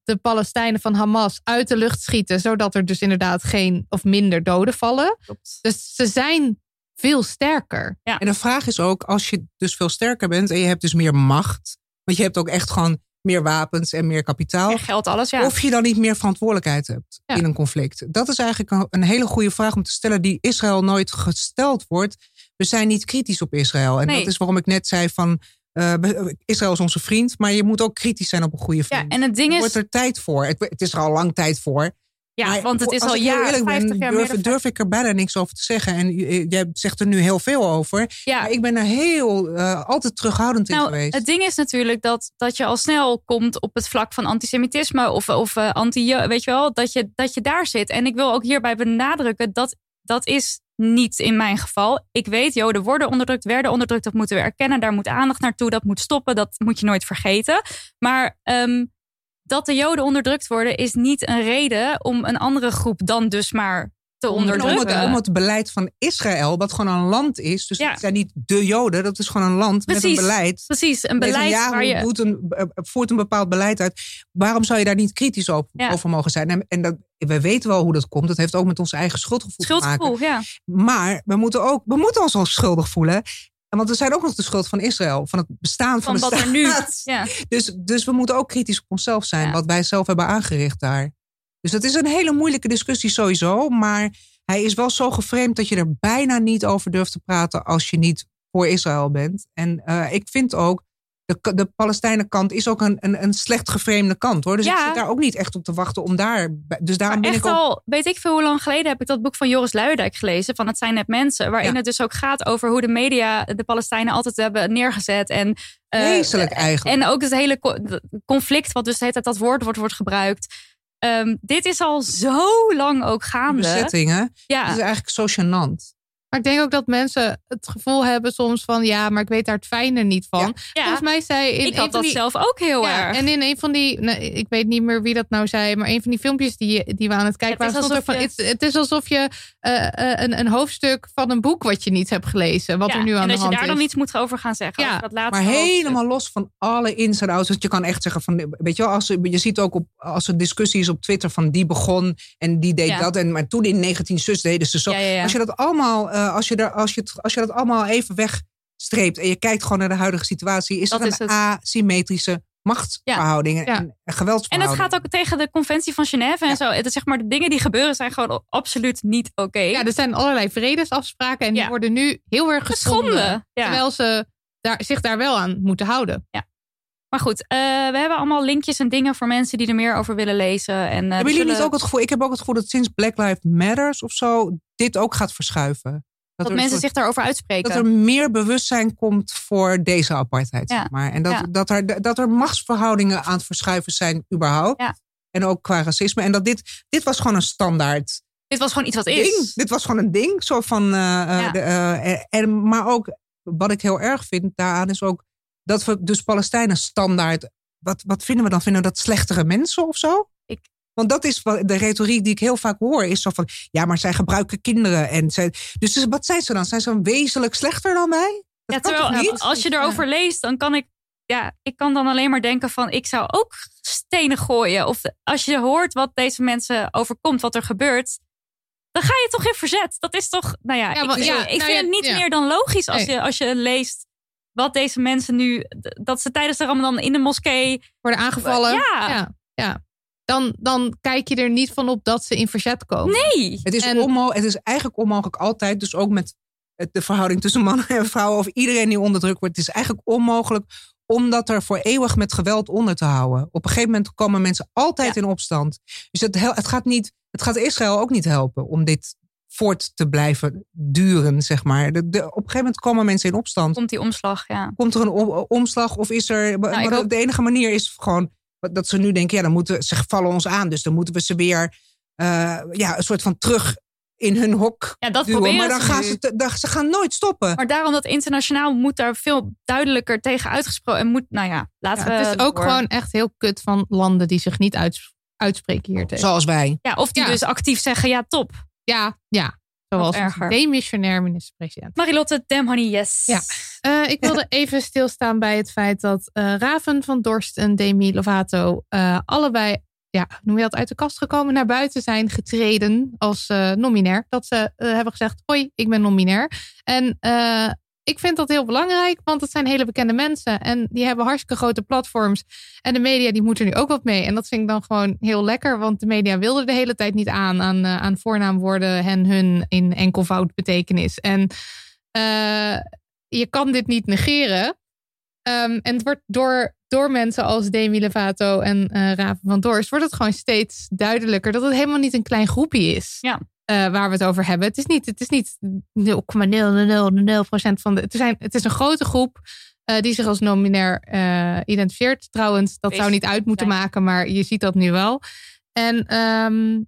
de Palestijnen van Hamas uit de lucht schieten, zodat er dus inderdaad geen of minder doden vallen. Klopt. Dus ze zijn veel sterker. En de vraag is ook, als je dus veel sterker bent en je hebt dus meer macht, want je hebt ook echt gewoon meer wapens en meer kapitaal, En geld, alles, ja. of je dan niet meer verantwoordelijkheid hebt Ja. in een conflict. Dat is eigenlijk een, een hele goede vraag om te stellen die Israël nooit gesteld wordt. We zijn niet kritisch op Israël. En Nee. dat is waarom ik net zei van, eh, Israël is onze vriend, maar je moet ook kritisch zijn op een goede ja, vriend. en het ding is, wordt er tijd voor. Het, het is er al lang tijd voor. ja, Maar want het is al jaren, eerlijk 50 ben, jaar durf, durf ik er bijna niks over te zeggen. En j- jij zegt er nu heel veel over. Ja. Maar ik ben er heel, eh, altijd terughoudend in Nou, geweest. het ding is natuurlijk dat, dat je al snel komt op het vlak van antisemitisme of, of eh, anti, weet je wel, dat je, dat je daar zit. En ik wil ook hierbij benadrukken dat dat is niet in mijn geval. Ik weet, Joden worden onderdrukt, werden onderdrukt, dat moeten we erkennen. Daar moet aandacht naartoe, dat moet stoppen, dat moet je nooit vergeten. Maar ehm, dat de Joden onderdrukt worden is niet een reden om een andere groep dan dus maar te om, onderdrukken. het, om het beleid van Israël, wat gewoon een land is. Dus Ja. het zijn niet de Joden, dat is gewoon een land met een beleid. Precies, een beleid waar je... doet een, eh, voert een bepaald beleid uit. Waarom zou je daar niet kritisch op, Ja. over mogen zijn? En, en dat, we weten wel hoe dat komt. Dat heeft ook met ons eigen schuldgevoel, te maken. Schuldgevoel, ja. Maar we moeten, ook, we moeten ons wel schuldig voelen. En Want we zijn ook nog de schuld van Israël, van het bestaan van, Van de wat er nu... Ja. Dus, dus we moeten ook kritisch op onszelf zijn, Ja. wat wij zelf hebben aangericht daar. Dus dat is een hele moeilijke discussie sowieso. Maar hij is wel zo geframed dat je er bijna niet over durft te praten als je niet voor Israël bent. En eh, ik vind ook, de, de Palestijnenkant is ook een, een, een slecht geframede kant hoor. Dus Ja. ik zit daar ook niet echt op te wachten om daar. Dus daarom ben echt ik ook. al, weet ik veel hoe lang geleden heb ik dat boek van Joris Luijendijk gelezen. Van Het zijn net mensen. Waarin Ja. het dus ook gaat over hoe de media de Palestijnen altijd hebben neergezet. En, eh, Vreselijk eigenlijk. En ook het hele co- conflict wat dus de hele tijd dat woord wordt, wordt gebruikt. Ehm, dit is al zo lang ook gaande. bezettingen. Ja. Het is eigenlijk zo gênant. Maar ik denk ook dat mensen het gevoel hebben soms van... ja, maar ik weet daar het fijne niet van. Ja. Volgens mij zei in ik had dat die, zelf ook heel Ja, erg. en in een van die, nou, ik weet niet meer wie dat nou zei, maar een van die filmpjes die, die we aan het kijken Het is waren, er van, je- het, het is alsof je eh, eh, een, een hoofdstuk van een boek wat je niet hebt gelezen, wat Ja, er nu aan en de dat je hand daar is. dan iets moet over gaan zeggen. Ja, over dat laatste Maar hoofdstuk. helemaal los van alle ins en outs. Want je kan echt zeggen van, weet je wel, als, je ziet ook op, als er discussie is op Twitter van die begon en die deed Ja. dat. En, maar toen in 19 zus deden ze zo. Ja, ja, ja. Als je dat allemaal, eh, als, je er, als, je het, als je dat allemaal even wegstreept en je kijkt gewoon naar de huidige situatie, is Dat er een het. asymmetrische machtsverhoudingen Ja. en En het geweldsverhoudingen. gaat ook tegen de conventie van Genève en Ja. zo. Het is zeg maar, de dingen die gebeuren zijn gewoon absoluut niet oké. Ja, er zijn allerlei vredesafspraken en die Ja. worden nu heel erg geschonden. geschonden. Ja. Terwijl ze daar, zich daar wel aan moeten houden. Maar goed, eh, we hebben allemaal linkjes en dingen voor mensen die er meer over willen lezen. En, eh, Hebben we jullie zullen- niet ook het gevoel, ik heb ook het gevoel dat sinds Black Lives Matters of zo, dit ook gaat verschuiven. Dat mensen soort- zich daarover uitspreken? dat er meer bewustzijn komt voor deze apartheid. Ja. Zeg maar. En dat, Ja. dat, er, dat er machtsverhoudingen aan het verschuiven zijn, überhaupt. Ja. En ook qua racisme. En dat dit, dit was gewoon een standaard Dit was gewoon iets wat ding. is. Dit was gewoon een ding. Zo van, de, eh, en, maar ook, wat ik heel erg vind daaraan, is ook dat we dus Palestijnen standaard. Wat, wat vinden we dan? Vinden we dat slechtere mensen of zo? Want dat is de retoriek die ik heel vaak hoor. Is zo van, ja, maar zij gebruiken kinderen. En zij, dus wat zijn ze dan? Zijn ze dan wezenlijk slechter dan? Dat Ja, kan terwijl toch niet? als je erover leest, dan kan ik, ja, ik kan dan alleen maar denken van, ik zou ook stenen gooien. Of als je hoort wat deze mensen overkomt, wat er gebeurt, dan ga je toch in verzet. Dat is toch, nou ja, Ja, ik, vind nou ja, het niet ja. meer dan logisch als, Nee. je, als je leest wat deze mensen nu, dat ze tijdens de Ramadan in de moskee, Worden aangevallen. Ja. ja, ja. Dan, dan kijk je er niet van op dat ze in verzet komen. nee. Het is, En- onmo- het is eigenlijk onmogelijk altijd, dus ook met de verhouding tussen mannen en vrouwen, of iedereen die onderdrukt wordt, het is eigenlijk onmogelijk om dat er voor eeuwig met geweld onder te houden. Op een gegeven moment komen mensen altijd in opstand. Dus het, het, gaat niet, het gaat Israël ook niet helpen om dit voort te blijven duren, zeg maar. De, de- op een gegeven moment komen mensen in opstand. Komt die omslag, ja. Komt er een om- omslag of is er... maar ik hoop- de enige manier is gewoon dat ze nu denken, ja, dan moeten ze vallen ons aan. Dus dan moeten we ze weer eh, ja, een soort van terug in hun hok Ja, dat duwen. proberen Maar dan ze gaan nu. ze, te- dan- ze gaan nooit stoppen. Maar daarom dat internationaal moet daar veel duidelijker tegen uitgesproken. En moet, nou ja, laten Ja, we. het is ook door. gewoon echt heel kut van landen die zich niet uits- uitspreken hier tegen. Zoals wij. Ja, of die Ja. dus actief zeggen: ja, top. Ja, ja. Zoals demissionair minister-president. Marilotte, damn honey, yes. Ja. Eh, ik wilde even stilstaan bij het feit dat eh, Raven van Dorst en Demi Lovato eh, allebei, ja, noem je dat, uit de kast gekomen, naar buiten zijn getreden als nominair. Dat ze hebben gezegd, hoi, ik ben nominair. En ik vind dat heel belangrijk, want het zijn hele bekende mensen en die hebben hartstikke grote platforms. En de media die moeten er nu ook wat mee. En dat vind ik dan gewoon heel lekker, want de media wilden de hele tijd niet aan aan, aan voornaamwoorden en hun in enkelvoud betekenis. En je kan dit niet negeren. Ehm, en het wordt door, door mensen als Demi Lovato en eh Raven van Dorst... wordt het gewoon steeds duidelijker dat het helemaal niet een klein groepje is. Ja. eh, waar we het over hebben. Het is niet, het is niet 0,000% van de... Het, zijn, het is een grote groep eh, die zich als nominair eh, identificeert. Trouwens, dat zou niet uit moeten zijn. maken, maar je ziet dat nu wel. En ehm,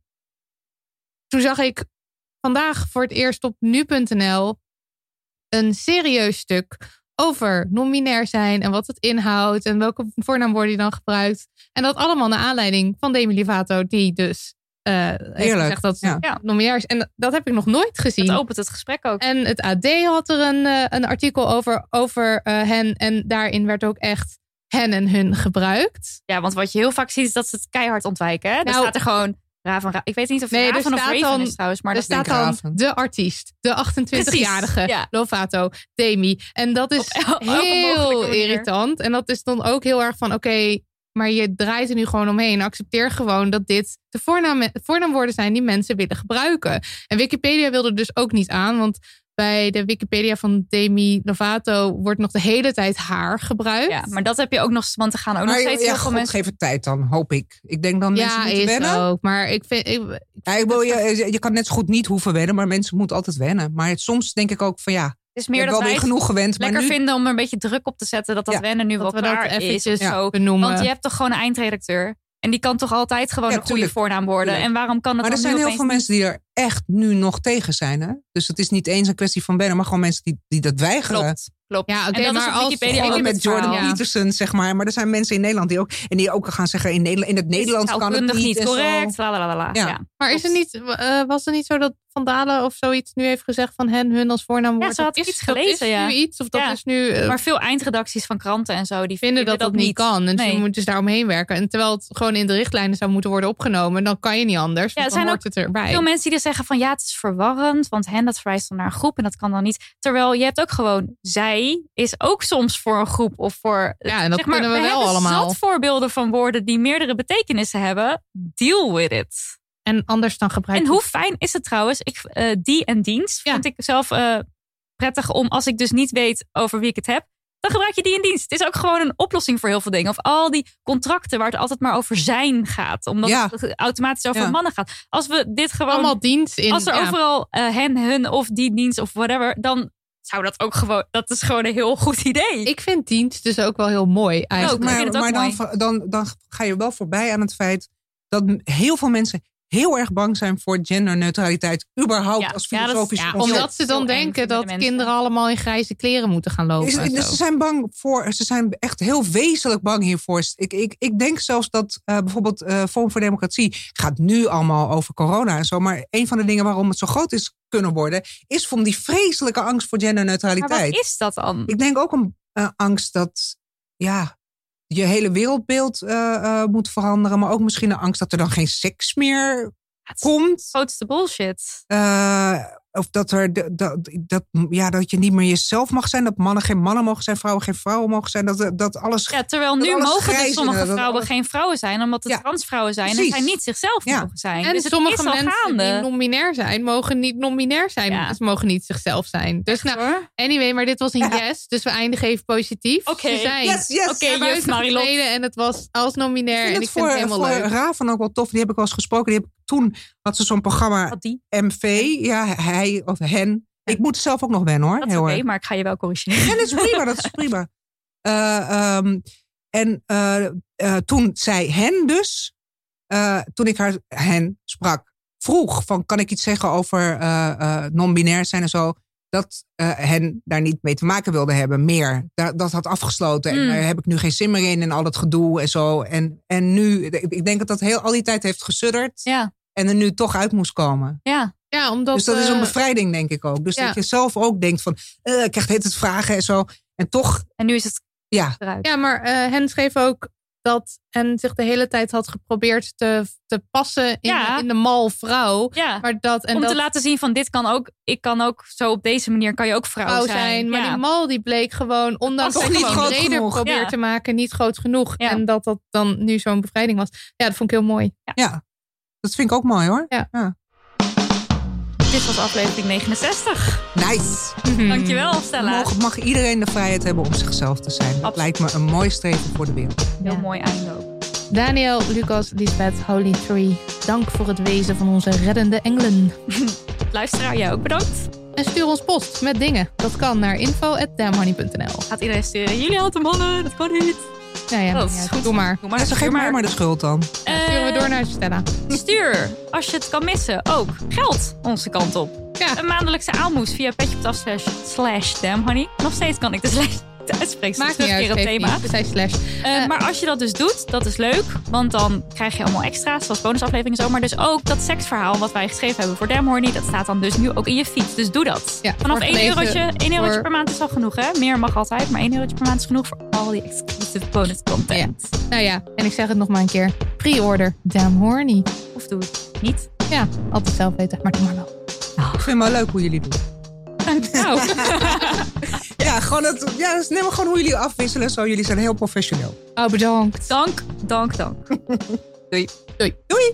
toen zag ik vandaag voor het eerst op nu.nl een serieus stuk over non-binair zijn en wat het inhoudt en welke voornaamwoorden je dan gebruikt. En dat allemaal naar aanleiding van Demi Lovato, die dus eh heeft gezegd dat ze ja. non-binair is. En dat heb ik nog nooit gezien. Dat opent het gesprek ook. En het AD had er een, eh, een artikel over, over eh, hen. En daarin werd ook echt hen en hun gebruikt. Ja, want wat je heel vaak ziet is dat ze het keihard ontwijken. Hè? Er Nou- staat er gewoon Raven. Ra- ik weet niet of het Nee, er Raven of staat Raven dan- is trouwens. Maar er dat staat dan Raven. de artiest, de 28-jarige Precies, ja. Lovato, Demi. En dat is el- heel irritant. En dat is dan ook heel erg van, oké, maar je draait er nu gewoon omheen. Accepteer gewoon dat dit de voornaam, voornaamwoorden zijn die mensen willen gebruiken. En Wikipedia wilde dus ook niet aan, want bij de Wikipedia van Demi Lovato wordt nog de hele tijd haar gebruikt. Ja, maar dat heb je ook nog, want er gaan ook nog Maar steeds ja, heel veel mensen. geef het tijd dan, hoop ik. Ik denk dan mensen Ja, moeten is wennen. ook. Maar ik vind, ik, Ja, ik wil, je, je kan net zo goed niet hoeven wennen, maar mensen moeten altijd wennen. Maar soms denk ik ook van ja, Het is meer dat wel wij het genoeg gewend. Maar lekker nu, vinden om er een beetje druk op te zetten dat dat Ja, wennen nu dat wel we dat is. zo. benoemen. Want je hebt toch gewoon een eindredacteur. En die kan toch altijd gewoon Ja, een goede voornaam worden. Tuurlijk. En waarom kan het maar er zijn heel veel mensen die er echt nu nog tegen zijn. Hè? Dus het is niet eens een kwestie van wennen, maar gewoon mensen die, die dat weigeren. Klopt, klopt. Ja, oké, en dat maar is op Wikipedia met Jordan. Ja. Peterson, zeg maar. Maar er zijn mensen in Nederland die ook... En die ook gaan zeggen, in, Nederland, in het Nederlands kan het niet. niet correct. La, la, la, la. Ja. Ja. Maar is het niet, eh, was het niet zo dat Van Dalen of zoiets nu heeft gezegd van hen, hun als voornaamwoord? Ja, ze had dat iets is, dat gelezen, is ja. nu iets of dat Ja. is nu... eh, Maar veel eindredacties van kranten en zo, die vinden dat dat niet kan. En Nee. ze moeten dus daar omheen werken. En terwijl het gewoon in de richtlijnen zou moeten worden opgenomen, dan kan je niet anders. Ja, er zijn hoort het erbij. Veel mensen die zeggen van ja, het is verwarrend, want hen dat verwijst dan naar een groep en dat kan dan niet. Terwijl je hebt ook gewoon zij is ook soms voor een groep of voor. Ja, en dat zeg maar, kunnen we wel allemaal. Zat voorbeelden van woorden die meerdere betekenissen hebben. Deal with it. En anders dan gebruik En hoe fijn is het trouwens? Ik, eh, die en dienst Ja. vind ik zelf eh, prettig om als ik dus niet weet over wie ik het heb. Dan gebruik je die in dienst. Het is ook gewoon een oplossing voor heel veel dingen. Of al die contracten waar het altijd maar over zijn gaat. Omdat Ja. het automatisch over Ja. mannen gaat. Als we dit gewoon allemaal dienst in. als er ja. overal eh, hen, hun of die dienst of whatever, dan zou dat ook gewoon. Dat is gewoon een heel goed idee. Ik vind dienst dus ook wel heel mooi eigenlijk. Ook. Maar, maar mooi. dan, dan, dan ga je wel voorbij aan het feit dat heel veel mensen heel erg bang zijn voor genderneutraliteit. Überhaupt Ja, als ja, dat filosofisch ja, concept. Omdat ze dan denken dat de kinderen allemaal in grijze kleren moeten gaan lopen. Is- dus zo. ze zijn bang voor, ze zijn echt heel wezenlijk bang hiervoor. Ik, ik, ik denk zelfs dat eh, bijvoorbeeld eh Forum voor Democratie gaat nu allemaal over corona en zo. Maar een van de dingen waarom het zo groot is kunnen worden, is van die vreselijke angst voor maar genderneutraliteit. wat is dat dan? Ik denk ook een eh, angst dat ja, je hele wereldbeeld eh, eh, moet veranderen. Maar ook misschien een angst dat er dan geen seks meer Het komt. grootste bullshit. Eh, of dat, er, dat, dat, ja, dat je niet meer jezelf mag zijn. Dat mannen geen mannen mogen zijn, vrouwen geen vrouwen mogen zijn. Dat, dat alles. Ja, terwijl dat nu alles mogen dus is, sommige dat vrouwen alles- geen vrouwen zijn, omdat het Ja, transvrouwen zijn en zij niet zichzelf Ja. mogen zijn. En dus het sommige mensen gaande. die non-binair zijn, mogen niet non-binair zijn. Ja. Ze mogen niet zichzelf zijn. Dus nou, Hoor. anyway, maar dit was een Ja. yes. Dus we eindigen even positief. Oké. Zijn Yes, yes. Oké, Marilot. getreden en het was als non-binair. Ik En vind ik het vind voor, het helemaal voor leuk. Raven ook wel tof. Die heb ik wel eens gesproken. Die heb, toen had ze zo'n programma die? MV. Ja, hij of hen. Ik moet zelf ook nog wennen hoor. Dat is oké, maar ik ga je wel corrigeren. Ja, dat is prima, dat is prima. Eh, ehm, en eh, eh, toen zei hen dus, toen ik haar hen sprak, vroeg van kan ik iets zeggen over non-binair zijn en zo, dat hen daar niet mee te maken wilde hebben, meer. Dat, dat had afgesloten en Mm. daar heb ik nu geen zin meer in en al dat gedoe en zo. En, en nu, ik denk dat dat heel al die tijd heeft gesudderd Ja, en er nu toch uit moest komen. ja. Ja, omdat, dus dat is een eh, bevrijding, denk ik ook. Dus ja. dat je zelf ook denkt van, eh, ik krijg het het vragen en zo. En toch, En nu is het ja, eruit. Ja, maar eh hen schreef ook dat hen zich de hele tijd had geprobeerd te, te passen in, Ja. in de mal vrouw. Ja. Maar dat, en Om dat te laten zien van dit kan ook, ik kan ook zo op deze manier kan je ook vrouw, vrouw zijn. zijn. Maar ja. die mal die bleek gewoon, ondanks Toch dat niet groot breder genoeg. probeert Ja. te maken, niet groot genoeg. Ja. En dat dat dan nu zo'n bevrijding was. Ja, dat vond ik heel mooi. Ja, dat vind ik ook mooi hoor. Ja. Dit was aflevering 69. Nice. Dankjewel Stella. Mag, mag iedereen de vrijheid hebben om zichzelf te zijn. Dat Absoluut. lijkt me een mooi streven voor de wereld. Heel Ja. mooi einde ook. Daniel, Lucas, Lisbeth, Holy Three. Dank voor het wezen van onze reddende engelen. Luisteraar, jij ook bedankt. En stuur ons post met dingen. Dat kan naar info.damhoney.nl. Gaat iedereen sturen. Jullie hadden mannen, dat kan niet. Nou ja, Dat is ja, goed. doe maar. Doe maar. Ja, stuur geef mij maar de schuld dan. Eh, Sturen we door naar Stella. Stuur, als je het kan missen, ook geld onze kant op. Ja. een maandelijkse aalmoes via petje.af slash, slash damn honey. Nog steeds kan ik de slash niet uitspreken. Maakt niet uit, keer op thema. niet. Slash. Eh, Eh, maar als je dat dus doet, dat is leuk. Want dan krijg je allemaal extra's, zoals bonusafleveringen en zo. Maar dus ook dat seksverhaal wat wij geschreven hebben voor Damn Horny. Dat staat dan dus nu ook in je feed. Dus doe dat. Ja, Vanaf wordt 1 gelezen eurotje, 1 eurotje voor- per maand is al genoeg hè. Meer mag altijd, maar 1 eurotje per maand is genoeg voor al die exclusive bonus content. Nou ja, en ik zeg het nog maar een keer. Pre-order, damn horny. Of doe het niet. Ja, altijd zelf weten, maar doe maar wel. Ik vind het wel leuk hoe jullie doen. Nou, Ja, gewoon het, ja, dus neem maar gewoon hoe jullie afwisselen. Zo, jullie zijn heel professioneel. oh bedankt. Dank, dank, dank. Doei. Doei. Doei!